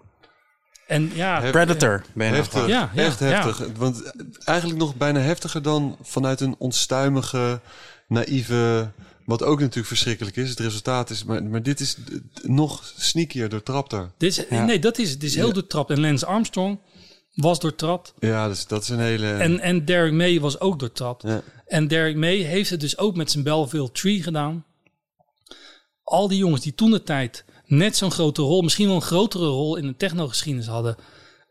En ja, Hef- Predator ben je nou Heftig. Ja, ja, echt ja. heftig. Want eigenlijk nog bijna heftiger dan vanuit een onstuimige, naïeve... Wat ook natuurlijk verschrikkelijk is. Het resultaat is... Maar, maar dit is nog sneakier doortrapter. dit is, Ja. nee, dat is, het is heel Ja. doortrapt. En Lance Armstrong was doortrapt. Ja, dus dat is een hele... En, en Derek May was ook doortrapt. ja. En Derek May heeft het dus ook met zijn Belleville Tree gedaan. Al die jongens die toen de tijd net zo'n grote rol, misschien wel een grotere rol in de technogeschiedenis hadden.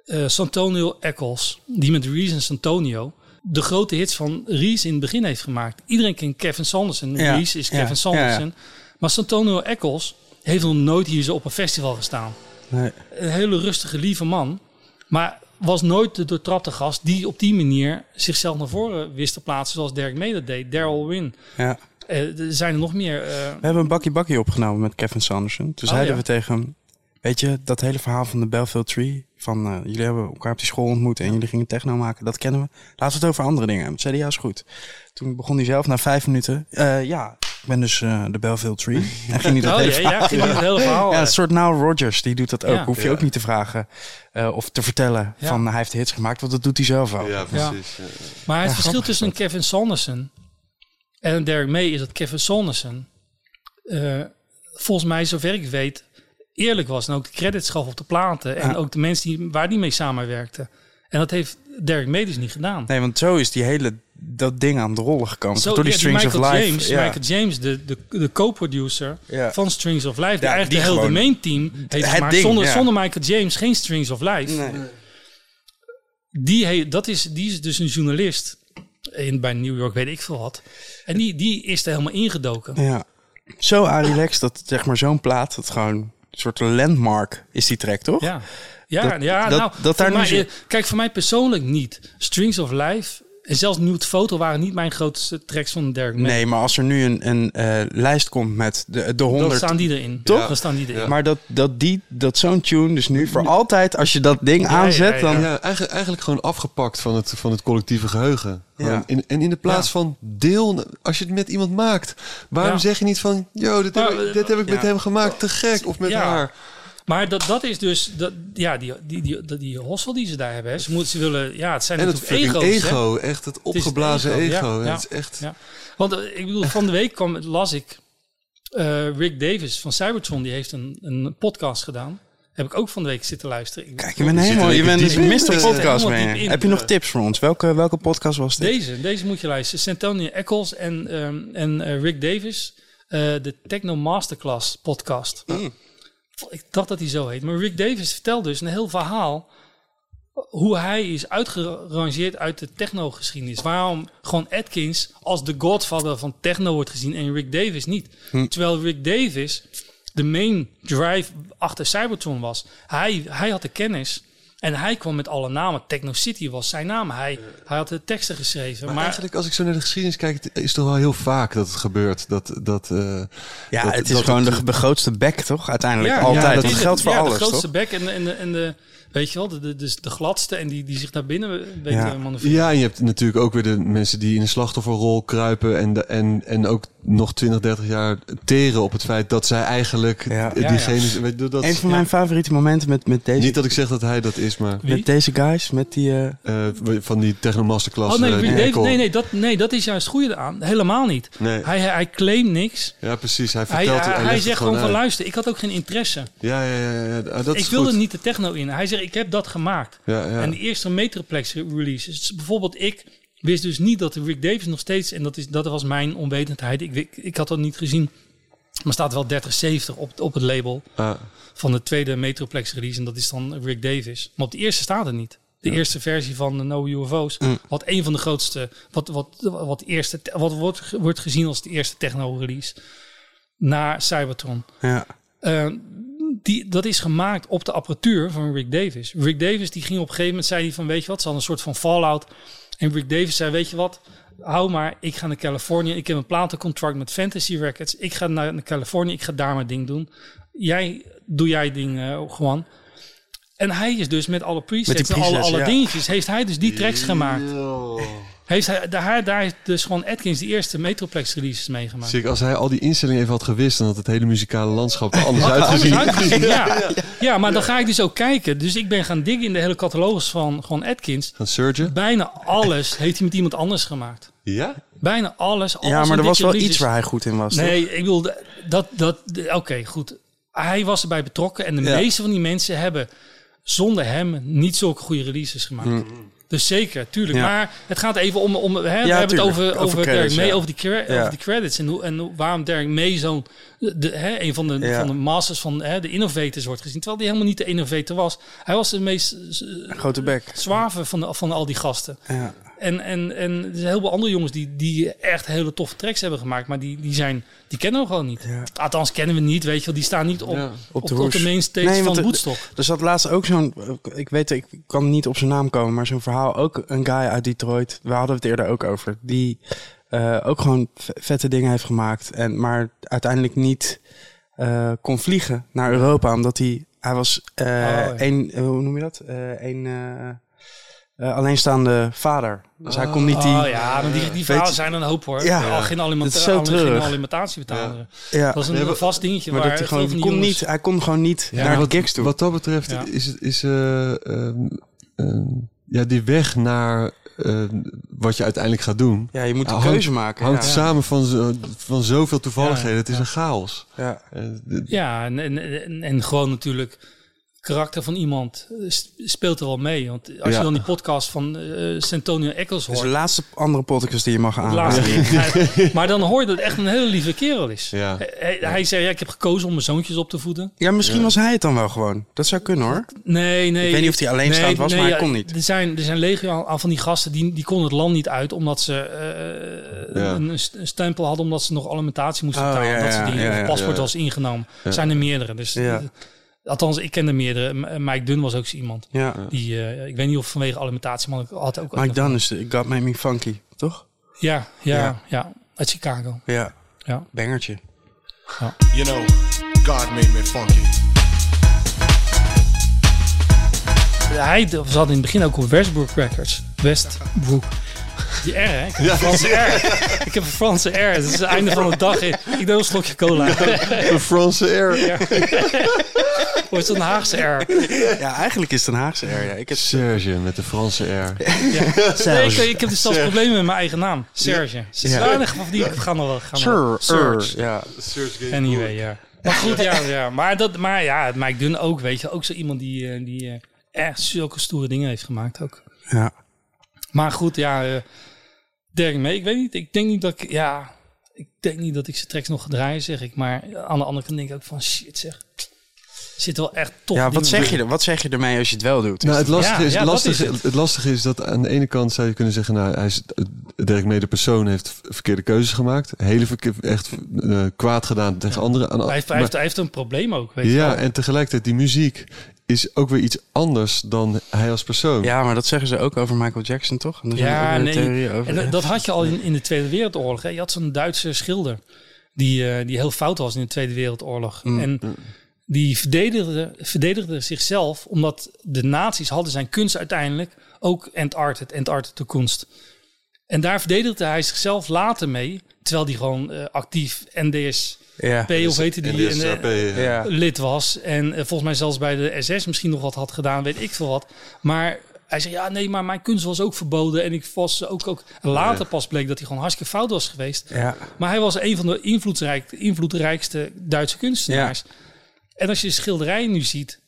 Eh Santonio Eccles, die met Reese en Santonio de grote hits van Reese in het begin heeft gemaakt. Iedereen kent Kevin Sanderson. Ja, Reese is ja, Kevin Sanderson. ja, Maar Santonio Eccles heeft nog nooit hier zo op een festival gestaan. Nee. Een hele rustige, lieve man. Maar was nooit de doortrapte gast die op die manier zichzelf naar voren wist te plaatsen zoals Derek dat deed. Daryl Win. Ja. Eh, er zijn er nog meer. eh, We hebben een bakkie bakkie opgenomen met Kevin Sanderson. Toen Oh, zeiden ja. we tegen hem... Weet je, dat hele verhaal van de Belleville Tree... van eh, jullie hebben elkaar op die school ontmoet... en jullie gingen techno maken, dat kennen we. Laten we het over andere dingen hebben. Ja, is goed. Toen begon hij zelf na vijf minuten... eh, ja, ik ben dus eh, de Belleville Tree. En ging hij dat oh hele ja, verhaal ja, ging het hele verhaal. Ja, een soort Now Rogers, die doet dat ook. Ja. Hoef je Ja. ook niet te vragen eh, of te vertellen Ja. van hij heeft hits gemaakt, want dat doet hij zelf ook. Ja, precies. Ja. Maar het Ja, verschil tussen Kevin Sanderson en een Derek May is dat Kevin Sanderson, eh, volgens mij, zover ik weet, eerlijk was en ook de credits gaf op de platen en Ja. ook de mensen die, waar die mee samenwerkten. En dat heeft Derek May dus niet gedaan. Nee, want zo is die hele dat ding aan de rollen gekomen. Zo, door die ja, Strings Michael of Life. James, ja. Michael James, de, de, de co-producer Ja. van Strings of Life, die eigenlijk die de hele main team heeft gemaakt. ding, zonder, zonder Michael James geen Strings of Life. Nee. Die, he, dat is, die is dus een journalist in, bij New York, weet ik veel wat. En die, die is er helemaal ingedoken. Ja. Zo relaxed dat zeg maar zo'n plaat, dat gewoon soort landmark is die track, toch? Ja, ja, Dat- ja dat- nou, dat daar nu mij, eh, Kijk, voor mij persoonlijk niet. Strings of Life en zelfs Nude Foto waren niet mijn grootste tracks van Derek May. Nee, maar als er nu een, een eh, lijst komt met de, de Dan 100... staan die erin. Toch? Dan staan die erin. Ja. Maar dat, dat, die, dat zo'n tune dus nu voor altijd, als je dat ding ja, aanzet, ja. dan... Ja, eigenlijk, eigenlijk gewoon afgepakt van het, van het collectieve geheugen. Ja. in, en in de plaats Ja. van deel, als je het met iemand maakt, waarom Ja. zeg je niet van, yo, dit, heb, Maar, ik, dit heb ik met ja. hem gemaakt, te gek, of met Ja. haar. Maar dat, dat is dus, dat, ja, die, die, die, die, die hossel die ze daar hebben. Hè. Ze, moeten, ze willen, ja, het zijn En het natuurlijk ego's. hè. ego, echt het opgeblazen ego, ego. ja. Het is echt... Ja. Want eh, ik bedoel, van de week kwam, las ik eh, Rick Davis van Cybertron, die heeft een, een podcast gedaan. Heb ik ook van de week zitten luisteren. Ik- Kijk, je bent helemaal, je bent dus een. Mr. Podcast in. Heb je nog tips voor ons? Welke, welke podcast was dit? Deze, deze moet je luisteren. Santonio Eccles en, ehm, en eh, Rick Davis. eh, de Techno Masterclass podcast. Mm. Ik dacht dat hij zo heet. Maar Rick Davis vertelt dus een heel verhaal. Hoe hij is uitgerangeerd uit de techno-geschiedenis. Waarom gewoon Atkins als de godfather van techno wordt gezien en Rick Davis niet. Hm. Terwijl Rick Davis de main drive achter Cybertron was. Hij, hij had de kennis. En hij kwam met alle namen. Techno City was zijn naam. Hij, hij had de teksten geschreven. Maar, Maar, eigenlijk, als ik zo naar de geschiedenis kijk, het is toch wel heel vaak dat het gebeurt. Dat, dat, eh, Ja, dat- het is dat gewoon het- de, de grootste back, toch? Uiteindelijk, Ja, altijd. ja, dat het is geldt voor ja, alles, de grootste toch? bek en, de- en, de, en de, weet je wel, de, de, de, de gladste en die, die zich naar binnen weet Ja. te manoeuvreren. Ja, en je hebt natuurlijk ook weer de mensen die in een slachtofferrol kruipen en, de, en, en ook nog 20, 30 jaar teren op het feit dat zij eigenlijk Ja. Ja, diegene... ja. Weet je, dat, Een van mijn favoriete momenten met, met, deze, niet dat ik zeg dat hij dat is, maar Wie? met deze guys, met die... eh, eh, van die Techno Masterclass. Oh nee, eh, nee, nee, dat, nee, dat is juist het goede eraan. Helemaal niet. Nee. Hij, hij, hij claimt niks. Ja, precies. Hij vertelt hij, hij, hij zegt gewoon van luister, ik had ook geen interesse. Ja, ja, ja. ja, ja, dat ik is wilde goed. niet de techno in. Hij zegt, ik heb dat gemaakt. Ja, ja. En de eerste Metroplex release. Dus bijvoorbeeld ik wist dus niet dat Rick Davis nog steeds... En dat, is, dat was mijn onwetendheid. Ik, ik, ik had dat niet gezien. Maar staat wel 3070 op, op het label Ah, van de tweede Metroplex release. En dat is dan Rick Davis. Maar op de eerste staat het niet. De eerste versie van de No UFO's. Mm. Wat een van de grootste... Wat, wat, wat, eerste, wat wordt, wordt gezien als de eerste techno release. Na Cybertron. ja. Eh, die, dat is gemaakt op de apparatuur van Rick Davis. Rick Davis die ging op een gegeven moment, zei hij van, weet je wat, ze hadden een soort van fallout. En Rick Davis zei, weet je wat, hou maar, ik ga naar Californië. Ik heb een platencontract met Fantasy Records. Ik ga naar, naar Californië, ik ga daar mijn ding doen. Jij, doe jij ding, eh, gewoon. En hij is dus met alle presets, Met en alle, presets, alle ja. dingetjes, heeft hij dus die tracks gemaakt. Heeft hij, daar, daar heeft dus gewoon Atkins de eerste Metroplex releases meegemaakt. Zeker, als hij al die instellingen even had gewist, dan had het hele muzikale landschap er anders Anders uitgezien. ja. ja, maar dan ga ik dus ook kijken. Dus ik ben gaan diggen in de hele catalogus van gewoon Atkins. Gaan surgen? Bijna alles heeft hij met iemand anders gemaakt. Ja? Bijna alles. al Ja, maar er was wel iets waar hij goed in was. toch? Nee, ik bedoel, dat, dat, oké, goed. Hij was erbij betrokken en de Ja. meeste van die mensen hebben zonder hem niet zulke goede releases gemaakt. Dus zeker, tuurlijk. Ja. Maar het gaat even om, om hè, we hebben het over, Over over, credits, Derek May, over die, over die credits en, hoe, en waarom Derek May zo'n, de, hè, een van de, van de masters van hè, de innovators wordt gezien. Terwijl hij helemaal niet de innovator was. Hij was de meest eh, Grote bek. zwaver van, de, van al die gasten. En, en, en er zijn heel veel andere jongens die, die echt hele toffe tracks hebben gemaakt. Maar die, die, zijn, die kennen we gewoon niet. Ja. Althans, kennen we niet, weet je wel. Die staan niet op, Ja. op, Op de op, hoes. de main stage Nee, want van de- Woodstock. Er zat laatst ook zo'n, ik weet, ik kan niet op zijn naam komen, maar zo'n verhaal, ook een guy uit Detroit, we hadden het eerder ook over, die eh, ook gewoon vette dingen heeft gemaakt, en, maar uiteindelijk niet eh, kon vliegen naar Europa, omdat hij, hij was eh ja. een, eh, hoe noem je dat? Eh een eh, alleenstaande vader. Dus hij kon niet die, Oh ja, maar die, die verhalen zijn een hoop hoor. Ja. Al geen, alimenta- Dat is zo al- geen alimentatie betalen. ja, Dat is een vast dingetje maar waar dat hij gewoon, kon jongens- niet, hij kon gewoon niet Ja, naar wat, de gigs toe. wat dat betreft Ja. is, het- is eh, ehm, ehm, ja, die weg naar eh, wat je uiteindelijk gaat doen... ja, je moet een hangt- keuze maken. hangt ja. samen van, zo, van zoveel toevalligheden. Ja, het is ja. een chaos. Ja. Eh, Ja, en, en, en, en gewoon natuurlijk karakter van iemand eh, speelt er wel mee. Want als Ja. je dan die podcast van eh Santonio Eccles Dat is hoort... de laatste andere podcast die je mag aanraden. Ja, maar dan hoor je dat het echt een hele lieve kerel is. Ja. Hij, zei, ja, ik heb gekozen om mijn zoontjes op te voeden. Ja, misschien was hij het dan wel gewoon. Dat zou kunnen hoor. Nee, nee. Ik weet niet of hij alleenstaand was, maar hij ja, kon niet. Er zijn, er zijn legio aan- van die gasten die, die konden het land niet uit omdat ze eh, Ja. een, st- een stempel hadden omdat ze nog alimentatie moesten Oh, betalen. ja, dat Of ja. paspoort Ja. was ingenomen. Ja. zijn er meerdere. Dus, Ja. Althans, ik ken er meerdere. M- Mike Dunn was ook zo iemand. Ja. Die, eh, ik weet niet of vanwege alimentatie, maar ik had ook... Mike Dunn is de God Made Me Funky, toch? Ja, ja, Ja. ja, Uit Chicago. Ja. Ja. Bangertje. You know, God made me funky. Hij zat in het begin ook op Westbrook Records. Westbrook. Die R, hè? Ik heb een Franse R. Ik heb een Franse R. Het is het einde van de dag. Ik doe een slokje cola. De Franse air. Ja. Is dat een Haagse R? Ja, eigenlijk is het een Haagse R. Ja. Ik heb... Serge met de Franse air. Ja. Nee, ik, ik heb dus zelfs problemen met mijn eigen naam. Serge. Ze Ja. ja. of die gaan nog wel. Gaan nog wel. Sir, Serge. er, ja. Anyway, ja. Maar goed, ja, ja. Maar, dat, maar ja, Mike Dunn ook, weet je. Ook zo iemand die, eh, die eh, echt zulke stoere dingen heeft gemaakt ook. ja. Maar goed, ja, eh Derek mee. Ik weet niet. Ik denk niet dat ik, ja, ik denk niet dat ik ze tracks nog ga draaien, zeg ik. Maar aan de andere kant denk ik ook van shit, zeg. Zit wel echt tof. ja, wat zeg, je, er- wat zeg je ermee als je het wel doet? Nou, het lastige, Ja, is, ja, het, dat lastige, is het. het. lastige is dat aan de ene kant zou je kunnen zeggen... Nou, hij is, Dirk Mede persoon heeft verkeerde keuzes gemaakt. Hele verkeer, echt eh, kwaad gedaan tegen anderen. Aan, Hij heeft, hij, maar- heeft, hij heeft een probleem ook, weet je ja, wel. en tegelijkertijd die muziek is ook weer iets anders dan hij als persoon. Ja, maar dat zeggen ze ook over Michael Jackson, toch? En Ja, nee. over. En dat- had je al in, in de Tweede Wereldoorlog. Hè. Je had zo'n Duitse schilder die, eh, die heel fout was in de Tweede Wereldoorlog. Mm. En die verdedigde, verdedigde zichzelf omdat de nazi's hadden zijn kunst uiteindelijk ook entartet, entartet de kunst. En daar verdedigde hij zichzelf later mee, terwijl hij gewoon eh, actief NDSP ja. of heette die en, eh, ja. Ja. lid was. En eh, volgens mij zelfs bij de SS misschien nog wat had gedaan, weet ik veel wat. Maar hij zei, ja nee, maar mijn kunst was ook verboden. En ik was ook... ook later pas bleek dat hij gewoon hartstikke fout was geweest. Ja. Maar hij was een van de invloedrijk, invloedrijkste Duitse kunstenaars. En als je de schilderijen nu ziet...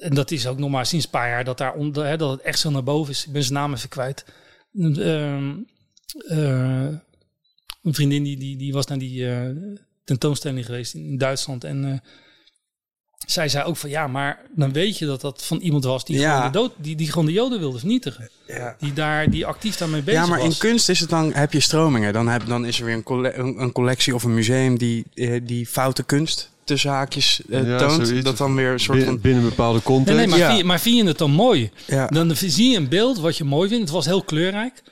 En dat is ook nog maar sinds een paar jaar dat, daar onder, hè, dat het echt zo naar boven is. Ik ben zijn naam even kwijt. Ehm, eh, een vriendin die, die, die was naar die eh, tentoonstelling geweest in, Duitsland. En eh, zij zei ook van ja, maar dan weet je dat dat van iemand was die, Ja. gewoon, de dood, die, die gewoon de Joden wilde vernietigen. Ja. Die, daar, die actief daarmee bezig Ja, maar in was. kunst is het dan, heb je stromingen. Dan, heb, dan is er weer een, een, collectie of een museum die, die foute kunst tussen haakjes eh, Ja, toont. zoiets. Dat dan weer een soort Bin- van... binnen bepaalde context. Nee, nee, maar, Ja. vind, je- maar vind je het dan mooi? Ja. Dan zie je een beeld wat je mooi vindt. Het was heel kleurrijk.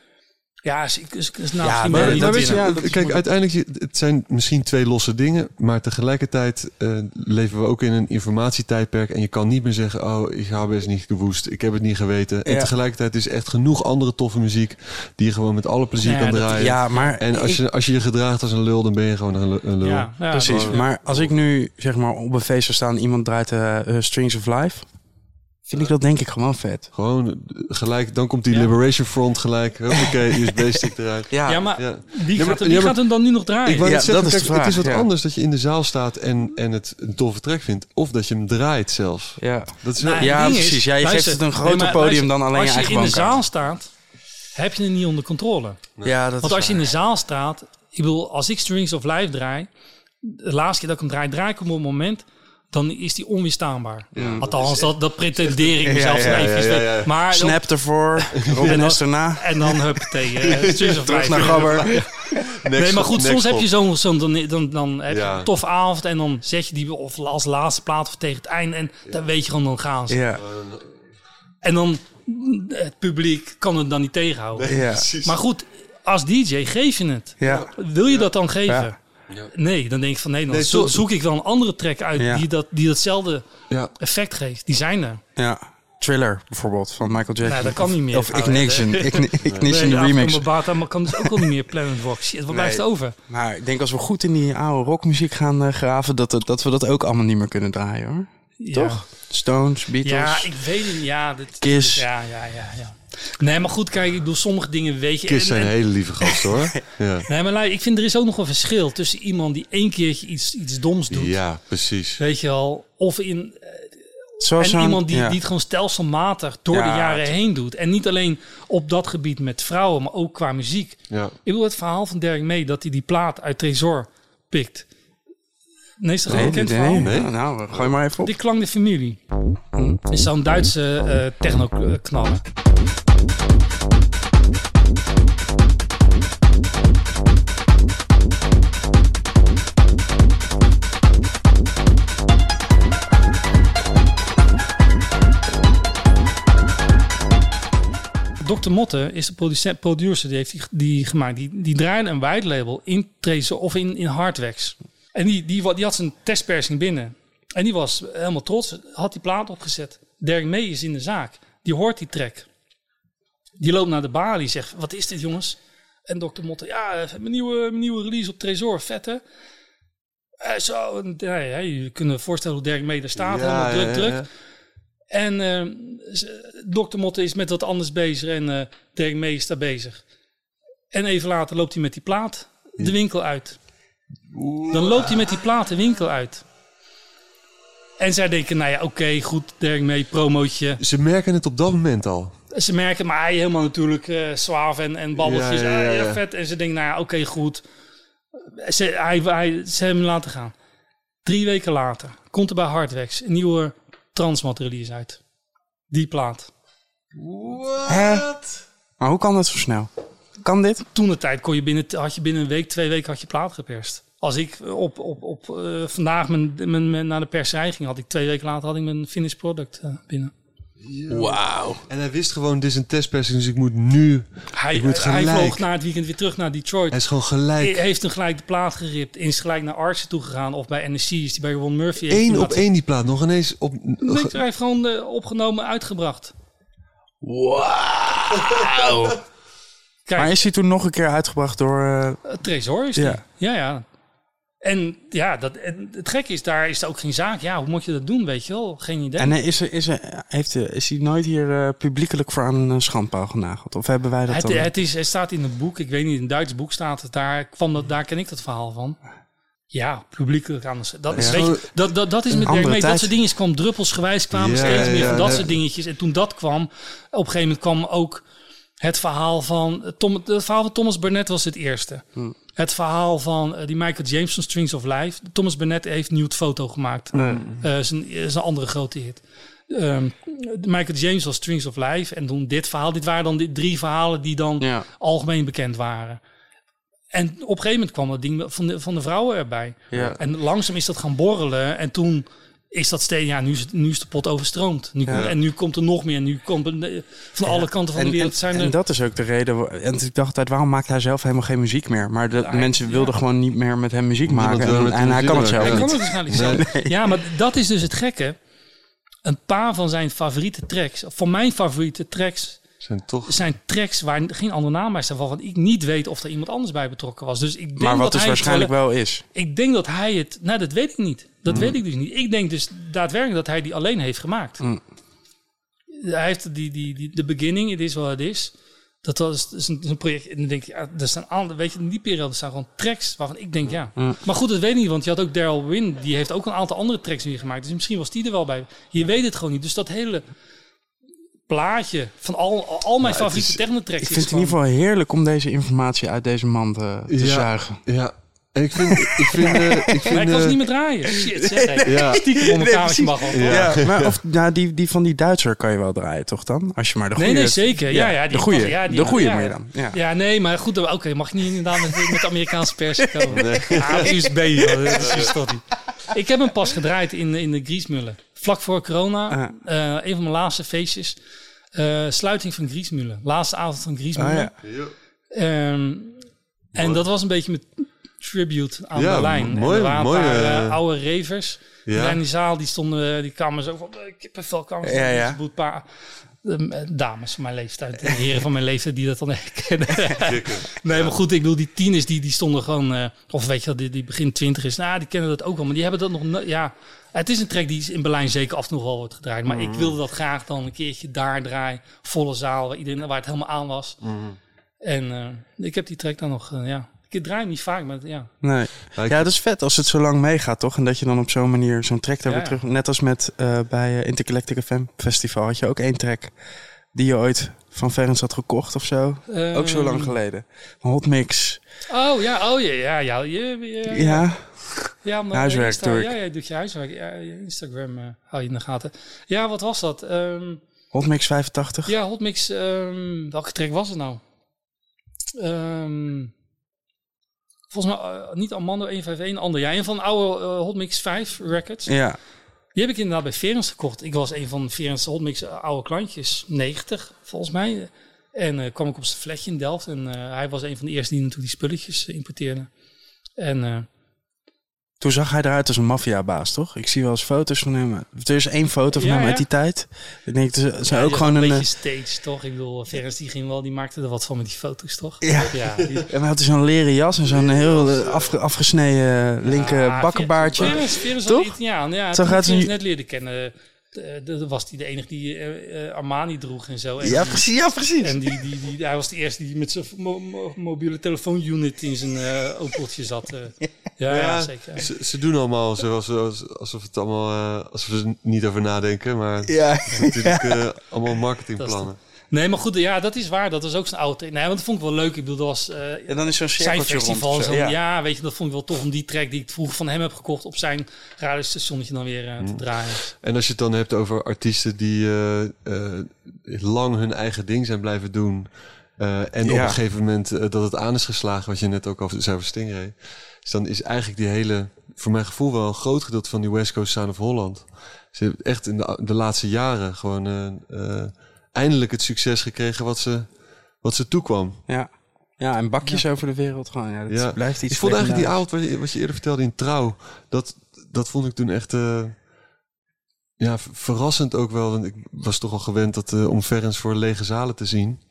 Ja, is, is, is nou Ja, maar weet je, winnen. kijk, uiteindelijk, het zijn misschien twee losse dingen, maar tegelijkertijd eh, leven we ook in een informatietijdperk en je kan niet meer zeggen, oh, ik habe es niet gewoest, ik heb het niet geweten. En Ja. tegelijkertijd is echt genoeg andere toffe muziek die je gewoon met alle plezier Ja, kan dat- draaien. Ja, maar En als ik- je, als je je gedraagt als een lul, dan ben je gewoon een lul. een lul. Ja, ja, Precies, maar als ik nu zeg maar op een feest zou staan, iemand draait eh, eh, Strings of Life, vind ik dat denk ik gewoon vet. Gewoon eh, gelijk, dan komt die Ja. Liberation Front gelijk. Oké, USB-stick eruit. Ja, maar Ja. wie, maar- gaat, wie ja, maar- gaat hem dan nu nog draaien? Ik wou zeggen, dat is kijk, het is wat ja. anders dat je in de zaal staat en, en het een toffe track vindt. Of dat je hem draait zelfs. Ja, Dat is Nou, wel- Ja, het is, precies. Ja, je geeft het een groter podium dan alleen je Als je eigen in de zaal staat, heb je het niet onder controle. ja dat Want is als je in de zaal staat, ik bedoel, als ik Strings of Life draai, de laatste keer dat ik hem draai, draai ik hem op een moment, dan is die onweerstaanbaar. Althans, dat, dat pretendeer ik mezelf Ja, ja, ja, ja, ja. Maar Snap ervoor, Robin dan- is erna. En dan huppatee, eh Strings of Terug naar Gabber. Nee, maar goed, soms heb je zo'n, zo'n dan, dan, dan heb je Ja. een toffe avond en dan zet je die of als laatste plaat of tegen het einde en dan weet je gewoon, dan gaan ze. Ja, En dan, het publiek kan het dan niet tegenhouden. ja, Maar goed, als DJ geef je het. ja. Wil je dat dan geven? Ja. Nee, dan denk ik van nee, dan Nee, zo- zo- zoek ik wel een andere track uit Ja. die, dat, die datzelfde Ja. effect geeft. Die zijn er. ja. Thriller bijvoorbeeld van Michael Jackson. Nee, dat kan niet meer. Of Ignition. Igni- Ignition de nee, remix. Mbata, maar kan dus ook al niet meer Planet Rock. Shit, wat blijft Nee. over? Maar ik denk als we goed in die oude rockmuziek gaan eh, graven, dat, dat we dat ook allemaal niet meer kunnen draaien hoor. Ja. Toch? Stones, Beatles. Ja, ik weet het. Ja, dit, Kiss. Ja, ja, ja, ja. Nee, maar goed, kijk, ik bedoel, sommige dingen weet je. Kiss en- zijn en- hele lieve gasten hoor. Ja. Nee, maar ik vind er is ook nog een verschil tussen iemand die één keertje iets, iets doms doet. ja, precies. Weet je wel. Of in, Zoals en iemand die, ja. die het gewoon stelselmatig door Ja, de jaren heen doet. En niet alleen op dat gebied met vrouwen, maar ook qua muziek. Ja. Ik bedoel het verhaal van Derek May dat hij die plaat uit Tresor pikt. Nee, is dat geen bekend verhaal? nee. Nou, gooi maar even op. Die klang de familie. Is zo'n Duitse eh techno-knaller. Dr. Motte is de producer die heeft die, die gemaakt. Die, die draaide een white label in Tracer of in, in Hardwax. En die, die, had zijn testpersing binnen. En die was helemaal trots. Had die plaat opgezet. Derek May is in de zaak. Die hoort die track. Die loopt naar de balie. Zegt, wat is dit jongens? En Dr. Motte, ja, mijn nieuwe, mijn nieuwe release op Tresor. Vet hè? Eh, zo, en, ja, ja, je kunt je voorstellen hoe Derek May daar staat. helemaal druk, ja, druk. ja. En z- Dr. Motte is met wat anders bezig en eh Derek is daar bezig. En even later loopt hij met die plaat de winkel uit. Dan loopt hij met die plaat de winkel uit. En zij denken, nou ja, oké, goed, Derek May, promootje. Ze merken het op dat moment al. Ze merken, maar hij helemaal natuurlijk eh zwaaf en, en babbeltjes. Ja, ja, ja, Ah, ja, ja. vet. En ze denken, nou ja, oké, goed. Ze, hij, hij, ze hebben hem laten gaan. Drie weken later komt er bij Hardwax een nieuwe Transmat release uit. Die plaat. Hè? Maar hoe kan dat zo snel? Kan dit? Toen de tijd kon je binnen, had je binnen een week, twee weken had je plaat geperst. Als ik op, op, op eh, vandaag mijn, mijn, mijn- naar de perserij ging, had ik twee weken later had ik mijn finished product eh, binnen. Wauw. En hij wist gewoon, dit is een testpersing, dus ik moet nu... Hij, Ik moet hij gelijk. vloog na het weekend weer terug naar Detroit. Hij is gewoon Hij gelijk. heeft hem gelijk de plaat geript. Is gelijk naar Archer toe gegaan. Of bij NSC is die bij Ron Murphy. heeft Eén hij op één die plaat, nog ineens op... Nee, hij heeft gewoon eh, opgenomen, uitgebracht. Wauw. Kijk, Maar is hij toen nog een keer uitgebracht door... eh, het Tresor is die. Ja. Ja, ja. En ja, dat, en het gekke is, daar is er ook geen zaak. Ja, hoe moet je dat doen, weet je wel? Geen idee. En is, er, is, er, heeft, is hij nooit hier eh, publiekelijk voor aan een schandpaal genageld? Of hebben wij dat het, dan? het, is, het staat in een boek, ik weet niet, in een Duits boek staat het. Daar, kwam dat, daar ken ik dat verhaal van. Ja, publiekelijk aan de Dat, is, Ja. weet je, dat, dat, dat is met Dirk mee. Dat soort dingen kwam druppelsgewijs, kwamen Ja, steeds meer ja, van dat soort dingetjes. En toen dat kwam, op een gegeven moment kwam ook het verhaal van... Tom, het verhaal van Thomas Burnett was het eerste. Het verhaal van eh, die Michael James van Strings of Life. Thomas Burnett heeft een nieuw foto gemaakt. Eh, is, een, is een andere grote hit. Ehm, Michael James was Strings of Life. En toen dit verhaal. Dit waren dan die drie verhalen die dan Ja. algemeen bekend waren. En op een gegeven moment kwam dat ding van de, van de vrouwen erbij. Ja. En langzaam is dat gaan borrelen. En toen is dat steeds, ja, nu is, het, nu is de pot overstroomd. Nu, Ja. En nu komt er nog meer. Nu komt er, eh, van alle kanten van En, de wereld en, zijn en er... dat is ook de reden. En ik dacht altijd, waarom maakt hij zelf helemaal geen muziek meer? Maar de Ja, mensen wilden ja. gewoon niet meer met hem muziek Niemand maken. En, en hij kan het zelf Hij niet. kan het waarschijnlijk zelf. Ja, maar dat is dus het gekke. Een paar van zijn favoriete tracks, van mijn favoriete tracks, Zijn toch... zijn tracks waar geen andere naam bij staat, waarvan ik niet weet of er iemand anders bij betrokken was. Dus ik denk Maar wat dat dus hij waarschijnlijk wel is. Ik denk dat hij het. Nou, dat weet ik niet. Dat Mm. weet ik dus niet. Ik denk dus daadwerkelijk dat hij die alleen heeft gemaakt. Mm. Hij heeft die, die, die, de beginning, het is wat het is. Dat was is een, is een project. En dan denk je, ja, er staan andere, weet je, in die periode staan gewoon tracks waarvan ik denk, ja. Mm. Maar goed, dat weet ik niet, want je had ook Daryl Win, die heeft ook een aantal andere tracks weer gemaakt. Dus misschien was die er wel bij. Je weet het gewoon niet. Dus dat hele plaatje van al, al mijn favoriete is- technotracks Ik vind het in ieder geval heerlijk om deze informatie uit deze man te, te Ja. zuigen. Ja, ik vind... Ik vind, eh, ik Maar vind ik kan ze eh, niet meer draaien. Shit, zeg. Ja. Stiekem mijn kamertje mag wel. Ja, maar of, nou, die, die van die Duitser kan je wel draaien, toch dan? Als je maar de goede... Nee, nee, zeker. Ja, ja, die de goede, ja, die- de goede ja. dan. Ja. Ja, nee, maar goed, oké, mag je niet inderdaad met, met de Amerikaanse pers komen. Ah, USB, dat is niet. Ik heb hem pas gedraaid in, in de Griesmullen. Vlak voor corona, eh, een van mijn laatste feestjes. Eh, sluiting van Griesmullen. Laatste avond van Griesmullen. Ah, ja. Ehm, en dat was een beetje met tribute aan Ja, Berlijn. En mooi- er waren een mooi, paar eh, oude ravers. Ja. In die zaal, die stonden, die kwamen zo van, kippenvel kwamen. Ja, ja. Dus een paar dames van mijn leeftijd, en heren van mijn leeftijd die dat dan herkennen. nee, maar goed, ik bedoel, die tieners die, die stonden gewoon, eh, of weet je wel, die, die begin twintig is, nou, die kennen dat ook wel, maar die hebben dat nog, no- ja, het is een track die in Berlijn zeker af en toe wel wordt gedraaid, maar ik wilde dat graag dan een keertje daar draaien, volle zaal, waar, iedereen, waar het helemaal aan was. En eh, ik heb die track dan nog, eh, ja, ik draai hem niet vaak, maar ja. Nee. Ja, dat is vet als het zo lang meegaat, toch? En dat je dan op zo'n manier zo'n track daar Ja, weer ja. terug... Net als met eh, bij uh, Intergalactic FM Festival had je ook één track die je ooit van Ferens had gekocht of zo. ook zo lang Ehm, geleden. Hot Mix. Oh ja, oh ja, ja, ja, ja, ja, Ja, Ja, maar Huiswerk Insta. Ja, jij doet je huiswerk. Ja, Instagram eh, hou je in de gaten. Ja, wat was dat? Ehm, Hot Mix 85. ja, Hotmix. ehm welke track was het nou? Ehm, volgens mij eh, niet Armando 151, ander. Ja, een van de oude eh, Hotmix 5 records. Ja. Die heb ik inderdaad bij Ferens gekocht. Ik was een van Ferens Hotmix oude klantjes. 90, volgens mij. En kwam ik op zijn flatje in Delft. En hij was een van de eerste die natuurlijk die spulletjes importeerde. En Toen zag hij eruit als een maffiabaas, toch? Ik zie wel eens foto's van hem. Er is één foto van Ja, hem ja. uit die tijd. Ik denk, ze zijn Ja, ook gewoon een... een eh, beetje stage, toch? Ik bedoel, Ferris die ging wel, die maakte er wat van met die foto's, toch? Ja. ja die, En hij had dus zo'n leren jas en zo'n heel eh, afge- afgesneden eh, linker Ja, bakkenbaardje. Ferris, Ferris Toch? Italiaan. Ja, Zo toen gaat nu- net leerde kennen, eh, eh, was hij de enige die eh, eh, Armani droeg en zo. En Ja, die- precies. Ja, precies. En die, die, die, hij was de eerste die met zijn mo- mo- mobiele telefoonunit in zijn eh Opeltje zat. ja, ja, zeker. Ze, ze doen allemaal zoals, alsof het allemaal, eh, alsof ze er niet over nadenken, maar Ja. het is natuurlijk allemaal marketingplannen. Nee, maar goed, ja, dat is waar. Dat was ook zo'n oude... Nee, want dat vond ik wel leuk. Ik bedoel, dat was... eh, En dan is zo'n zijn cirkeltje rond. festival. Zo, ja. ja. weet je, dat vond ik wel tof om die track die ik vroeger van hem heb gekocht op zijn radiostationnetje dan weer eh, te draaien. En als je het dan hebt over artiesten die eh, eh, lang hun eigen ding zijn blijven doen. eh, en op een gegeven moment dat het aan is geslagen, wat je net ook al zei over Stingray. Dus dan is eigenlijk die hele, voor mijn gevoel wel een groot gedeelte van die West Coast Sound of Holland. Ze hebben echt in de, de laatste jaren gewoon eh, eh, eindelijk het succes gekregen wat ze, wat ze toekwam. Ja. ja, en bakjes over de wereld gewoon. Ja, dat Ja. blijft iets Ik vond eigenlijk die avond wat je, wat je eerder vertelde in Trouw, dat, dat vond ik toen echt eh, ja, ver- verrassend ook wel. Want ik was toch al gewend dat, eh, om Ferens voor lege zalen te zien.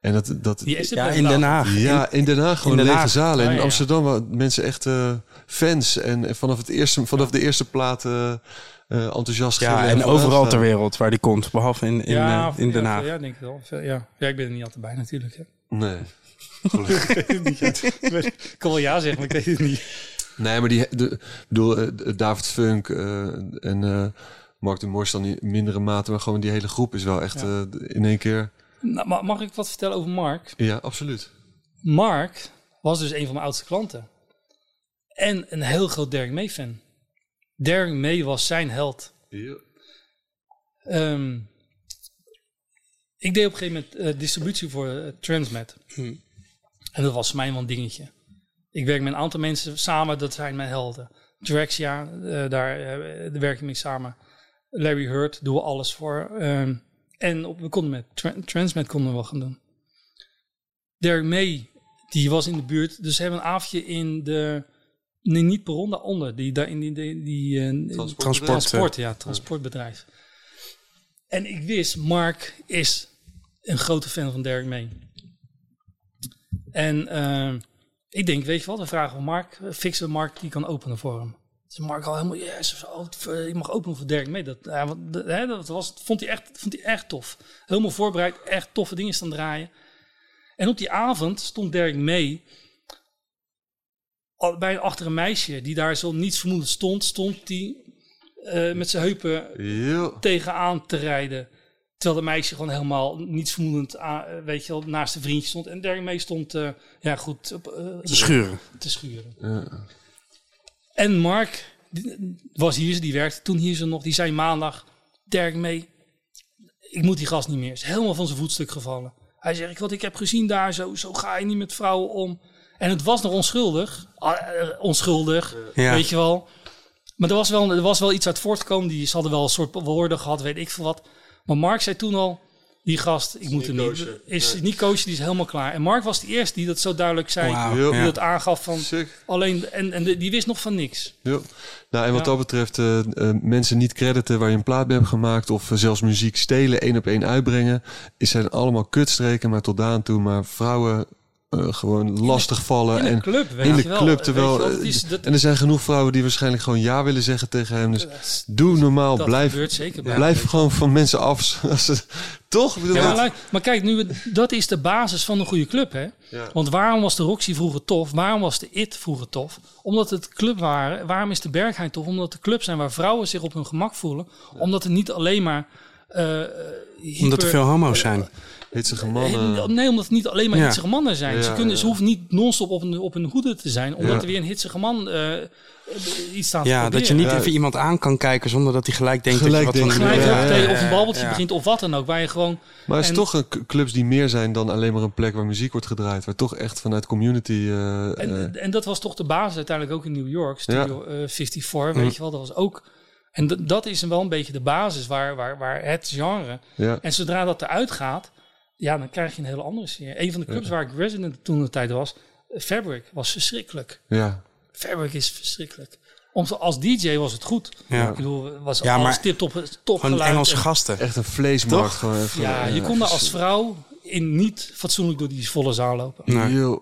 En dat, dat Ja, in Den Haag. ja, in Den Haag gewoon in Den lege zalen. En in. Amsterdam waren mensen echt eh, fans. En, en vanaf, het eerste, vanaf de eerste plaat eh, enthousiast Ja, gillen en overal ter wereld waar die komt. Behalve in, in, ja, eh, in Den ja, Haag. Ja, denk ik wel. Ja. ja, ik ben er niet altijd bij natuurlijk. Hè. Nee. Ik kan wel ja zeggen, maar ik weet het niet. Nee, maar die, de, bedoel, eh, David Funk eh, en eh Mark de Mors dan in mindere mate, maar gewoon die hele groep is wel echt Ja. eh, in één keer. Nou, ma- mag ik wat vertellen over Mark? Ja, absoluut. Mark was dus een van mijn oudste klanten. En een heel groot Derek May fan. Derek May was zijn held. Ehm, ik deed op een gegeven moment eh, distributie voor eh, Transmet. En dat was voor mij wel een dingetje. Ik werk met een aantal mensen samen, dat zijn mijn helden. Drexia, eh, daar daar werk ik mee samen. Larry Hurt doen we alles voor. Ehm, en op, we konden met Tra- Transmet konden we wel gaan doen. Derek May, die was in de buurt. Dus ze hebben een avondje in de... Nee, niet perron, daaronder. Die, daar in die, die, die eh, Transportbedrijf. transport, ja, transportbedrijf. En ik wist, Mark is een grote fan van Derek May. En eh, ik denk, weet je wat, we vragen van Mark, fixen Mark die kan openen voor hem. Dus Mark al helemaal, yes, oh, eh, je mag openen voor Derek May. Dat, ja, want, de- hè, dat was, vond, hij echt, vond hij echt tof. Helemaal voorbereid, echt toffe dingen staan draaien. En op die avond stond Derek May bij achter een meisje die daar zo niets vermoedend stond, stond die eh, met zijn heupen Yo. tegenaan te rijden. Terwijl de meisje gewoon helemaal niets vermoedend aan, eh, weet je wel, naast de vriendje stond. En daarmee stond, eh, ja goed, op, eh, Te schuren. te schuren. Ja. En Mark die was hier, die werkte toen hier zo nog. Die zei maandag, Dirk mee, ik moet die gast niet meer. Is helemaal van zijn voetstuk gevallen. Hij zegt, wat ik heb gezien daar, zo, zo ga je niet met vrouwen om. En het was nog onschuldig. Ah, eh, onschuldig, Ja. weet je wel. Maar er was, wel, er was wel iets uit voortgekomen. Die, ze hadden wel een soort woorden gehad, weet ik veel wat. Maar Mark zei toen al, die gast, ik moet hem niet... Is niet coachen, die is helemaal klaar. En Mark was de eerste die dat zo duidelijk zei. Heel- Die ja. dat aangaf van... Sick. Alleen, en, en de- die wist nog van niks. Ja. Nou, en wat Ja. dat betreft, eh, eh, mensen niet crediten waar je een plaat bij hebt gemaakt, of zelfs muziek stelen, één op één uitbrengen, is zijn allemaal kutstreken, maar tot daan toe. Maar vrouwen eh, gewoon lastig vallen. In een en club, weet in de je club, terwijl, je wel, eh, dat is- dat- en er zijn genoeg vrouwen die waarschijnlijk gewoon ja willen zeggen tegen hem. Dus doe normaal, dat blijf, gebeurt zeker bij blijf gewoon van mensen af. Als ze- Toch? Ja, maar, kijk, nu, dat is de basis van een goede club. Hè? Ja. Want waarom was de Roxy vroeger tof? Waarom was de IT vroeger tof? Omdat het club waren. Waarom is de Berghain tof? Omdat het club zijn waar vrouwen zich op hun gemak voelen. Omdat er niet alleen maar... eh, hyper- Omdat er veel homo's zijn. Hitsige mannen. Nee, omdat het niet alleen maar Ja. hitsige mannen zijn. ze, kunnen, ja. ze hoeven niet non-stop op een, op een hoede te zijn. Omdat Ja. er weer een hitsige man eh, iets staat te Ja, dat je niet Ja. even iemand aan kan kijken zonder dat hij gelijk denkt Gelijk dat je wat van Gelijk of een babbeltje ja. begint of wat dan ook. Waar je gewoon... Maar het is En- toch een clubs die meer zijn dan alleen maar een plek waar muziek wordt gedraaid. Waar toch echt vanuit community... eh, eh, En, en dat was toch de basis uiteindelijk ook in New York. Studio eh, 54, weet je wel. Dat was ook... En dat is wel een beetje de basis waar, waar, waar het genre... ja. En zodra dat eruit gaat, ja, dan krijg je een hele andere sfeer. Een van de clubs waar ik resident toen de tijd was, eh, Fabric, was verschrikkelijk. ja. Fabric is verschrikkelijk. Om, als DJ was het goed. Ja. Ik bedoel, was Ja, alles maar tip top, top Gewoon geluid. Engelse En- gasten. Echt een vleesmarkt. Toch? Gewoon even, Ja, je kon daar als vrouw in niet fatsoenlijk door die volle zaal lopen. Nee.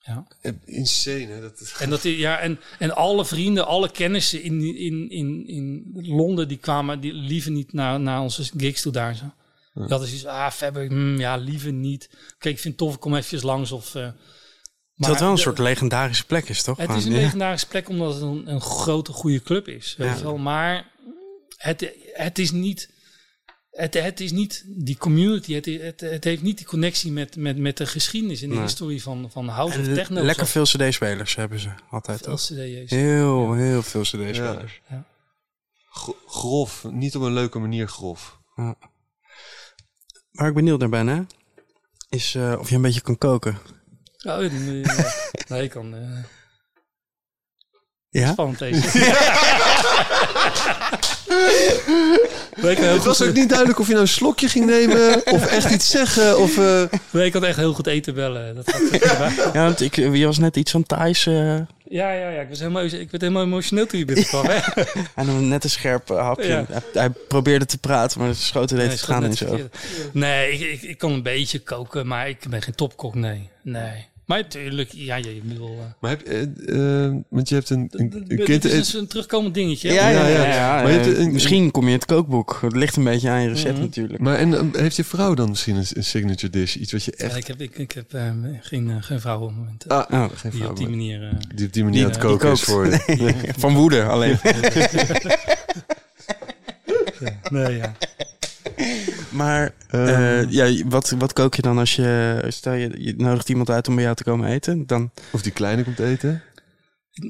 Ja. insane, hè? Dat is... En, dat, ja, en, en alle vrienden, alle kennissen in, in, in, in Londen, die kwamen die liever niet naar, naar onze gigs toe daar zo. Die hadden zoiets ah, Fabric, hmm, ja, liever niet. Kijk, ik vind het tof, ik kom even langs of... eh, Terwijl het wel een de- soort legendarische plek is, toch? Het is een ja. legendarische plek omdat het een, een grote, goede club is. Weet wel. Maar het, het is niet... Het, het is niet die community, het, het, het heeft niet die connectie met, met, met de geschiedenis en de Nee. historie van, van house of En techno. lekker veel cd-spelers hebben ze altijd. veel? CD's. Heel, heel veel cd-spelers. Gro- grof. Niet op een leuke manier grof. Waar ik benieuwd naar ben, hè? Is eh, of je een beetje kan koken. Oh, nee, ja. nee, ik kan... eh Ja? spannend deze. Het was goed- ook niet duidelijk of je nou een slokje ging nemen of echt iets zeggen. Of, eh, nee, ik kan echt heel goed eten bellen. Dat gaat prima. Ja, want ik, je was net iets van Thais eh, ja, ja, ja. Ik, was helemaal, ik werd helemaal emotioneel toen je binnenkwam. hè? en dan net een scherp eh, hapje. Ja. Hij, hij probeerde te praten, maar de schoten deed Nee, het gaan en zo. Nee, ik, ik, ik kan een beetje koken, maar ik ben geen topkok, nee. Nee. Maar natuurlijk, ja, je bedoel... eh, maar heb, eh, eh, want je hebt een, een, een dit kind... is dus een terugkomend dingetje. Ja, ja, Ja, ja. ja. ja, Maar je een- misschien kom je in het kookboek. Het ligt een beetje aan je recept Mhm. natuurlijk. Maar en, heeft je vrouw dan misschien een, een signature dish? Iets wat je Ja, echt... ik heb, ik, ik heb geen, geen vrouw op het moment. Ah, Oh, geen die vrouw, op die manier... eh, die op die manier die- aan het die koken is voor je. Van woede alleen. nee, ja. Maar Ehm. eh, ja, wat, wat kook je dan als je... Stel je, je nodigt iemand uit om bij jou te komen eten. Dan, Of die kleine komt eten.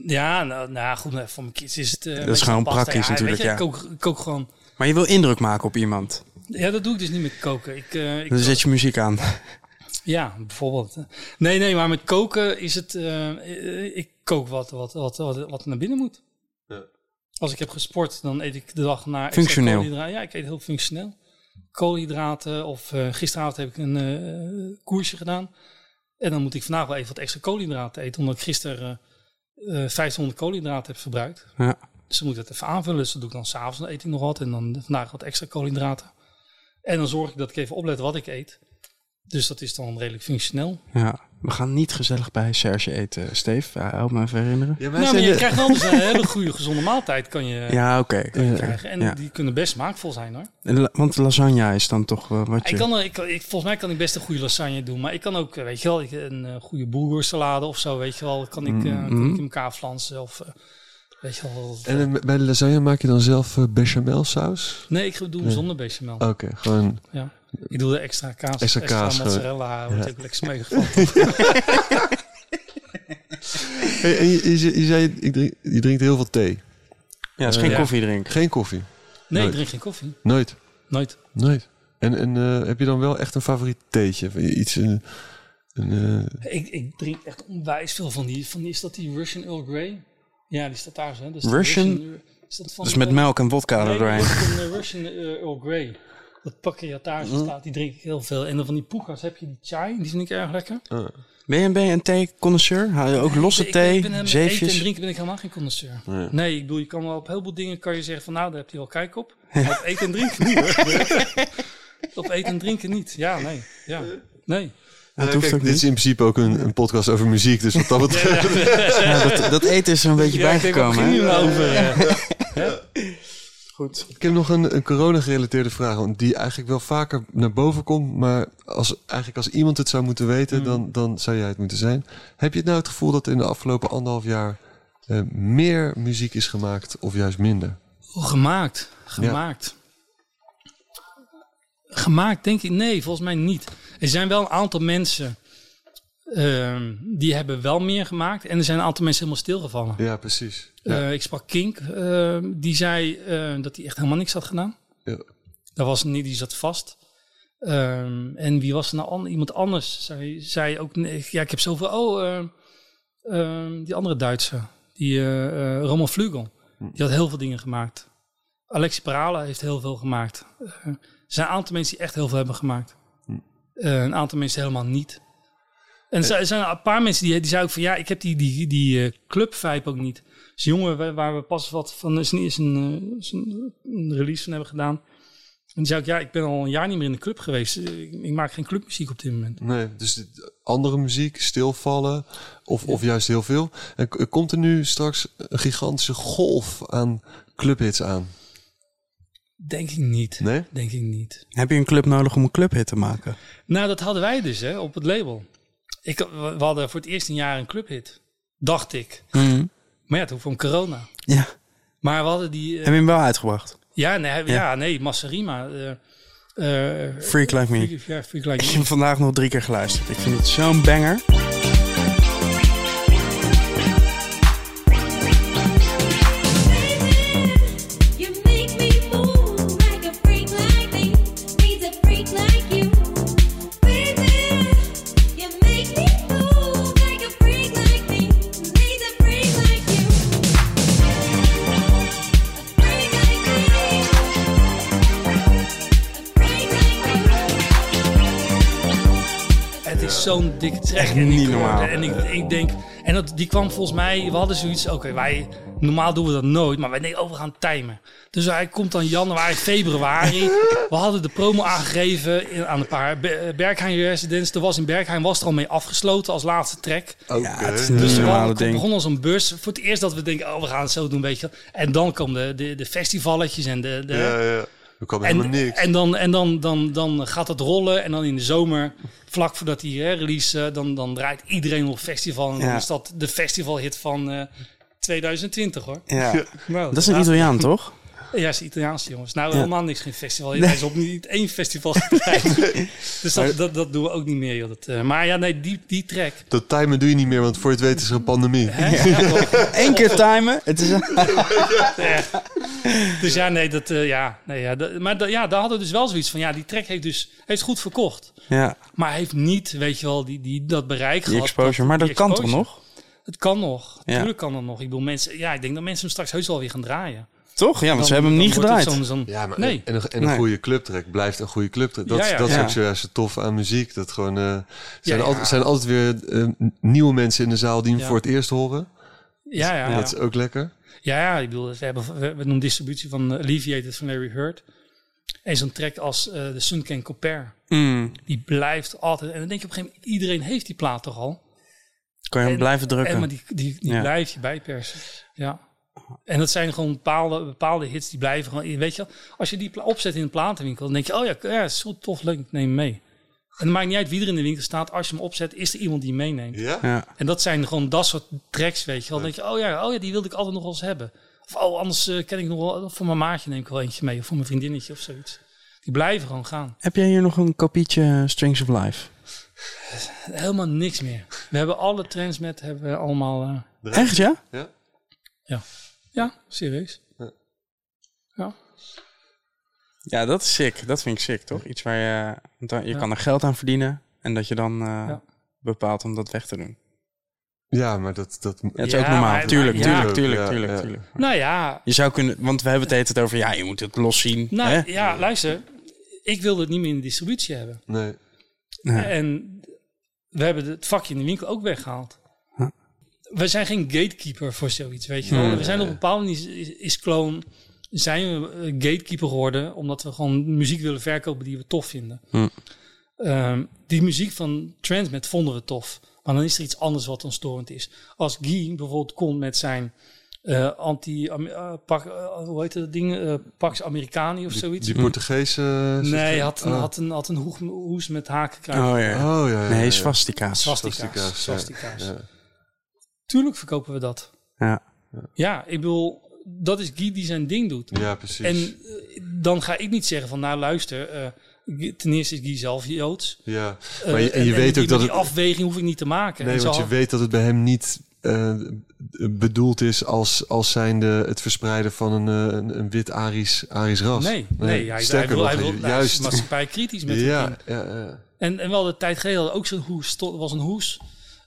Ja, nou, nou goed, maar voor mijn kids is het... eh, is meestal gewoon pasta. praktisch natuurlijk, Weet je, ja. ik kook, ik kook gewoon... maar je wil indruk maken op iemand. Ja, dat doe ik dus niet met koken. Ik, eh, ik Dan zet je muziek aan. Ja, bijvoorbeeld. Nee, nee, maar met koken is het... ik kook wat, wat, wat, wat, wat naar binnen moet. Als ik heb gesport, dan eet ik de dag na extra Functioneel. Ja, ik eet heel functioneel. Koolhydraten of eh, gisteravond heb ik een eh, koersje gedaan. En dan moet ik vandaag wel even wat extra koolhydraten eten. Omdat ik gisteren eh, eh, 1500 koolhydraten heb verbruikt. Ja. Dus dan moet ik dat even aanvullen. Dus dat doe ik dan s'avonds. Dan eet ik nog wat. En dan vandaag wat extra koolhydraten. En dan zorg ik dat ik even oplet wat ik eet. Dus dat is dan redelijk functioneel. ja. We gaan niet gezellig bij Serge eten, Steve. Ja, help me even herinneren. Ja, wij Nou, maar zijn je de- krijgt wel dus een hele goede gezonde maaltijd kan je, Ja, oké. En Ja. die kunnen best smaakvol zijn hoor. En la- Want lasagne is dan toch wel wat Ik je... kan, ik, kan- ik, volgens mij kan ik best een goede lasagne doen. Maar ik kan ook, eh, weet je wel, ik, een eh, goede boergoorsalade of zo, weet je wel. Kan ik, eh, kan ik in elkaar flansen of... eh, weet je wel. En eh, bij de lasagne maak je dan zelf eh, bechamel saus? nee, ik doe hem zonder bechamel. Oké, gewoon... Ja. Ik doe er extra kaas, Extra extra, kaas, mozzarella. Wordt ook lekker smeuig van. Hey, en je, je, je zei, ik drink, je drinkt heel veel thee. Ja, het is geen Ja. koffie drinken. Geen koffie? Nee, ik Nooit. drink geen koffie. Nooit? Nooit. Nooit. En, en eh, heb je dan wel echt een favoriet theetje? Iets... Een, een, eh, Ik, ik drink echt onwijs veel van die, van die... Is dat die Russian Earl Grey? Ja, die staat daar zo. hè. De Russian? is dat van Dus met melk en vodka Nee, er doorheen. eh, Russian Earl Grey. Dat pakkejattage Mm. staat, die drink ik heel veel. En dan van die poekas heb je die chai, die vind ik erg lekker. Ben je, ben je een thee-connoisseur? Hou je ook losse Ik- thee, ik ben helemaal- Eten en zeefjes? drinken ben ik helemaal geen connoisseur. Nee. Nee, ik bedoel, je kan wel op heel veel dingen kan je zeggen van nou, daar heb je wel kijk op. Maar op eten en drinken niet hoor. op eten en drinken niet. Ja, nee. Ja, nee. Ja, het Ja, hoeft kijk, ook dit is in principe ook een, een podcast over muziek, dus wat dat betreft... Ja, dat, dat eten is er een beetje Ja, ik bijgekomen. hè? nou over? Goed. Ik heb nog een, een corona-gerelateerde vraag, want die eigenlijk wel vaker naar boven komt. Maar als, eigenlijk als iemand het zou moeten weten, Hmm. dan, dan zou jij het moeten zijn. Heb je het nou het gevoel dat in de afgelopen anderhalf jaar eh, meer muziek is gemaakt of juist minder? Oh, gemaakt. Gemaakt. Gemaakt, denk ik. Nee, volgens mij niet. Er zijn wel een aantal mensen ehm, die hebben wel meer gemaakt. En er zijn een aantal mensen helemaal stilgevallen. Ja, precies. Eh, ik sprak Kink. ehm, die zei eh, dat hij echt helemaal niks had gedaan. Ja. Dat was niet, die zat vast. Ehm, en wie was er nou? an- Iemand anders zei, zei ook, nee, ja, ik heb zoveel. Oh, die andere Duitse, die uh, Roman Vlugel, die had heel veel dingen gemaakt. Alexi Parala heeft heel veel gemaakt. Eh, er zijn een aantal mensen die echt heel veel hebben gemaakt. Eh, een aantal mensen helemaal niet. En er zijn- er zijn een paar mensen die, die zeiden ook van ja, ik heb die, die, die eh, club vibe ook niet. Dus jongen waar, we pas wat van is een, is een, eh, is een, een release van hebben gedaan. En die zei ook ja, ik ben al een jaar niet meer in de club geweest. Eh, Ik, ik maak geen clubmuziek op dit moment. Nee, dus andere muziek, stilvallen of, of juist heel veel. En komt er nu straks een gigantische golf aan clubhits aan? Denk ik niet. Nee? Denk ik niet. Heb je een club nodig om een clubhit te maken? Nou, dat hadden wij dus hè, op het label. Ik, we hadden voor het eerst een jaar een clubhit. Dacht ik. Maar ja, toen kwam corona. Ja. Maar we hadden die... eh, Heb je hem wel uitgebracht? ja, nee, ja. Ja. nee, Masserima. eh eh, Freak Like Me. Freak, ja, Freak Like Ik Me. heb hem vandaag nog drie keer geluisterd. Ik vind het zo'n banger. Dikke track. Echt En niet ik, normaal. En ik, ik denk... En dat, die kwam volgens mij... We hadden zoiets... Oké, wij... Normaal doen we dat nooit. Maar wij denken, oh, we gaan timen. Dus hij komt dan januari, februari. We hadden de promo aangegeven in, aan een paar Be- Berghain Residence. Er was in Berghain was er al mee afgesloten als laatste track. Ja, het is niet Dus een we begon als een bus. Voor het eerst dat we denken, oh, we gaan het zo doen, weet je. En dan komen de, de, de festivalletjes en de... de Ja, ja. Er kwam helemaal en, niks. en, dan, en dan, dan, dan gaat het rollen. En dan in de zomer, vlak voordat die hè, release, eh, dan, dan draait iedereen op festival. En dan Ja. is dat de festivalhit van eh 2020 hoor. Ja. Nou, Dat is een ja. Italiaan, toch? Ja, is Italiaans jongens. Nou, Ja. helemaal niks geen festival. Hij is op niet één festival dus dat, dat, dat doen we ook niet meer. Joh. Dat, eh, maar ja, nee, die, die track. Dat timen doe je niet meer, want voor je het weet is er een pandemie. Eén keer timen. Het is Dus ja, nee, dat, eh, ja, nee, ja, dat- maar ja, daar hadden we dus wel zoiets van, ja, die track heeft dus heeft goed verkocht. ja, Maar heeft niet, weet je wel, die, die, dat bereik die gehad. exposure. Maar dat kan toch nog? Het kan nog. Ja. Tuurlijk kan dat nog. Ik bedoel, mensen, ja, ik denk dat mensen hem straks heus wel weer gaan draaien. Toch? Ja, want dan- ze hebben hem niet gedraaid. Ja, maar Nee. en, en, en een Nee. goede clubtrack blijft een goede clubtrack. Dat, Ja, ja. dat is Ja. ook zojuist zo tof aan muziek. Dat gewoon, eh, zijn, zijn altijd weer eh, nieuwe mensen in de zaal die hem Ja. voor het eerst horen. Ja, ja, ja. Dat is ook lekker. Ja, ja, ik bedoel, we hebben we, distributie van eh, Alleviated van Larry Hurt. En zo'n track als eh de Sun Can Compare. Mm. Die blijft altijd. En dan denk je op een gegeven moment, iedereen heeft die plaat toch al. Kan je hem En- blijven drukken? En, maar die, die, die Ja. blijf je bijpersen. Ja. En dat zijn gewoon bepaalde, bepaalde hits die blijven gewoon. Weet je, wel, als je die opzet in een platenwinkel, dan denk je, oh ja, ja, is zo tof, leuk, ik neem hem mee. En het maakt niet uit wie er in de winkel staat. Als je hem opzet, is er iemand die hem meeneemt. Ja? Ja. En dat zijn gewoon dat soort tracks, weet je wel. Dan denk je, oh ja, oh ja, die wilde ik altijd nog wel eens hebben. Of oh, anders eh, ken ik nog wel, voor mijn maatje neem ik wel eentje mee. Of voor mijn vriendinnetje of zoiets. Die blijven gewoon gaan. Heb jij hier nog een kopietje Strings of Life? Helemaal niks meer. We hebben alle trends met, hebben we allemaal... eh, Echt, ja? Ja? ja, serieus. Ja. Ja, dat is sick. Dat vind ik sick, toch? Iets waar je... dan- Je Ja. kan er geld aan verdienen. En dat je dan eh, Ja. bepaalt om dat weg te doen. Ja, maar dat... dat Ja, het is Ja, ook normaal. maar- tuurlijk, ja. tuurlijk, tuurlijk, Ja, tuurlijk, ja. tuurlijk. Nou ja, Je zou kunnen... Want we hebben het over... Ja, je moet het los zien. nou, hè? ja, luister. Ik wilde het niet meer in de distributie hebben. Nee. Ja. En we hebben het vakje in de winkel ook weggehaald. We zijn geen gatekeeper voor zoiets, weet je wel. We zijn op een bepaalde manier, is, is Clone, zijn we eh, gatekeeper geworden, omdat we gewoon muziek willen verkopen die we tof vinden. Hmm. Ehm, die muziek van Transmet vonden we tof. Maar dan is er iets anders wat ons storend is. Als Guy bijvoorbeeld komt met zijn eh, anti, uh, pak, hoe heet dat ding, Eh, Pax Americani of Die, zoiets. die Portugese... nee, je? had een, Oh. had een, had een hoes, met hakenkruis. Oh ja. Oh, ja, ja, Nee, ja. Swastika's. Swastika's, Swastika's. Tuurlijk verkopen we dat. Ja. Ja, ik bedoel, dat is Guy die zijn ding doet. Ja, precies. En eh, dan ga ik niet zeggen van, nou luister, eh, ten eerste is Guy zelf Joods. ja. Eh, Maar je- en je weet die, ook dat die het- afweging hoef ik niet te maken. Nee, En want zo- je weet dat het bij hem niet eh, bedoeld is als, als zijnde het verspreiden van een, een, een wit Arisch, Arisch ras. Nee, nee, hij, sterker hij wil, nog, hij is juist. maatschappij kritisch met ja, ja, ja. En, en wel de tijd geleden ook zo'n hoes, was een hoes,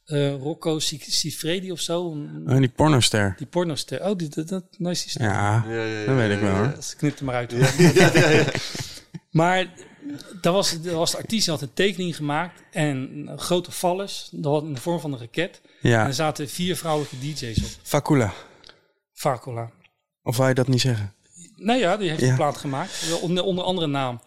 eh, Rocco Sifredi of zo, een- Oh, die pornoster. die pornoster. Oh, die, dat, dat, nice die. Ja, Ja, ja, ja, dat weet ik wel hoor. er maar uit. Ja, ja, ja. Maar dat was, dat was de artiest die had een tekening gemaakt en een grote vallers, dat was in de vorm van een raket. En Ja, er zaten vier vrouwelijke DJ's op. Facula. Facola. Of wou je dat niet zeggen? Nou ja, die heeft Ja. een plaat gemaakt, wel onder, onder andere naam.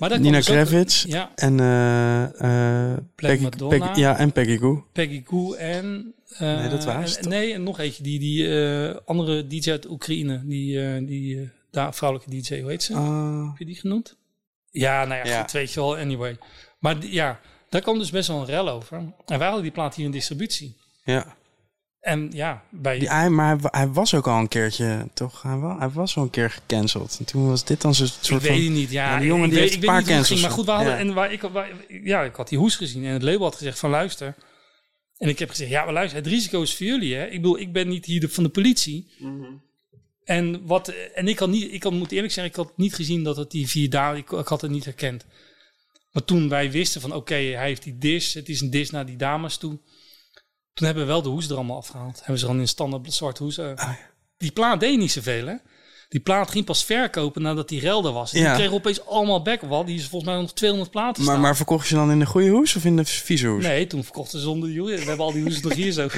Maar daar Nina ook- Kravitz Ja, en eh eh Peggy, Madonna. Peggy- ja, en Peggy Goo. Peggy Goo en... eh, Nee, dat was het en-? Nee, en nog eentje, die, die eh, andere DJ uit Oekraïne, die, eh, die eh, daar, vrouwelijke DJ, hoe heet ze? Ah, Heb je die genoemd? Ja, nou ja, Ja. goed, weet je wel, anyway. Maar ja, daar kwam dus best wel een rel over. En wij hadden die plaat hier in distributie. ja. En ja, bij... Die, hij, maar hij, wa- hij was ook al een keertje, toch? Hij, wa- hij was al een keer gecanceld. En toen was dit dan zo'n ik soort weet van... het niet, ja. Ja, die jongen ik, die weet- heeft ik een paar het ging, cancels. Maar goed, we hadden... Ja. En waar, ik, waar- ja, ik had die hoes gezien en het label had gezegd van luister. En ik heb gezegd, ja, maar luister, het risico is voor jullie, hè. Ik bedoel, ik ben niet hier de, van de politie. En, wat, en ik had niet, ik had, moet eerlijk zeggen, ik had niet gezien dat het die vier dagen, ik, ik had het niet herkend. Maar toen wij wisten van, oké, hij heeft die dis, het is een dis naar die dames toe. Toen hebben we wel de hoes er allemaal afgehaald. Hebben ze gewoon in standaard zwart hoes. eh. Ah, Die plaat deed niet zoveel, hè. Die plaat ging pas verkopen nadat die relder was. En Ja. die kreeg opeens allemaal backwal. Die is volgens mij nog 200 platen Maar, staan. maar verkocht je dan in de goede hoes of in de vieze hoes? Nee, toen verkochten ze zonder hoes. We hebben al die hoesen nog hier zo.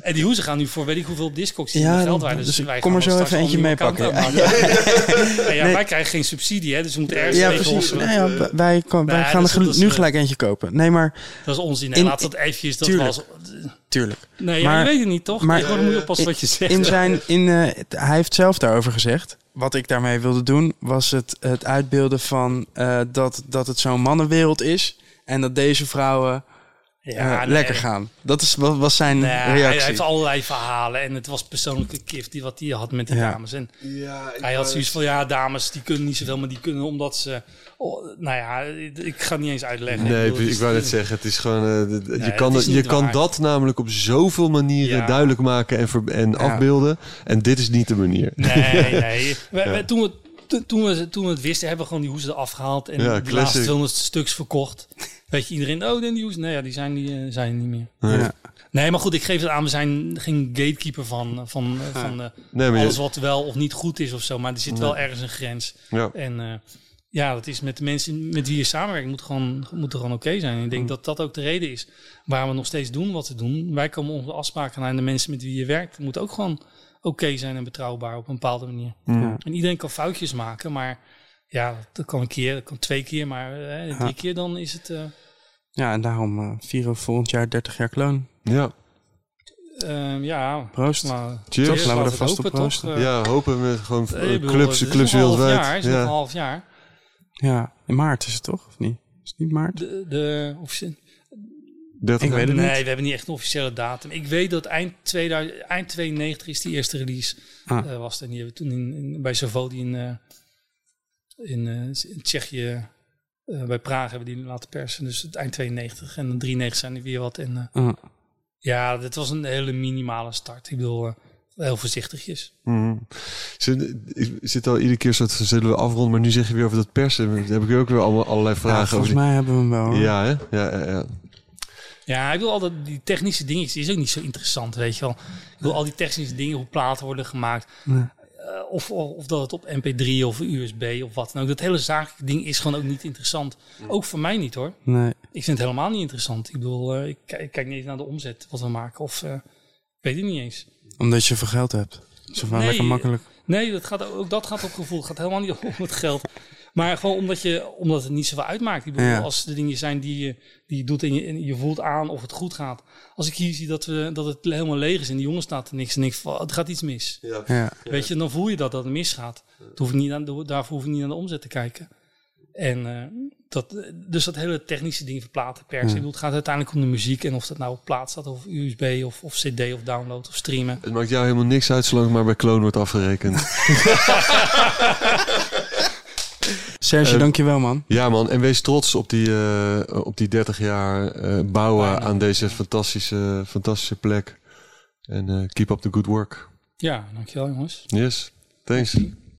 En die hoezen gaan nu voor weet ik hoeveel discogs die Ja, in geld dan- waren. dus ik wij kom er zo dan even eentje mee aanmaken. Ja, ja, Nee. Wij krijgen geen subsidie, hè, dus we moeten ergens Ja, precies. Nee, wij, gaan er is, nu eh, gelijk eentje kopen. Nee, maar Dat is onzin. Nee, In- laat dat eventjes. Dat tuurlijk. was, tuurlijk. nee, ja, Maar- je weet het niet, toch? maar- moet je oppassen wat je zegt. In zijn, in, eh, hij heeft zelf daarover gezegd. Wat ik daarmee wilde doen, was het, het uitbeelden van eh, dat, dat het zo'n mannenwereld is. En dat deze vrouwen ja, eh, nee. lekker gaan. Dat is, was, was zijn Nee, reactie. hij heeft allerlei verhalen en het was persoonlijke gift die wat hij had met die Ja. dames. En Ja, ik hij had zoiets van, ja, dames die kunnen niet zoveel, maar die kunnen omdat ze... oh, nou ja, ik ga het niet eens uitleggen. Nee, bedoel, ik, het is- wou net zeggen, het is gewoon. eh, je dat kan, is je kan dat namelijk op zoveel manieren Ja. duidelijk maken en, ver- en afbeelden. En dit is niet de manier. Nee, nee. We, we- toen, we, to- toen, we, toen we het wisten, hebben we gewoon die hoezen eraf gehaald. En classic. laatste 200 stuks verkocht. Weet je, iedereen, oh, die hoezen. Nee, ja, die zijn, die, eh, zijn niet meer. Nee. Ja. Nee, maar goed, ik geef het aan. We zijn geen gatekeeper van, van, van eh, Nee, je- alles wat wel of niet goed is of zo. Maar er zit wel ergens een grens. Ja. En eh, ja, dat is met de mensen met wie je samenwerkt, moet gewoon, moet er gewoon oké zijn. En ik denk dat dat ook de reden is waarom we nog steeds doen wat we doen. Wij komen onze afspraken aan en de mensen met wie je werkt moeten ook gewoon oké zijn en betrouwbaar op een bepaalde manier. Ja. En iedereen kan foutjes maken, maar ja, dat kan een keer, dat kan twee keer, maar eh, drie keer dan is het. eh, Ja, en daarom eh, vieren we volgend jaar 30 jaar kloon. Ja, eh, ja, Proost. maar Cheers. Toch, laten we er vast op toch? proosten. Ja hopen met gewoon bedoel, clubs, het is clubs nog een half wereldwijd. Jaar, is nog een ja. half jaar. Ja, in maart is het toch? Of niet? Is het niet maart? De, de, of, 30 Ik weet het nee, niet. we hebben niet echt een officiële datum. Ik weet dat eind, 2000, eind 92 is die eerste release. Ah. eh, was. En die hebben we toen in, in, bij Savodi in, eh, in, eh, in Tsjechië, eh, bij Praag hebben die laten persen. Dus het eind 92 en dan 93 zijn er weer wat. En eh, Ah. ja, dit was een hele minimale start. Ik bedoel, heel voorzichtigjes. Mhm. Zit, ik zit al iedere keer zo te zullen we afronden, maar nu zeg je weer over dat persen. Dan heb ik ook weer allemaal allerlei Ja, vragen volgens over. mij hebben we hem wel. hoor. Ja, hè? Ja, ja, ja. Ja, ik bedoel, al dat, die technische dingetjes die is ook niet zo interessant, weet je wel. Ik bedoel, al die technische dingen, hoe platen worden gemaakt. Nee. Eh, of, of, of dat het op mp3 of USB of wat dan ook. Dat hele zakelijke ding is gewoon ook niet interessant. Ook voor mij niet hoor. Nee. Ik vind het helemaal niet interessant. Ik bedoel, eh, ik, kijk, ik kijk niet eens naar de omzet wat we maken. Of eh, ik weet het niet eens. Omdat je veel geld hebt. Zo van Nee. lekker makkelijk. Nee, dat gaat, ook dat gaat op gevoel. Het gaat helemaal niet om het geld. Maar gewoon omdat, je, omdat het niet zoveel uitmaakt. Ik bedoel, Ja. als de dingen zijn die je, die je doet en je, en je voelt aan of het goed gaat. Als ik hier zie dat, we, dat het helemaal leeg is en die jongen staat er niks en ik van, het gaat iets mis. Ja. Weet je, dan voel je dat dat het misgaat. Dan hoef ik niet aan, daarvoor hoef ik niet naar de omzet te kijken. En eh, dat, dus dat hele technische ding verplaten persen. Ik bedoel, het gaat uiteindelijk om de muziek. En of dat nou op plaat staat of USB of, of cd of download of streamen. Het maakt jou helemaal niks uit zolang het maar bij Kloon wordt afgerekend. Serge, Eh, dankjewel man. ja man, en wees trots op die, eh, op die 30 jaar eh, bouwen Bijna. aan deze fantastische, fantastische plek. En eh, keep up the good work. Ja, dankjewel jongens. Yes, thanks.